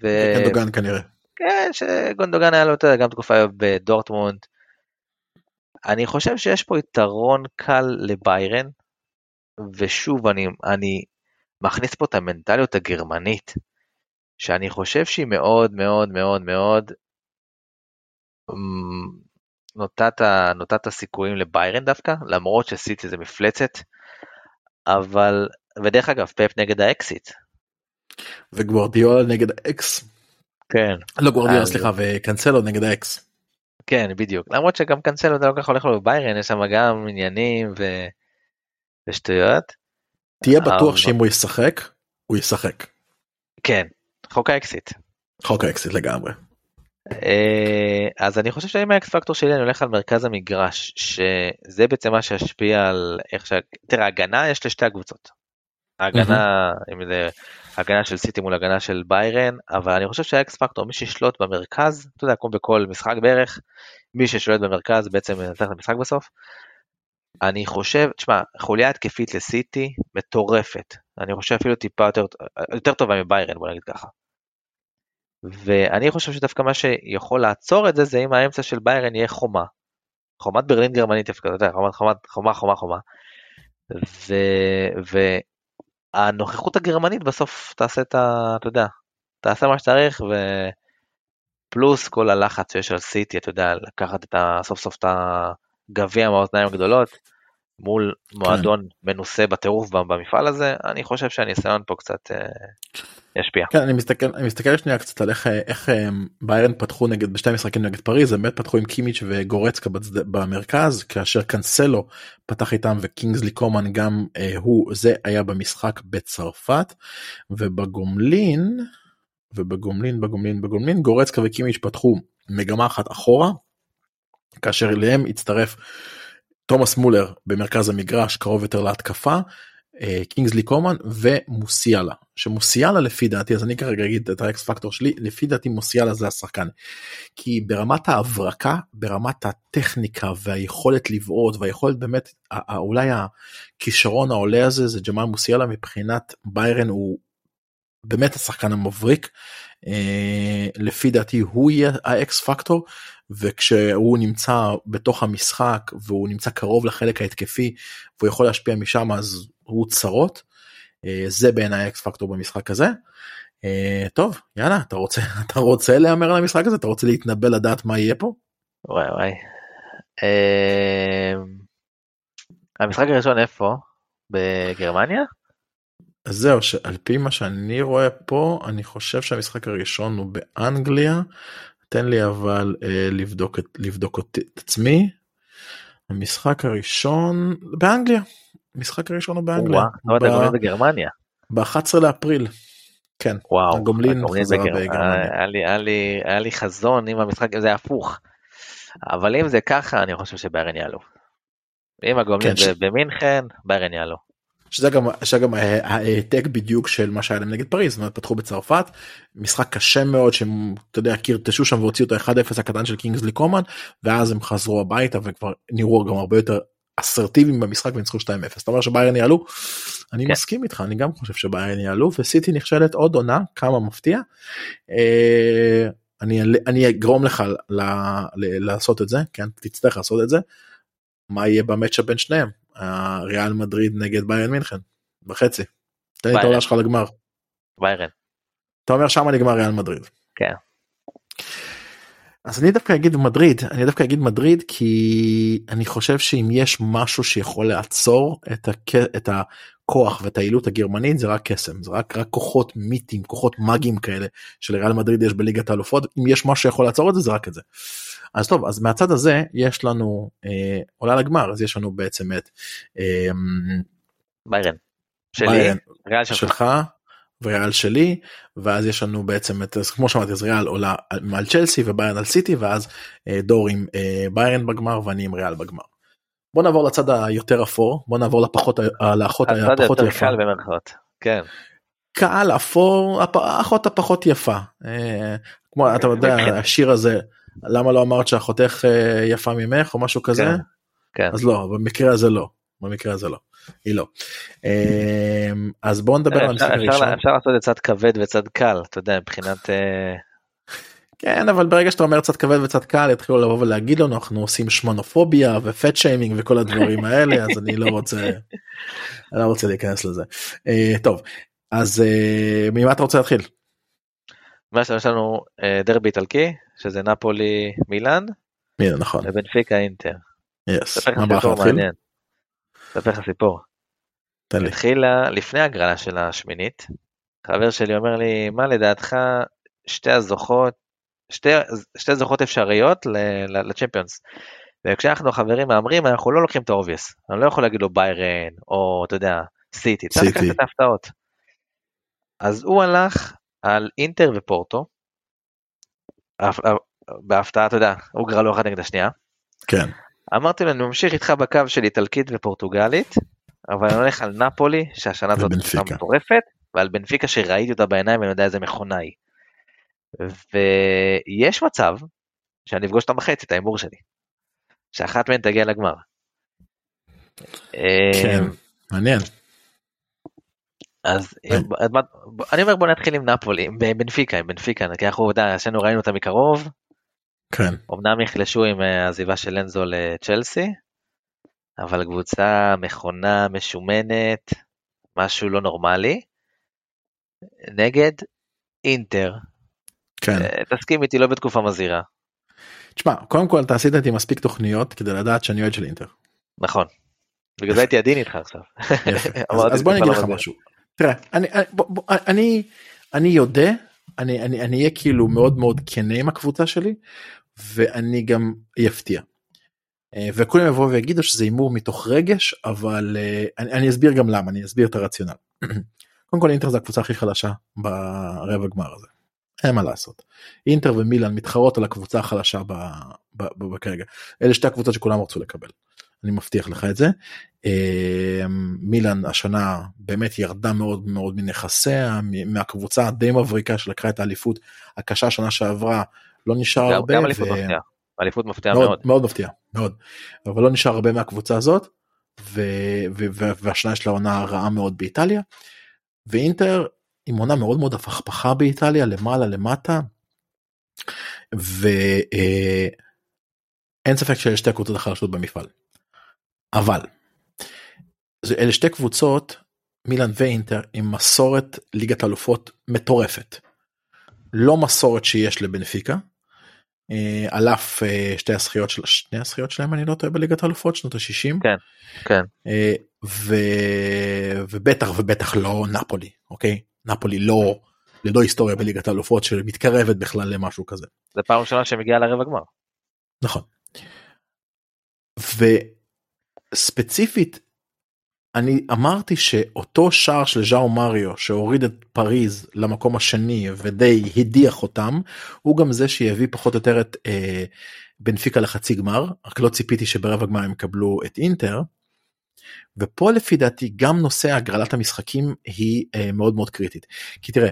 ו... גונדוגן כנראה. כן, שגונדוגן היה לו גם תקופה בדורטמונד. אני חושב שיש פה יתרון קל לביירן, ושוב אני, אני מכניס פה את המנטליות הגרמנית, שאני חושב שהיא מאוד מאוד מאוד מאוד נוטת, נוטת הסיכויים לביירן דווקא, למרות שסיטי זה מפלצת, אבל, ודרך אגב, פפ נגד האקסית. וגווארדיולה נגד האקס. כן. לא גווארדיולה, אז... סליחה, וקנסלו נגד האקס. כן, בדיוק. למרות שגם קנסלו אתה לא כל כך הולך לו בביירן, יש שם גם עניינים ו... ושטויות. תהיה בטוח שאם הוא ישחק הוא ישחק. כן חוק האקסית. חוק האקסית לגמרי. אה, אז אני חושב שאם ה X factor שלי אני הולך על מרכז המגרש שזה בעצם מה שישפיע על איך ש... תראה הגנה יש לשתי הקבוצות. הגנה אם זה הגנה של סיטי מול הגנה של ביירן אבל אני חושב שה X factor מי שישלוט במרכז אתה יודע כמו בכל משחק בערך מי ששולט במרכז בעצם מנצח את המשחק בסוף אני חושב, תשמע, חוליה התקפית לסיטי מטורפת. אני חושב אפילו טיפה יותר, יותר טובה מביירן, בוא נגיד ככה. ואני חושב שדווקא מה שיכול לעצור את זה, זה אם האמצע של ביירן יהיה חומה. חומת ברלין גרמנית אתה יודע, חומה, חומה, חומה, חומה, חומה. ו... והנוכחות הגרמנית בסוף תעשה את ה... אתה יודע, תעשה מה שצריך, ופלוס כל הלחץ שיש על סיטי, אתה יודע, לקחת את ה... סוף סוף את ה... גביע מהאוזניים הגדולות. מול מועדון מנוסה בטירוף במפעל הזה, אני חושב שהניסיון פה קצת אה, ישפיע. כן, אני מסתכל, אני מסתכל שנייה קצת על איך, איך אה, ביירן פתחו נגד, בשתי משחקים נגד פריז, הם באמת פתחו עם קימיץ' וגורצקה בצד, במרכז, כאשר קאנסלו פתח איתם וקינגסלי קומן גם אה, הוא, זה היה במשחק בצרפת, ובגומלין, ובגומלין, בגומלין, בגומלין, גורצקה וקימיץ' פתחו מגמה אחת אחורה, כאשר אליהם הצטרף תומאס מולר במרכז המגרש קרוב יותר להתקפה, אה, קינגסלי קומן ומוסיאלה. שמוסיאלה לפי דעתי אז אני כרגע אגיד את האקס פקטור שלי לפי דעתי מוסיאלה זה השחקן. כי ברמת ההברקה ברמת הטכניקה והיכולת לבעוט והיכולת באמת אולי הכישרון העולה הזה זה ג'מאל מוסיאלה מבחינת ביירן הוא באמת השחקן המבריק. אה, לפי דעתי הוא יהיה האקס פקטור וכשהוא נמצא בתוך המשחק והוא נמצא קרוב לחלק ההתקפי והוא יכול להשפיע משם אז הוא צרות. אה, זה בעיניי אקס פקטור במשחק הזה. אה, טוב יאללה אתה רוצה *laughs* אתה רוצה להמר על המשחק הזה אתה רוצה להתנבא לדעת מה יהיה פה. וואי וואי. המשחק הראשון איפה? בגרמניה? אז זהו שעל פי מה שאני רואה פה אני חושב שהמשחק הראשון הוא באנגליה תן לי אבל אה, לבדוק את לבדוק את עצמי. המשחק הראשון באנגליה. המשחק הראשון הוא באנגליה. וואו, בגרמניה. ב-11 לאפריל. כן. וואו. הגומלין חזרה בגרמניה. היה לי, היה, לי, היה לי חזון אם המשחק הזה הפוך. אבל אם זה ככה אני חושב שביירן יעלו. אם הגומלין כן, במינכן ביירן יעלו. שזה גם, שגם העתק בדיוק של מה שהיה להם נגד פריז, זאת אומרת פתחו בצרפת, משחק קשה מאוד שהם, אתה יודע, קרטשו שם והוציאו את ה-1-0 הקטן של קינגסלי קומן, ואז הם חזרו הביתה וכבר נראו גם הרבה יותר אסרטיביים במשחק וניצחו 2-0. אתה אומר שביירן יעלו? אני כן. מסכים איתך, אני גם חושב שביירן יעלו, וסיטי נכשלת עוד עונה, כמה מפתיע. אה, אני, אני אגרום לך ל, ל, לעשות את זה, כן, תצטרך לעשות את זה. מה יהיה במצ'אפ בין שניהם? הריאל מדריד נגד ביירן מינכן בחצי. תן לי את העולה שלך לגמר. ביירן. אתה אומר שמה נגמר ריאל מדריד. כן. אז אני דווקא אגיד מדריד אני דווקא אגיד מדריד כי אני חושב שאם יש משהו שיכול לעצור את, הכ... את הכוח ואת היעילות הגרמנית זה רק קסם זה רק רק כוחות מיתים כוחות מאגיים כאלה שלריאל מדריד יש בליגת האלופות אם יש משהו שיכול לעצור את זה זה רק את זה. אז טוב אז מהצד הזה יש לנו אה, עולה לגמר אז יש לנו בעצם את אה, ביירן. שלי, ביירן שלך וריאל שלי ואז יש לנו בעצם את כמו שאמרתי אז ריאל עולה מעל צ'לסי וביירן על סיטי ואז אה, דור עם אה, ביירן בגמר ואני עם ריאל בגמר. בוא נעבור לצד היותר אפור בוא נעבור לפחות לאחות הפחות יפה. כן. קהל אפור האחות הפחות יפה אה, כמו אתה יודע השיר הזה למה לא אמרת שאחותך אה, יפה ממך או משהו כזה? כן. כן. אז לא, במקרה הזה לא. במקרה הזה לא. היא לא. אמ, אז בואו נדבר על המשחק הראשון. אפשר לעשות את צד כבד וצד קל, אתה יודע, מבחינת... אה, כן אבל ברגע שאתה אומר צד כבד וצד קל יתחילו לבוא ולהגיד לנו אנחנו עושים שמונופוביה ופט שיימינג וכל הדברים האלה אז אני לא רוצה *laughs* לא רוצה להיכנס לזה. אה, טוב אז ממה אתה רוצה להתחיל? יש לנו דרבי איטלקי שזה נפולי מילאן. מילאן נכון. ובנפיקה אינטר. יס. מה בא לך להתחיל? אספר לך סיפור. תן לי. התחילה לפני הגרלה של השמינית. חבר שלי אומר לי מה לדעתך שתי הזוכות שתי, שתי זוכות אפשריות לצ'מפיונס. וכשאנחנו חברים מהמרים אנחנו לא לוקחים את ה obvious. אני לא יכול להגיד לו ביירן או אתה יודע סיטי. צריך לקחת את ההפתעות. אז הוא הלך על אינטר ופורטו. בהפתעה, אתה יודע, הוא גרע לו אחת נגד השנייה. כן. אמרתי לו, אני ממשיך איתך בקו של איטלקית ופורטוגלית, אבל אני הולך על נפולי, שהשנה זאת תקופה מטורפת, ועל בנפיקה שראיתי אותה בעיניים ואני יודע איזה מכונה היא. ויש מצב שאני אפגוש אותה בחצי, את ההימור שלי. שאחת מהן תגיע לגמר. כן, אמ, מעניין. אז אני אומר בוא נתחיל עם נפולי, עם בנפיקה, עם בנפיקה, כי אנחנו, שנינו ראינו אותה מקרוב. כן. אמנם נחלשו עם אה, העזיבה של אנזו לצ'לסי, אבל קבוצה מכונה, משומנת, משהו לא נורמלי. נגד אינטר. כן. אה, תסכים איתי, לא בתקופה מזהירה. תשמע, קודם כל אתה עשית איתי מספיק תוכניות כדי לדעת שאני אוהד של אינטר. נכון. בגלל זה הייתי עדין איתך עכשיו. *laughs* אז בוא אני אגיד לך משהו. תראה, אני יודע, אני אהיה כאילו מאוד מאוד כנה עם הקבוצה שלי, ואני גם אפתיע. אה, וכולם יבואו ויגידו שזה הימור מתוך רגש, אבל אה, אני, אני אסביר גם למה, אני אסביר את הרציונל. *clears throat* קודם כל אינטר זה הקבוצה הכי חלשה ברבע גמר הזה. אין מה לעשות. אינטר ומילאן מתחרות על הקבוצה החלשה כרגע. אלה שתי הקבוצות שכולם רצו לקבל. אני מבטיח לך את זה. אה, מילאן השנה באמת ירדה מאוד מאוד מנכסיה מהקבוצה הדי מבריקה שלקחה את האליפות הקשה שנה שעברה לא נשאר הרבה. גם אליפות מפתיעה. אליפות מפתיעה מאוד. מאוד, מאוד מפתיע, מאוד. אבל לא נשאר הרבה מהקבוצה הזאת, ו, ו, ו, והשנה יש לה עונה רעה מאוד באיטליה. ואינטר עם עונה מאוד מאוד הפכפכה באיטליה, למעלה למטה. ואין אה, ספק שאלה שתי הקבוצות החלשות במפעל. אבל, אלה שתי קבוצות, מילאן ואינטר, עם מסורת ליגת אלופות מטורפת. לא מסורת שיש לבנפיקה, אה, על אף אה, שתי הזכיות של שני הזכיות שלהם אני לא טועה בליגת האלופות שנות ה-60 כן כן אה, ו... ובטח ובטח לא נפולי אוקיי נפולי לא ללא היסטוריה בליגת האלופות שמתקרבת בכלל למשהו כזה. זה פעם ראשונה שמגיעה לרבע גמר. נכון. וספציפית אני אמרתי שאותו שער של ז'או מריו שהוריד את פריז למקום השני ודי הדיח אותם הוא גם זה שיביא פחות או יותר את אה, בנפיקה לחצי גמר רק לא ציפיתי שברבע גמר הם יקבלו את אינטר. ופה לפי דעתי גם נושא הגרלת המשחקים היא אה, מאוד מאוד קריטית כי תראה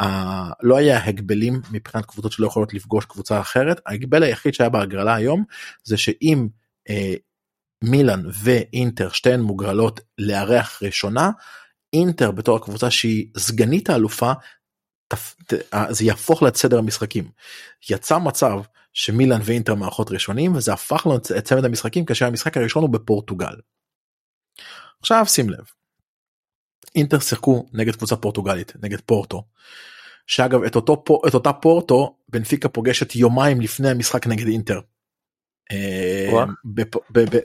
אה, לא היה הגבלים מבחינת קבוצות שלא יכולות לפגוש קבוצה אחרת ההגבל היחיד שהיה בהגרלה היום זה שאם אה, מילאן ואינטר שתיהן מוגרלות לארח ראשונה אינטר בתור הקבוצה שהיא סגנית האלופה זה יהפוך לה את סדר המשחקים. יצא מצב שמילאן ואינטר מערכות ראשונים וזה הפך לו את צמד המשחקים כאשר המשחק הראשון הוא בפורטוגל. עכשיו שים לב. אינטר שיחקו נגד קבוצה פורטוגלית נגד פורטו. שאגב את אותו את אותה פורטו בנפיקה פוגשת יומיים לפני המשחק נגד אינטר אה,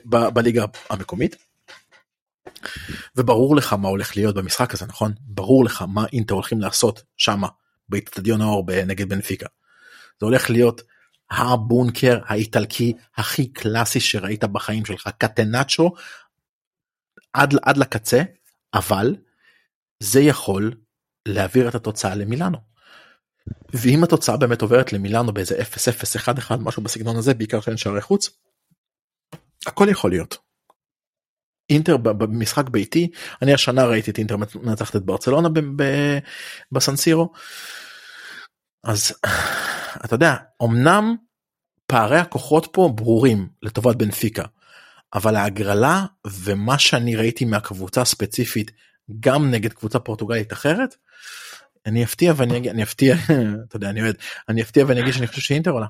בליגה המקומית. וברור לך מה הולך להיות במשחק הזה נכון ברור לך מה אינטר הולכים לעשות שמה באיצטדיון האור נגד בנפיקה. זה הולך להיות הבונקר האיטלקי הכי קלאסי שראית בחיים שלך קטנצ'ו עד, עד לקצה אבל זה יכול להעביר את התוצאה למילאנו. ואם התוצאה באמת עוברת למילאנו באיזה 0-0-1-1 משהו בסגנון הזה בעיקר שאין שערי חוץ. הכל יכול להיות. אינטר במשחק ביתי אני השנה ראיתי את אינטר מנצחת את ברצלונה בסנסירו. אז אתה יודע אמנם פערי הכוחות פה ברורים לטובת בנפיקה אבל ההגרלה ומה שאני ראיתי מהקבוצה הספציפית גם נגד קבוצה פורטוגלית אחרת אני אפתיע ואני אגיד אני אפתיע אתה יודע אני אוהד אני אפתיע ואני אגיד שאני חושב שאינטר עולה.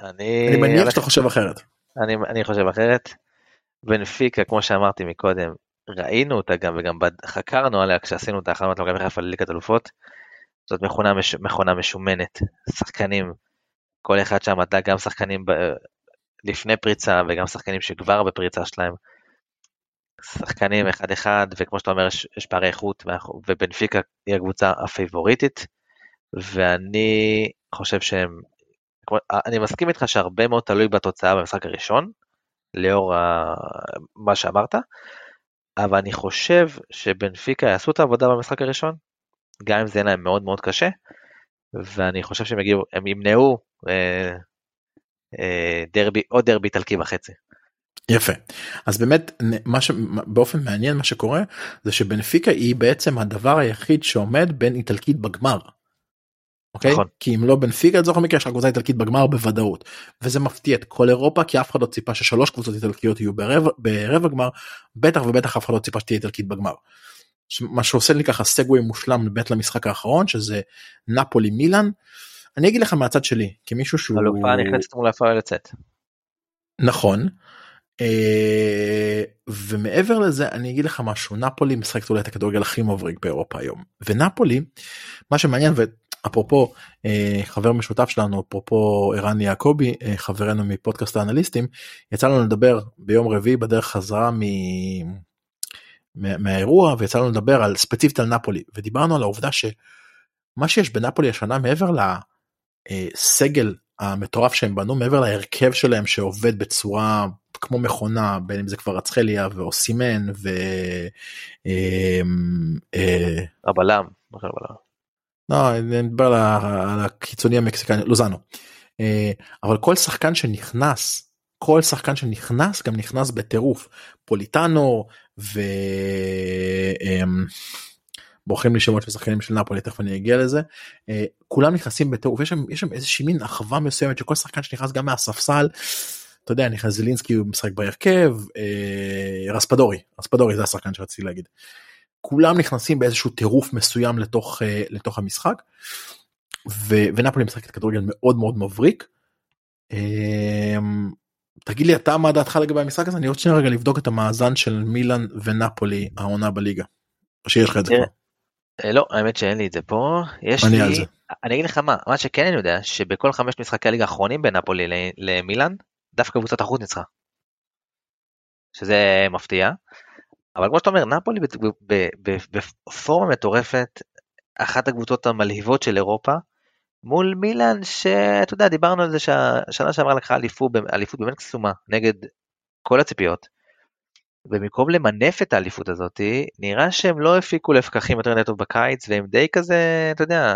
אני, אני מניח שאתה חושב אחרת. אני, אני חושב אחרת. בנפיקה כמו שאמרתי מקודם ראינו אותה גם וגם חקרנו עליה כשעשינו את ההכנות למכבי חיפה לליגת אלופות. זאת מכונה, מש, מכונה משומנת שחקנים כל אחד שם אתה גם שחקנים ב, לפני פריצה וגם שחקנים שכבר בפריצה שלהם. שחקנים אחד אחד וכמו שאתה אומר יש, יש פערי איכות ובנפיקה היא הקבוצה הפייבוריטית ואני חושב שהם, אני מסכים איתך שהרבה מאוד תלוי בתוצאה במשחק הראשון לאור ה, מה שאמרת אבל אני חושב שבנפיקה יעשו את העבודה במשחק הראשון גם אם זה יהיה להם מאוד מאוד קשה ואני חושב שהם יגיעו, הם ימנעו אה, אה, דרבי, עוד דרבי איטלקי וחצי. יפה אז באמת מה שבאופן מעניין מה שקורה זה שבנפיקה היא בעצם הדבר היחיד שעומד בין איטלקית בגמר. אוקיי? נכון. כי אם לא בנפיקה לצורך המקרה יש לך קבוצה איטלקית בגמר בוודאות וזה מפתיע את כל אירופה כי אף אחד לא ציפה ששלוש קבוצות איטלקיות יהיו ברבע, ברבע גמר בטח ובטח אף אחד לא ציפה שתהיה איטלקית בגמר. מה שעושה לי ככה סגווי מושלם באמת למשחק האחרון שזה נפולי מילאן. אני אגיד לך מהצד שלי כמישהו שהוא אלופה נכנסת מול הפועל לצאת. נכון ומעבר לזה אני אגיד לך משהו נפולי משחקת אולי את הכדורגל הכי מבריק באירופה היום. ונפולי מה שמעניין אפרופו חבר משותף שלנו אפרופו ערן יעקבי חברנו מפודקאסט האנליסטים יצא לנו לדבר ביום רביעי בדרך חזרה מ... מהאירוע ויצא לנו לדבר על ספציפית על נפולי. ודיברנו על העובדה שמה שיש בנפולי השנה מעבר לסגל המטורף שהם בנו מעבר להרכב שלהם שעובד בצורה כמו מכונה בין אם זה כבר רצחליה ואוסימן ו... אמ, אה, הבלם. לא, אני מדבר על הקיצוני המקסיקני לוזנו. אה, אבל כל שחקן שנכנס כל שחקן שנכנס גם נכנס בטירוף פוליטנו ו... אמ, בורחים לי שמות של שחקנים של נפולי תכף אני אגיע לזה אה, כולם נכנסים בטירוף יש שם יש שם איזושהי מין אחווה מסוימת שכל שחקן שנכנס גם מהספסל. אתה יודע נכנס זלינסקי הוא משחק בהרכב אה, רספדורי רספדורי זה השחקן שרציתי להגיד. כולם נכנסים באיזשהו טירוף מסוים לתוך אה, לתוך המשחק. ו, ונפולי משחקת כדורגל מאוד מאוד מבריק. אה, תגיד לי אתה מה דעתך לגבי המשחק הזה אני רוצה רגע לבדוק את המאזן של מילאן ונפולי העונה בליגה. או שיש לך את זה כבר. אה, לא, האמת שאין לי את זה פה. יש אני לי. אני אגיד לך מה, מה שכן אני יודע, שבכל חמש משחקי הליגה האחרונים בין נפולי למילאן, דווקא קבוצת החוץ ניצחה. שזה מפתיע. אבל כמו שאתה אומר, נפולי בפורמה מטורפת, אחת הקבוצות המלהיבות של אירופה, מול מילאן שאתה יודע, דיברנו על זה שהשנה שעברה לקחה אליפות, אליפות באמת קסומה, נגד כל הציפיות. ובמקום למנף את האליפות הזאת, נראה שהם לא הפיקו לפקחים יותר נטו בקיץ, והם די כזה, אתה יודע,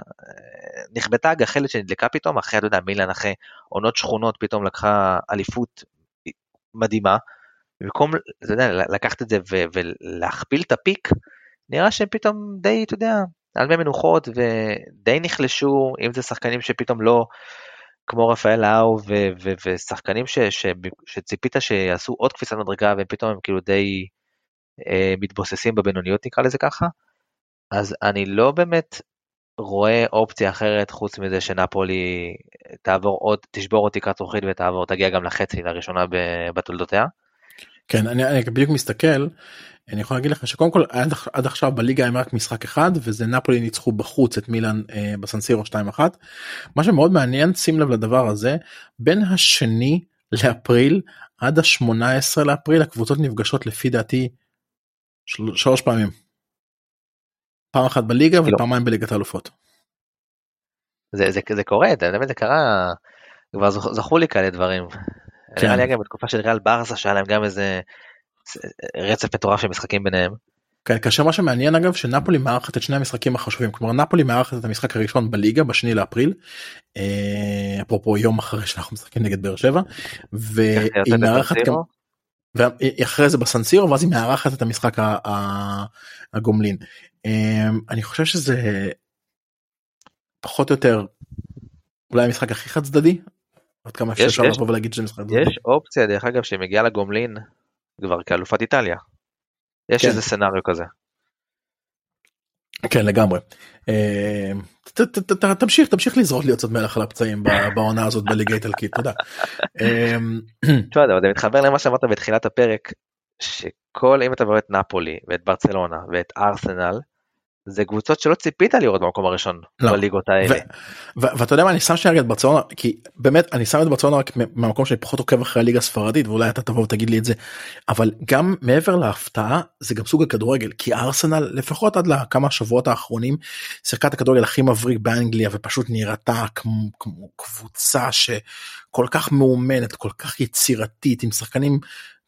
נכבתה הגחלת שנדלקה פתאום, אחרי, אתה יודע, מילאן אחרי עונות שכונות פתאום לקחה אליפות מדהימה. במקום, אתה יודע, לקחת את זה ו- ולהכפיל את הפיק, נראה שהם פתאום די, אתה יודע, על מי מנוחות ודי נחלשו, אם זה שחקנים שפתאום לא, כמו רפאל לאו ו- ו- ושחקנים ש- ש- שציפית שיעשו עוד קפיצת מדרגה והם פתאום הם כאילו די אה, מתבוססים בבינוניות נקרא לזה ככה, אז אני לא באמת רואה אופציה אחרת חוץ מזה שנפולי תעבור עוד, תשבור עוד תקרת זכוכית ותעבור, תגיע גם לחצי לראשונה בתולדותיה. כן אני, אני בדיוק מסתכל אני יכול להגיד לך שקודם כל עד, עד עכשיו בליגה הם רק משחק אחד וזה נפולי ניצחו בחוץ את מילאן אה, בסנסירו 2-1. מה שמאוד מעניין שים לב לדבר הזה בין השני לאפריל עד ה-18 לאפריל הקבוצות נפגשות לפי דעתי של, שלוש פעמים. פעם אחת בליגה כאילו- ופעמיים בליגת האלופות. זה, זה, זה קורה, אתה יודע, זה קרה, כבר זכ- זכו לי כאלה דברים. כן. נראה לי גם בתקופה של ריאל ברסה שהיה להם גם איזה רצף מטורף של משחקים ביניהם. כן, כאשר מה שמעניין אגב שנפולי מארחת את שני המשחקים החשובים כלומר נפולי מארחת את המשחק הראשון בליגה בשני לאפריל אה, אפרופו יום אחרי שאנחנו משחקים נגד באר שבע והיא יוצאת מארחת גם. ואחרי זה בסנסירו ואז היא מארחת את המשחק הגומלין. אה, אני חושב שזה פחות או יותר אולי המשחק הכי חד צדדי עד כמה אפשר לבוא ולהגיד שזה משחק צדדי. יש אופציה דרך אגב שמגיעה לגומלין כבר כאלופת איטליה. יש כן. איזה סצנריו כזה. כן לגמרי. ת- תמשיך תמשיך לזרות לי עוד קצת מלח על הפצעים בעונה הזאת בליגה האיטלקית תודה. אה, *clears throat* תשמע, זה מתחבר למה שאמרת בתחילת הפרק, שכל אם אתה רואה את נפולי ואת ברצלונה ואת ארסנל, זה קבוצות שלא ציפית לראות במקום הראשון לא. בליגות האלה. ואתה יודע מה אני שם שנייה את ברצלונה כי באמת אני שם את ברצלונה רק מהמקום שאני פחות עוקב אחרי הליגה הספרדית ואולי אתה תבוא ותגיד לי את זה אבל גם מעבר להפתעה זה גם סוג הכדורגל כי ארסנל לפחות עד לכמה שבועות האחרונים שיחקה את הכדורגל הכי מבריק באנגליה ופשוט נראתה כמו, כמו קבוצה שכל כך מאומנת כל כך יצירתית עם שחקנים.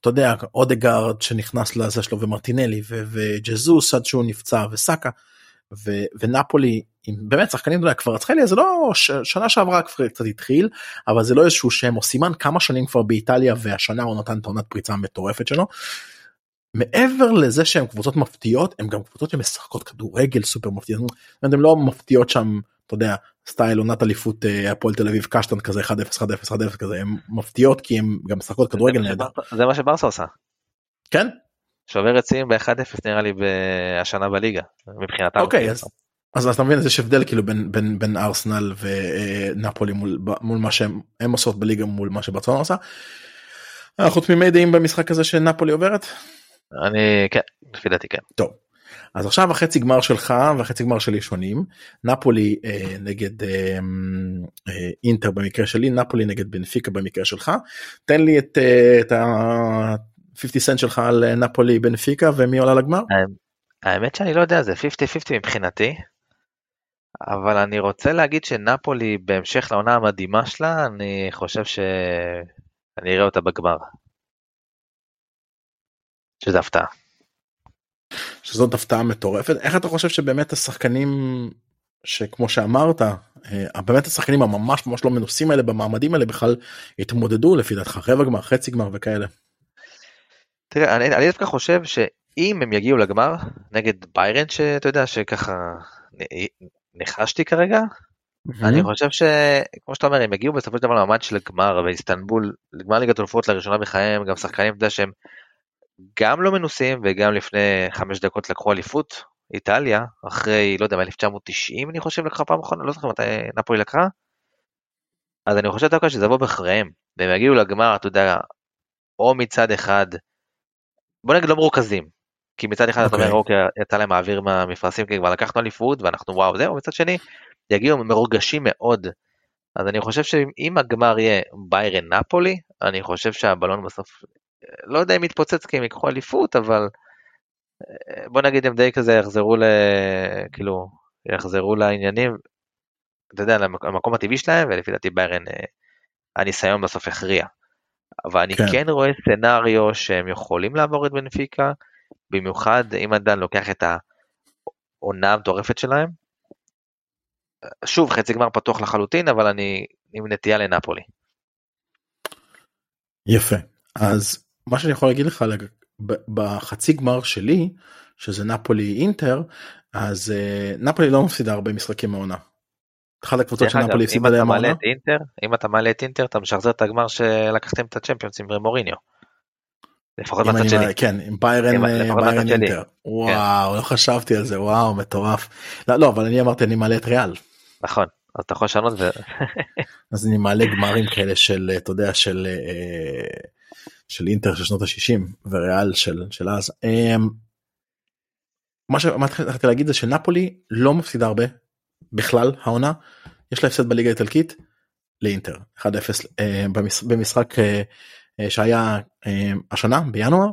אתה יודע אודגרד שנכנס לזה שלו ומרטינלי וג'זוס עד שהוא נפצע וסאקה ו- ונפולי עם באמת שחקנים יודע, כבר רצחליה זה לא ש- שנה שעברה כבר קצת התחיל אבל זה לא איזשהו שם או סימן כמה שנים כבר באיטליה והשנה הוא נתן את העונת פריצה המטורפת שלו. מעבר לזה שהם קבוצות מפתיעות הם גם קבוצות שמשחקות כדורגל סופר מפתיעות הן לא מפתיעות שם אתה יודע סטייל עונת אליפות אה, הפועל תל אביב קשטן כזה 1-0 1-0 1-0 כזה הם מפתיעות כי הם גם משחקות כדורגל נהדר זה מה שברסה עושה. כן שובר עצים ב-1-0 נראה לי השנה בליגה מבחינתם. אוקיי אז אז אתה מבין יש הבדל כאילו בין בין בין ארסנל ונפולי מול מול מה שהם הם עושות בליגה מול מה שברצלונה עושה. אנחנו תמימי דעים במשחק הזה שנפולי עוברת אני כן לפי דעתי כן. אז עכשיו החצי גמר שלך והחצי גמר שלי שונים נפולי אה, נגד אה, אה, אינטר במקרה שלי נפולי נגד בנפיקה במקרה שלך תן לי את, אה, את ה-50 סנט שלך על נפולי בנפיקה ומי עולה לגמר. האמת שאני לא יודע זה 50-50 מבחינתי. אבל אני רוצה להגיד שנפולי בהמשך לעונה המדהימה שלה אני חושב שאני אראה אותה בגמר. שזה הפתעה. שזאת הפתעה מטורפת. איך אתה חושב שבאמת השחקנים שכמו שאמרת אה, באמת השחקנים הממש ממש לא מנוסים האלה במעמדים האלה בכלל התמודדו לפי דעתך? רבע גמר חצי גמר וכאלה. תראה אני, אני דווקא חושב שאם הם יגיעו לגמר נגד ביירן שאתה יודע שככה ניחשתי כרגע אני חושב שכמו שאתה אומר הם יגיעו בסופו של דבר למעמד של הגמר באיסטנבול לגמר ליגת אלופות לראשונה בחייהם גם שחקנים אתה יודע שהם גם לא מנוסים וגם לפני חמש דקות לקחו אליפות איטליה אחרי לא יודע 1990 אני חושב לקחה פעם אחרונה לא זוכר מתי נפולי לקחה. אז אני חושב דווקא שזה יבוא באחריהם והם יגיעו לגמר אתה יודע או מצד אחד בוא נגיד לא מרוכזים כי מצד אחד okay. אתה אומר אוקיי. אוקיי יצא להם האוויר מהמפרשים כי כבר לקחנו אליפות ואנחנו וואו זהו מצד שני יגיעו מרוגשים מאוד. אז אני חושב שאם הגמר יהיה ביירן נפולי אני חושב שהבלון בסוף לא יודע אם יתפוצץ כי הם ייקחו אליפות, אבל אה, בוא נגיד הם די כזה יחזרו ל... כאילו, יחזרו לעניינים, אתה יודע, למקום הטבעי שלהם, ולפי דעתי ביירן, אה, הניסיון בסוף יכריע. אבל אני כן. כן רואה סצנריו שהם יכולים לעבור את בנפיקה, במיוחד אם עדיין לוקח את העונה המטורפת שלהם. שוב, חצי גמר פתוח לחלוטין, אבל אני עם נטייה לנפולי. יפה. אז מה שאני יכול להגיד לך בחצי גמר שלי שזה נפולי אינטר אז uh, נפולי לא מפסידה הרבה משחקים מעונה. אחת הקבוצות של נפולי הפסידה להם מעונה. אם אתה מעלה את אינטר אתה משחזר את הגמר שלקחתם את הצ'מפיונס עם מוריניו. לפחות בצד שלי. כן עם ביירן ביירן אינטר. כן. וואו לא חשבתי על זה וואו מטורף. לא, לא אבל אני אמרתי אני מעלה את ריאל. נכון אז אתה יכול לשנות. *laughs* אז אני מעלה גמרים כאלה של אתה יודע של. אה, של אינטר של שנות ה-60 וריאל של, של אז. אמ, מה שהתחלתי להגיד זה שנפולי לא מפסידה הרבה בכלל העונה יש לה הפסד בליגה האיטלקית לאינטר 1-0 אה, במשחק אה, אה, שהיה השנה בינואר.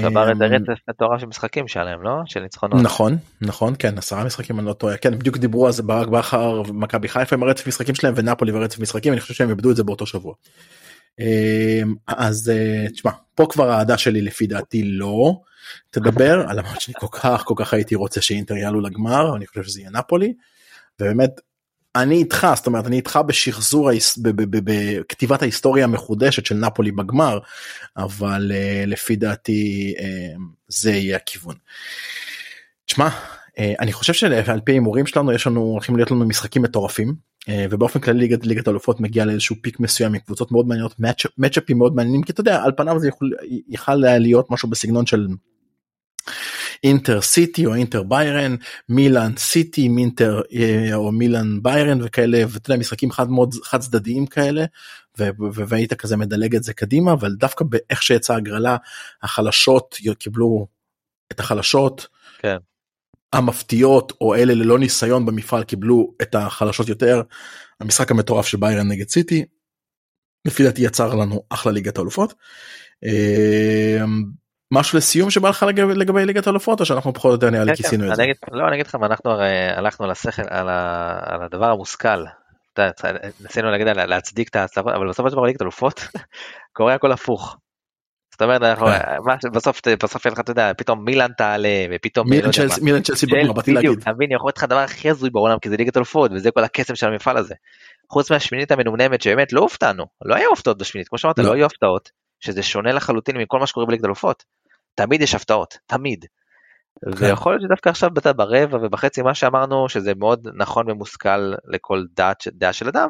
שבר את הרצף מטורף של משחקים שלהם לא של ניצחונות נכון נכון כן עשרה משחקים אני לא טועה כן בדיוק דיברו על זה ברק בכר ומכבי חיפה עם הרצף משחקים שלהם ונפולי ורצף משחקים אני חושב שהם איבדו את זה באותו שבוע. אמ, אז אה, תשמע פה כבר האהדה שלי לפי דעתי לא תדבר על המרות שאני כל כך כל כך הייתי רוצה שאינטר יעלו לגמר אני חושב שזה יהיה נפולי. ובאמת אני איתך זאת אומרת אני איתך בשחזור בכתיבת ההיסטוריה המחודשת של נפולי בגמר אבל אה, לפי דעתי אמ, זה יהיה הכיוון. תשמע אני חושב שעל פי הימורים שלנו יש לנו הולכים להיות לנו משחקים מטורפים אה, ובאופן כללי ליגת ליגת אלופות מגיע לאיזשהו פיק מסוים עם קבוצות מאוד מעניינות מצ'אפים מאוד מעניינים כי אתה יודע על פניו זה יכול, יכול להיות משהו בסגנון של אינטר סיטי או אינטר ביירן מילאן סיטי מינטר אה, או מילאן ביירן וכאלה ואתה יודע משחקים חד מאוד חד צדדיים כאלה והיית כזה מדלג את זה קדימה אבל דווקא באיך שיצאה הגרלה החלשות קיבלו את החלשות. כן. המפתיעות או אלה ללא ניסיון במפעל קיבלו את החלשות יותר. המשחק המטורף של ביירן נגד סיטי. לפי דעתי יצר לנו אחלה ליגת האלופות. אמ, משהו לסיום שבא לך לגבי, לגבי ליגת האלופות או שאנחנו פחות או יותר נראה לי כן, כן. כיסינו את זה. לא אני אגיד לך אנחנו הרי הלכנו על השכל על, ה, על הדבר המושכל. ניסינו להגיד להצדיק את ההצלחות אבל בסופו של דבר ליגת אלופות *laughs* קורה הכל הפוך. זאת אומרת כן. בסוף בסוף יהיה לך אתה יודע פתאום מילאן תעלה ופתאום מילאן צ'לסי בגמר באתי להגיד. אתה מבין יכול להיות לך הדבר הכי הזוי בעולם כי זה ליגת אלופות וזה כל הקסם של המפעל הזה. חוץ מהשמינית המנומנמת שבאמת לא הופתענו לא היה הפתעות בשמינית כמו שאמרת לא, לא היו הפתעות שזה שונה לחלוטין מכל מה שקורה בליגת אלופות. תמיד יש הפתעות תמיד. כן. ויכול להיות שדווקא עכשיו ברבע ובחצי מה שאמרנו שזה מאוד נכון ומושכל לכל דעה של אדם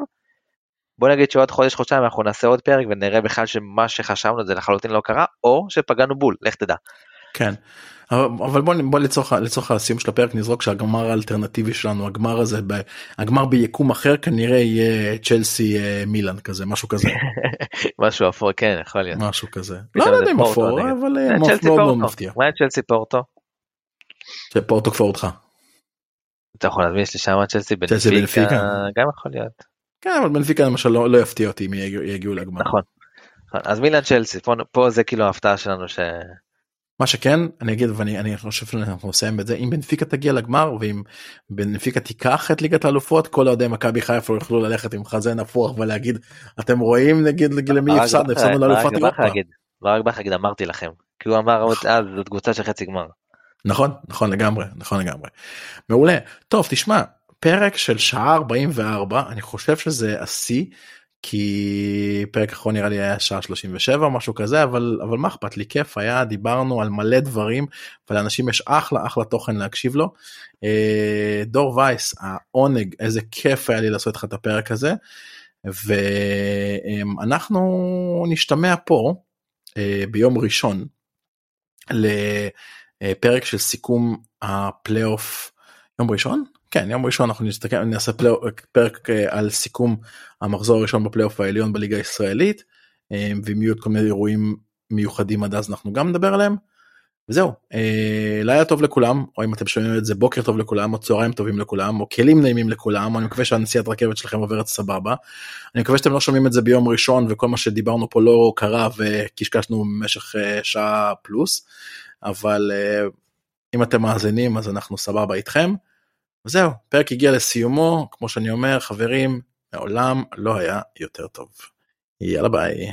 בוא נגיד שעוד חודש חודשיים אנחנו נעשה עוד פרק ונראה בכלל שמה שחשבנו זה לחלוטין לא קרה או שפגענו בול לך תדע. כן אבל בוא, בוא לצורך, לצורך הסיום של הפרק נזרוק שהגמר האלטרנטיבי שלנו הגמר הזה הגמר ביקום אחר כנראה יהיה צ'לסי אה, מילאן כזה משהו כזה. *laughs* משהו אפור כן יכול להיות. משהו כזה. לא יודע אם אפור אבל אה, מאוד מאוד מפתיע. מה צ'לסי פורטו? שפורטו כבר אותך. אתה יכול להזמין יש לי שם צ'לסי. בנפיקה גם יכול להיות. כן אבל בנפיקה למשל לא, לא יפתיע אותי אם יגיעו, לגמר. נכון. נכון. אז מילאן צ'לסי פה, פה זה כאילו ההפתעה שלנו ש... מה שכן אני אגיד ואני אני חושב שאנחנו נסיים את זה אם בנפיקה תגיע לגמר ואם בנפיקה תיקח את ליגת האלופות כל אוהדי מכבי חיפה יוכלו ללכת עם חזה נפוח ולהגיד אתם רואים נגיד למי הפסדנו הפסדנו לאלופת אירופה. ברק בכר אמרתי לכם. כי הוא אמר עוד אז זאת קבוצה של חצי גמר. נכון נכון לגמרי נכון לגמרי. מעולה טוב תשמע פרק של שעה 44 אני חושב שזה השיא כי פרק אחרון נראה לי היה שעה 37 או משהו כזה אבל אבל מה אכפת לי כיף היה דיברנו על מלא דברים ולאנשים יש אחלה אחלה תוכן להקשיב לו. אה, דור וייס העונג איזה כיף היה לי לעשות איתך את הפרק הזה ואנחנו נשתמע פה אה, ביום ראשון לפרק של סיכום הפלייאוף יום ראשון כן יום ראשון אנחנו נסתכל נעשה פלייאוף, פרק אה, על סיכום המחזור הראשון בפלייאוף העליון בליגה הישראלית אה, ואם יהיו כל מיני אירועים מיוחדים עד אז אנחנו גם נדבר עליהם. וזהו אה, לילה טוב לכולם או אם אתם שומעים את זה בוקר טוב לכולם או צהריים טובים לכולם או כלים נעימים לכולם אני מקווה שהנסיעת רכבת שלכם עוברת סבבה. אני מקווה שאתם לא שומעים את זה ביום ראשון וכל מה שדיברנו פה לא קרה וקשקשנו במשך שעה פלוס אבל אם אתם מאזינים אז אנחנו סבבה איתכם. וזהו פרק הגיע לסיומו כמו שאני אומר חברים מעולם לא היה יותר טוב. יאללה ביי.